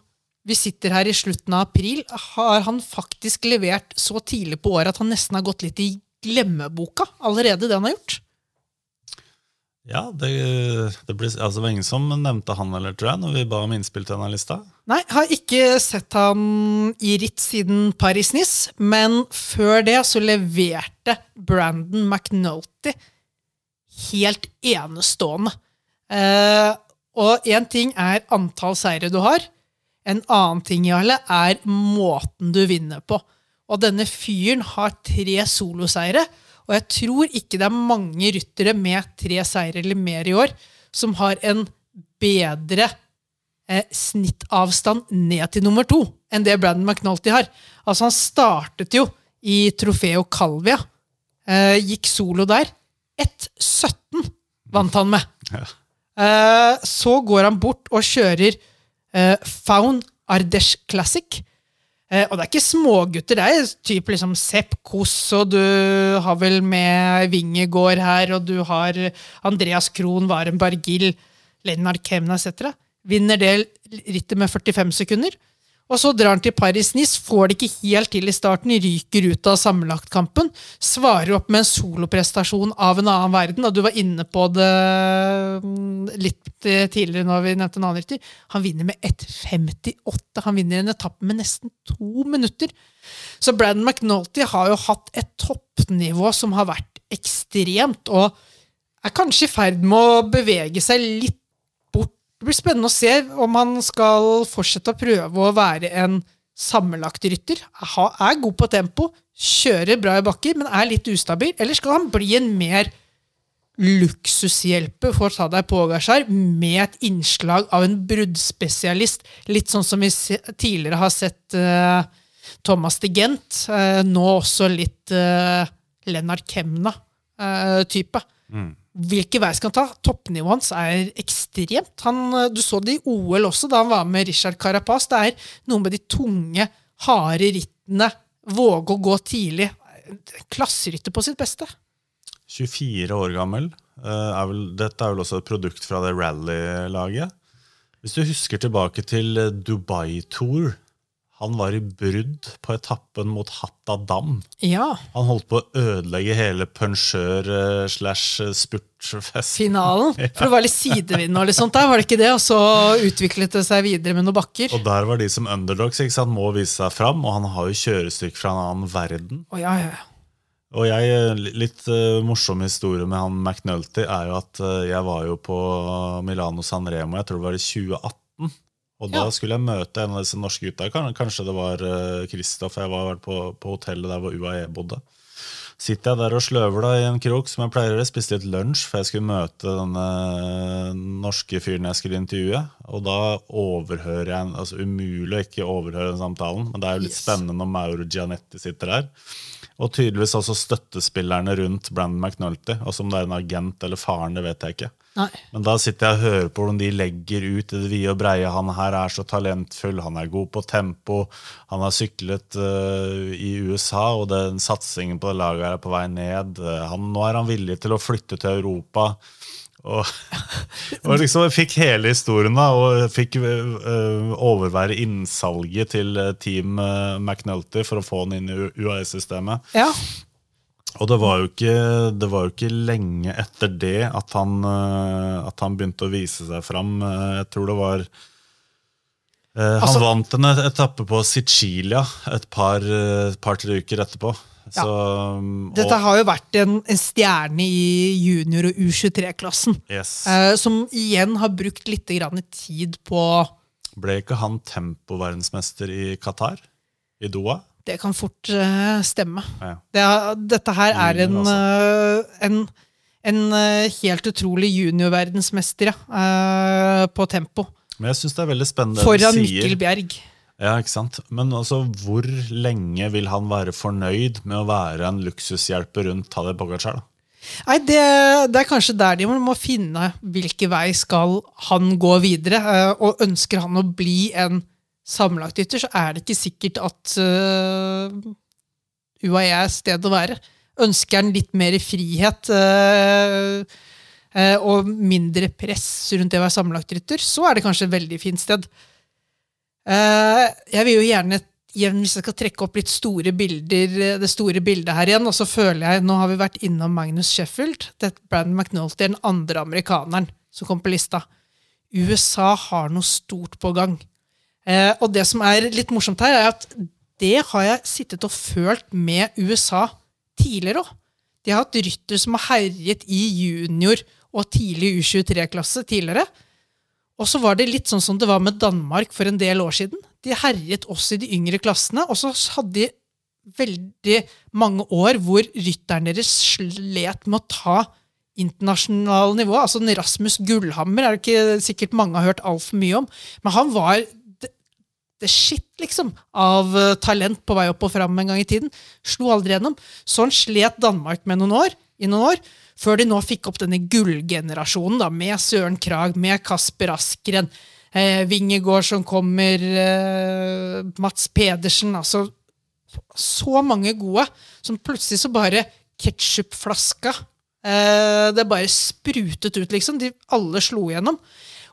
vi sitter her i slutten av april. Har han faktisk levert så tidlig på året at han nesten har gått litt i glemmeboka allerede, det han har gjort? Ja, det, det, ble, altså, var ingen som nevnte han eller, tror jeg, når vi ba om innspill til denne lista. Nei, har ikke sett han i ritt siden Paris-Nice, men før det så leverte Brandon McNulty helt enestående. Eh, og én ting er antall seire du har, en annen ting, Jarle, er måten du vinner på. Og denne fyren har tre soloseire, og jeg tror ikke det er mange ryttere med tre seire eller mer i år som har en bedre eh, snittavstand ned til nummer to enn det Brandon McNulty har. Altså Han startet jo i Trofeo Calvia. Eh, gikk solo der. 1,17 vant han med. Ja. Eh, så går han bort og kjører eh, Faun Ardesh Classic. Eh, og det er ikke smågutter, det er typ liksom Sepp Koss, og du har vel med Vingegård her, og du har Andreas Krohn, Varen Bargill, Lennart Kemna etc. Vinner det rittet med 45 sekunder. Og så drar han til Paris-Nice, får det ikke helt til i starten, ryker ut av sammenlagtkampen. Svarer opp med en soloprestasjon av en annen verden, og du var inne på det mm, litt eh, tidligere når vi nevnte en annen rytter. Han vinner med 1,58. Han vinner en etappe med nesten to minutter. Så Braden McNulty har jo hatt et toppnivå som har vært ekstremt, og er kanskje i ferd med å bevege seg litt. Det blir spennende å se om han skal fortsette å prøve å være en sammenlagt rytter. Er god på tempo, kjører bra i bakker, men er litt ustabil. Eller skal han bli en mer luksushjelper for Tadej Pogasjar med et innslag av en bruddspesialist? Litt sånn som vi tidligere har sett uh, Thomas de Gent. Uh, nå også litt uh, Lennart Kemna-type. Hvilke vei skal han ta? Toppnivået hans er ekstremt. Han, eh, du så det i OL også, da han var med Richard Carapaz. Det er noe med de tunge, harde rittene. Våge å gå tidlig. Klasserytter på sitt beste. 24 år gammel. eh, Er vel, dette er vel også et produkt fra det rally-laget. Hvis du husker tilbake til Dubai Tour Han var i brudd på etappen mot Hatta Dam. Ja. Han holdt på å ødelegge hele punsjør eh, spurtfest. Finalen. For det var litt sidevind og litt sånt der, var det ikke det? Og så utviklet det seg videre med noen bakker. Og der var de som underdogs ikke sant, må vise seg fram, og han har jo kjørestykke fra en annen verden. Oh, ja, ja. Og jeg, litt uh, morsom historie med han McNulty er jo at uh, jeg var jo på Milano San Remo, jeg tror det var i 2018. Og da Ja. skulle jeg møte en av disse norske gutta. Kanskje det var eh, Kristoff. Jeg var på, på hotellet der hvor UAE bodde. Sitter jeg der og sløver da i en krok, som jeg pleier å. Spiste litt lunsj, for jeg skulle møte denne norske fyren jeg skulle intervjue. Og da overhører jeg en, altså Umulig å ikke overhøre den samtalen, men det er jo litt Yes. spennende når Mauro Gianetti sitter der. Og tydeligvis også støttespillerne rundt Brandon McNulty. Og som det er en agent eller faren, det vet jeg ikke. Nei. Men da sitter jeg og hører på hvordan de legger ut i det vide og breie. Han her er så talentfull, han er god på tempo, han har syklet uh, i USA, og den satsingen på det laget er på vei ned. Eh, han, nå er han villig til å flytte til Europa. Og, og liksom jeg fikk hele historien da, og jeg fikk uh, overvære innsalget til Team McNulty for å få han inn i UAE-systemet. Ja. Og det var, ikke, det var jo ikke lenge etter det at han, eh, at han begynte å vise seg fram. Eh, Jeg tror det var Eh, han Altså- vant en etappe på Sicilia et par-tre par, uker etterpå. Så, og, Dette har jo vært en, en stjerne i junior- og U23-klassen. yes. Eh, som igjen har brukt litt grann tid på Ble ikke han tempoverdensmester i Qatar? I Doha? Det kan fort uh, stemme. Ja. Det, dette her er en, eh, en, en uh, helt utrolig juniorverdensmester ja, på tempo. Men jeg syns det er veldig spennende Foran. Mikkel Bjerg. Ja, ikke sant? Men altså, hvor lenge vil han være fornøyd med å være en luksushjelper rundt Tadej Pogacar? da? Nei, det, det er kanskje der de må, finne hvilken vei skal han gå videre. Og ønsker han å bli en sammenlagtrytter, så er det ikke sikkert at uh, UAE er stedet å være. Ønsker han litt mer frihet uh, uh, og mindre press rundt det å være sammenlagtrytter, så er det kanskje et veldig fint sted. Eh, jeg vil jo gjerne hvis jeg skal trekke opp litt store bilder, eh, det store bildet her igjen, og så føler jeg, nå har vi vært innom Magnus Sheffield, det er Brandon McNulty den andre amerikaneren som kom på lista. USA har noe stort på gang. Eh, og det som er litt morsomt her, er at det har jeg sittet og følt med USA tidligere òg. De har hatt rytter som har herjet i junior og tidlig U23-klasse tidligere. Og så var det litt sånn som det var med Danmark for en del år siden. De herjet også i de yngre klassene, og så hadde de veldig mange år hvor rytteren deres slet med å ta internasjonalt nivå. Altså Rasmus Gullhammer er det ikke sikkert mange har hørt altfor mye om, men han var shit, liksom, av eh, talent på vei opp og fram en gang i tiden. Slo aldri gjennom. Sånn slet Danmark med noen år, i noen år, før de nå fikk opp denne gullgenerasjonen, da, med Søren Krag, med Kasper Askren, eh, Vingegård som kommer, eh, Mats Pedersen altså Så mange gode som plutselig så bare Ketsjupflaska eh, Det bare sprutet ut, liksom. De alle slo igjennom.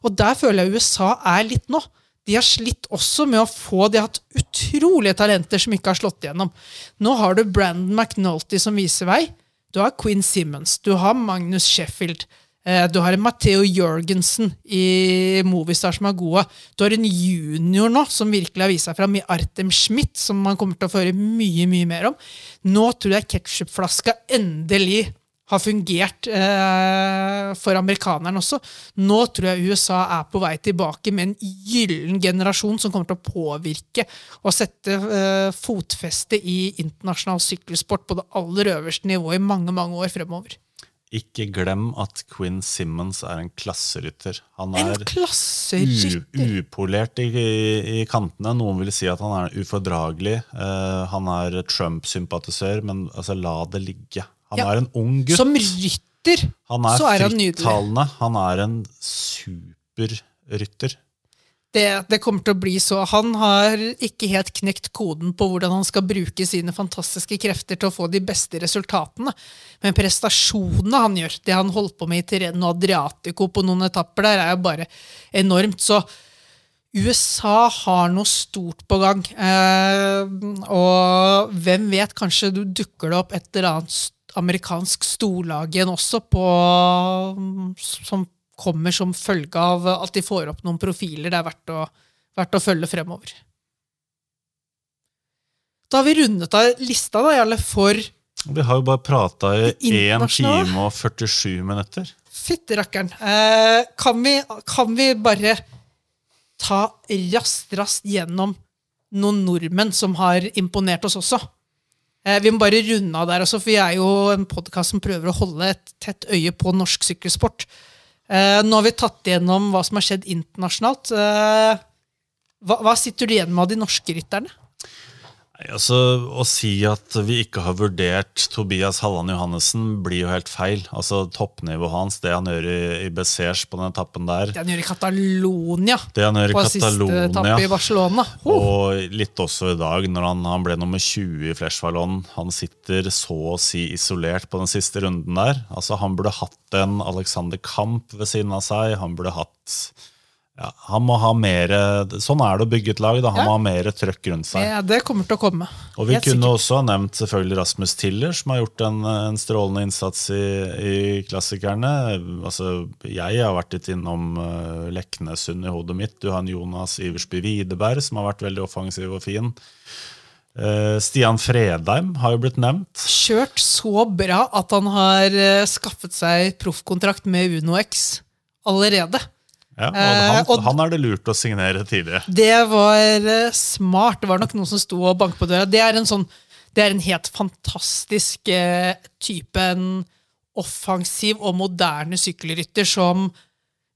Og der føler jeg USA er litt nå. De har slitt også med å få De har hatt utrolige talenter som ikke har slått igjennom. Nå har du Brandon McNulty som viser vei. Du har Quinn Simmons. Du har Magnus Sheffield. eh, Du har en Matheo Jørgensen i Movistar som er gode. Du har en junior nå som virkelig har vist seg fram i Artem Schmidt, som man kommer til å få høre mye mye mer om. Nå tror jeg ketsjupflaska endelig har fungert eh, for amerikanerne også. Nå tror jeg USA er på vei tilbake med en gyllen generasjon som kommer til å påvirke og sette eh, fotfeste i internasjonal sykkelsport på det aller øverste nivået i mange mange år fremover. Ikke glem at Quinn Simmons er en klasserytter. Han En er upolert i, i, kantene. Noen vil si at han er ufordragelig. Eh, han er Trump-sympatisør, men altså, la det ligge. Han Ja. er en ung gutt. Som rytter han er så er han nydelig. Han er en superrytter. Det, det kommer til å bli så. Han har ikke helt knekt koden på hvordan han skal bruke sine fantastiske krefter til å få de beste resultatene. Men prestasjonene han gjør, det han holdt på med i Tireno Adriatico på noen etapper der, er jo bare enormt. Så USA har noe stort på gang. Eh, og hvem vet, kanskje du dukker det opp et eller annet st- amerikansk storlag igjen også, på, som kommer som følge av at de får opp noen profiler det er verdt å, verdt å følge fremover. Da har vi rundet av lista, da, Jarle, for Vi har jo bare prata i 1 time og 47 minutter. Fytti rakkeren. Eh, kan, vi, kan vi bare ta raskt, raskt gjennom noen nordmenn som har imponert oss også? Eh, vi må bare runde av der også, for vi er jo en podkast som prøver å holde et tett øye på norsk sykkelsport. Eh, nå har vi tatt igjennom hva som har skjedd internasjonalt. Eh, hva, sitter du igjen med av de norske rytterne? Altså, Å si at vi ikke har vurdert Tobias Halland Johannessen, blir jo helt feil. Altså, Toppnivået hans, det han gjør i, i Besers på den etappen der, Det han gjør i Catalonia det han gjør i på siste etappe i Barcelona. Oh. Og litt også i dag, når han, han ble nummer 20 i Flesh Wallon. Han sitter så å si isolert på den siste runden der. Altså, Han burde hatt en Alexander Kamp ved siden av seg. Han burde hatt Ja, han må ha mer, Sånn er det å bygge et lag. Da. Han Ja. må ha mer trøkk rundt seg. Ja, det kommer til å komme. Og vi Helt kunne sikkert. også ha nevnt selvfølgelig Rasmus Tiller, som har gjort en, en strålende innsats i, i klassikerne. Altså, jeg har vært litt innom uh, Leknesund i hodet mitt. Du har en Jonas Iversby Widerberg, som har vært veldig offensiv og fin. Eh, Stian Fredheim har jo blitt nevnt. Kjørt så bra at han har eh, skaffet seg proffkontrakt med UnoX allerede. Ja, og Eh, han, og- han er det lurt å signere tidlig. Det var eh, smart. Det var nok noen som sto og banket på døra. Det er en sånn det er en helt fantastisk eh, type en offensiv og moderne sykkelrytter som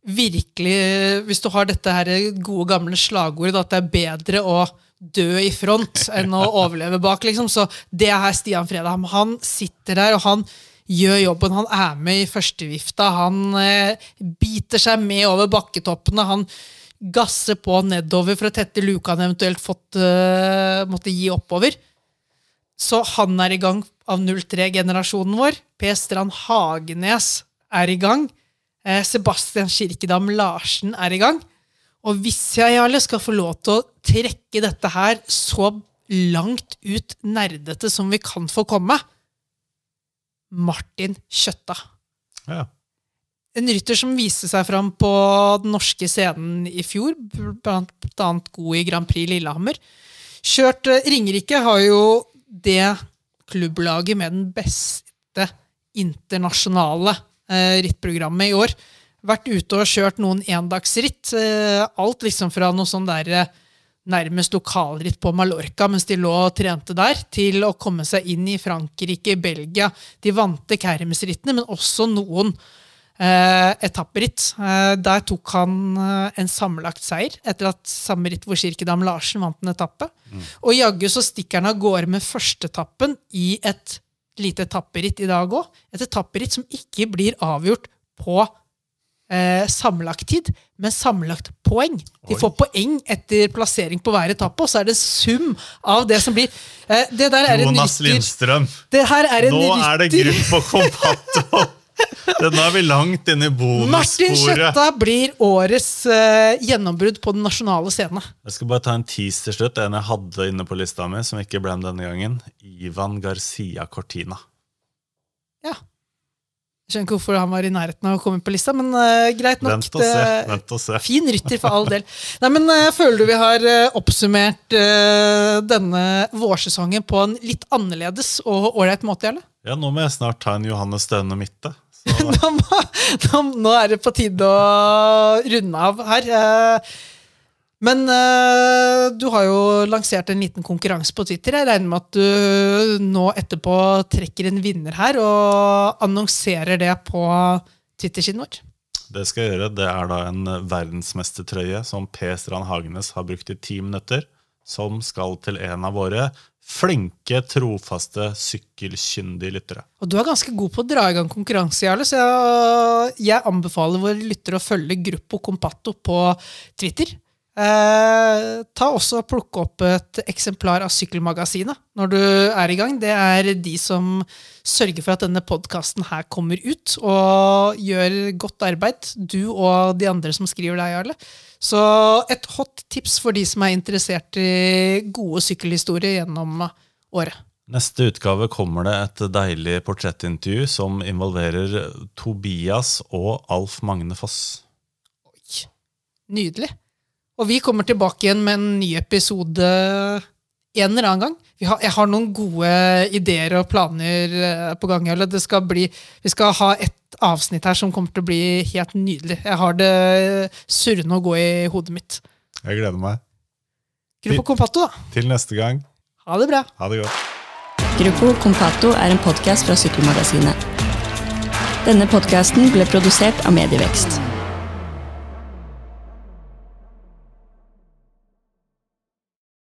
virkelig Hvis du har dette her gode, gamle slagordet at det er bedre å dø i front enn å overleve bak, liksom. Så det er her Stian Fredheim. Han sitter der, og han gjør jobben. Han er med i førstevifta. Han eh, biter seg med over bakketoppene. Han gasser på nedover for å tette luka han eventuelt fått, eh, måtte gi oppover. Så han er i gang av 03-generasjonen vår. Per Strand Hagenes er i gang. Eh, Sebastian Kirkedam Larsen er i gang. Og hvis jeg Jarle, skal få lov til å trekke dette her så langt ut nerdete som vi kan få komme Martin Kjøtta. Ja. En rytter som viste seg fram på den norske scenen i fjor, annet god i Grand Prix Lillehammer. Kjørt eh, Ringerike har jo det klubblaget med den beste internasjonale eh, rittprogrammet i år. Vært ute og kjørt noen endagsritt. Eh, alt liksom fra noe sånn der eh, nærmest lokalritt på Mallorca mens de lå og trente der, til å komme seg inn i Frankrike, Belgia. De vante Kermes-rittene, men også noen eh, etapperitt. Eh, der tok han eh, en sammenlagt seier, etter at samme ritt hvor Kirkedam Larsen vant en etappe. Og jaggu så stikker han av gårde med førsteetappen i et lite etapperitt i dag òg. Et etapperitt som ikke blir avgjort på eh, sammenlagt tid, men sammenlagt poeng. De Oi. får poeng etter plassering på hver etappe, og så er det sum av det som blir eh, Det er Jonas rytter Lindstrøm. Det her er en Nå er det grunn på Compatto! Nå er vi langt inn i Martin Kjøtta blir årets uh, gjennombrudd på den nasjonale scenen. Jeg skal bare ta en tease til slutt. En jeg hadde inne på lista mi, som ikke ble med denne gangen. Ivan Garcia Cortina. Ja. Skjønner ikke hvorfor han var i nærheten av å komme på lista, men uh, greit nok. Vent og se. Vent og se. Fin rytter for all del. Nei, men uh, Føler du vi har uh, oppsummert denne vårsesongen på en litt annerledes og ålreit måte, eller? Ja, nå må jeg snart ta en Johannes Støne Mitte. Så Nå, må- nå, nå er det på tide å runde av her. Eh. Men uh, du har jo lansert en liten konkurranse på Twitter. Jeg regner med at du nå etterpå trekker en vinner her og annonserer det på Twitter-siden vår. det skal jeg gjøre. Det er da en verdensmestertrøye som P. Strand Hagenes har brukt i ti minutter. Som skal til en av våre flinke, trofaste, sykkelkyndige lyttere. Og du er ganske god på å dra i gang konkurranse, Jarle, så jeg, jeg anbefaler våre lyttere å følge Gruppo Compato på Twitter. Eh, ta også og Plukke opp et eksemplar av Sykkelmagasinet når du er i gang. Det er de som sørger for at denne podkasten her kommer ut, og gjør godt arbeid. Du og de andre som skriver deg, Jarle. Så et hot tips for de som er interessert i gode sykkelhistorier gjennom året. Neste utgave kommer det et deilig portrettintervju som involverer Tobias og Alf Magne Foss. Nydelig. Og vi kommer tilbake igjen med en ny episode en eller annen gang. Vi har, jeg har noen gode ideer og planer eh, på gang. Eller Det skal bli, vi skal ha et avsnitt her som kommer til å bli helt nydelig. Jeg har det surrende å gå i hodet mitt. Jeg gleder meg. Gruppo Compato, da. Til neste gang. Ha det bra. Ha det godt. Gruppo Compato er en podkast fra Sykkelmagasinet. Denne podkasten ble produsert av Medievekst.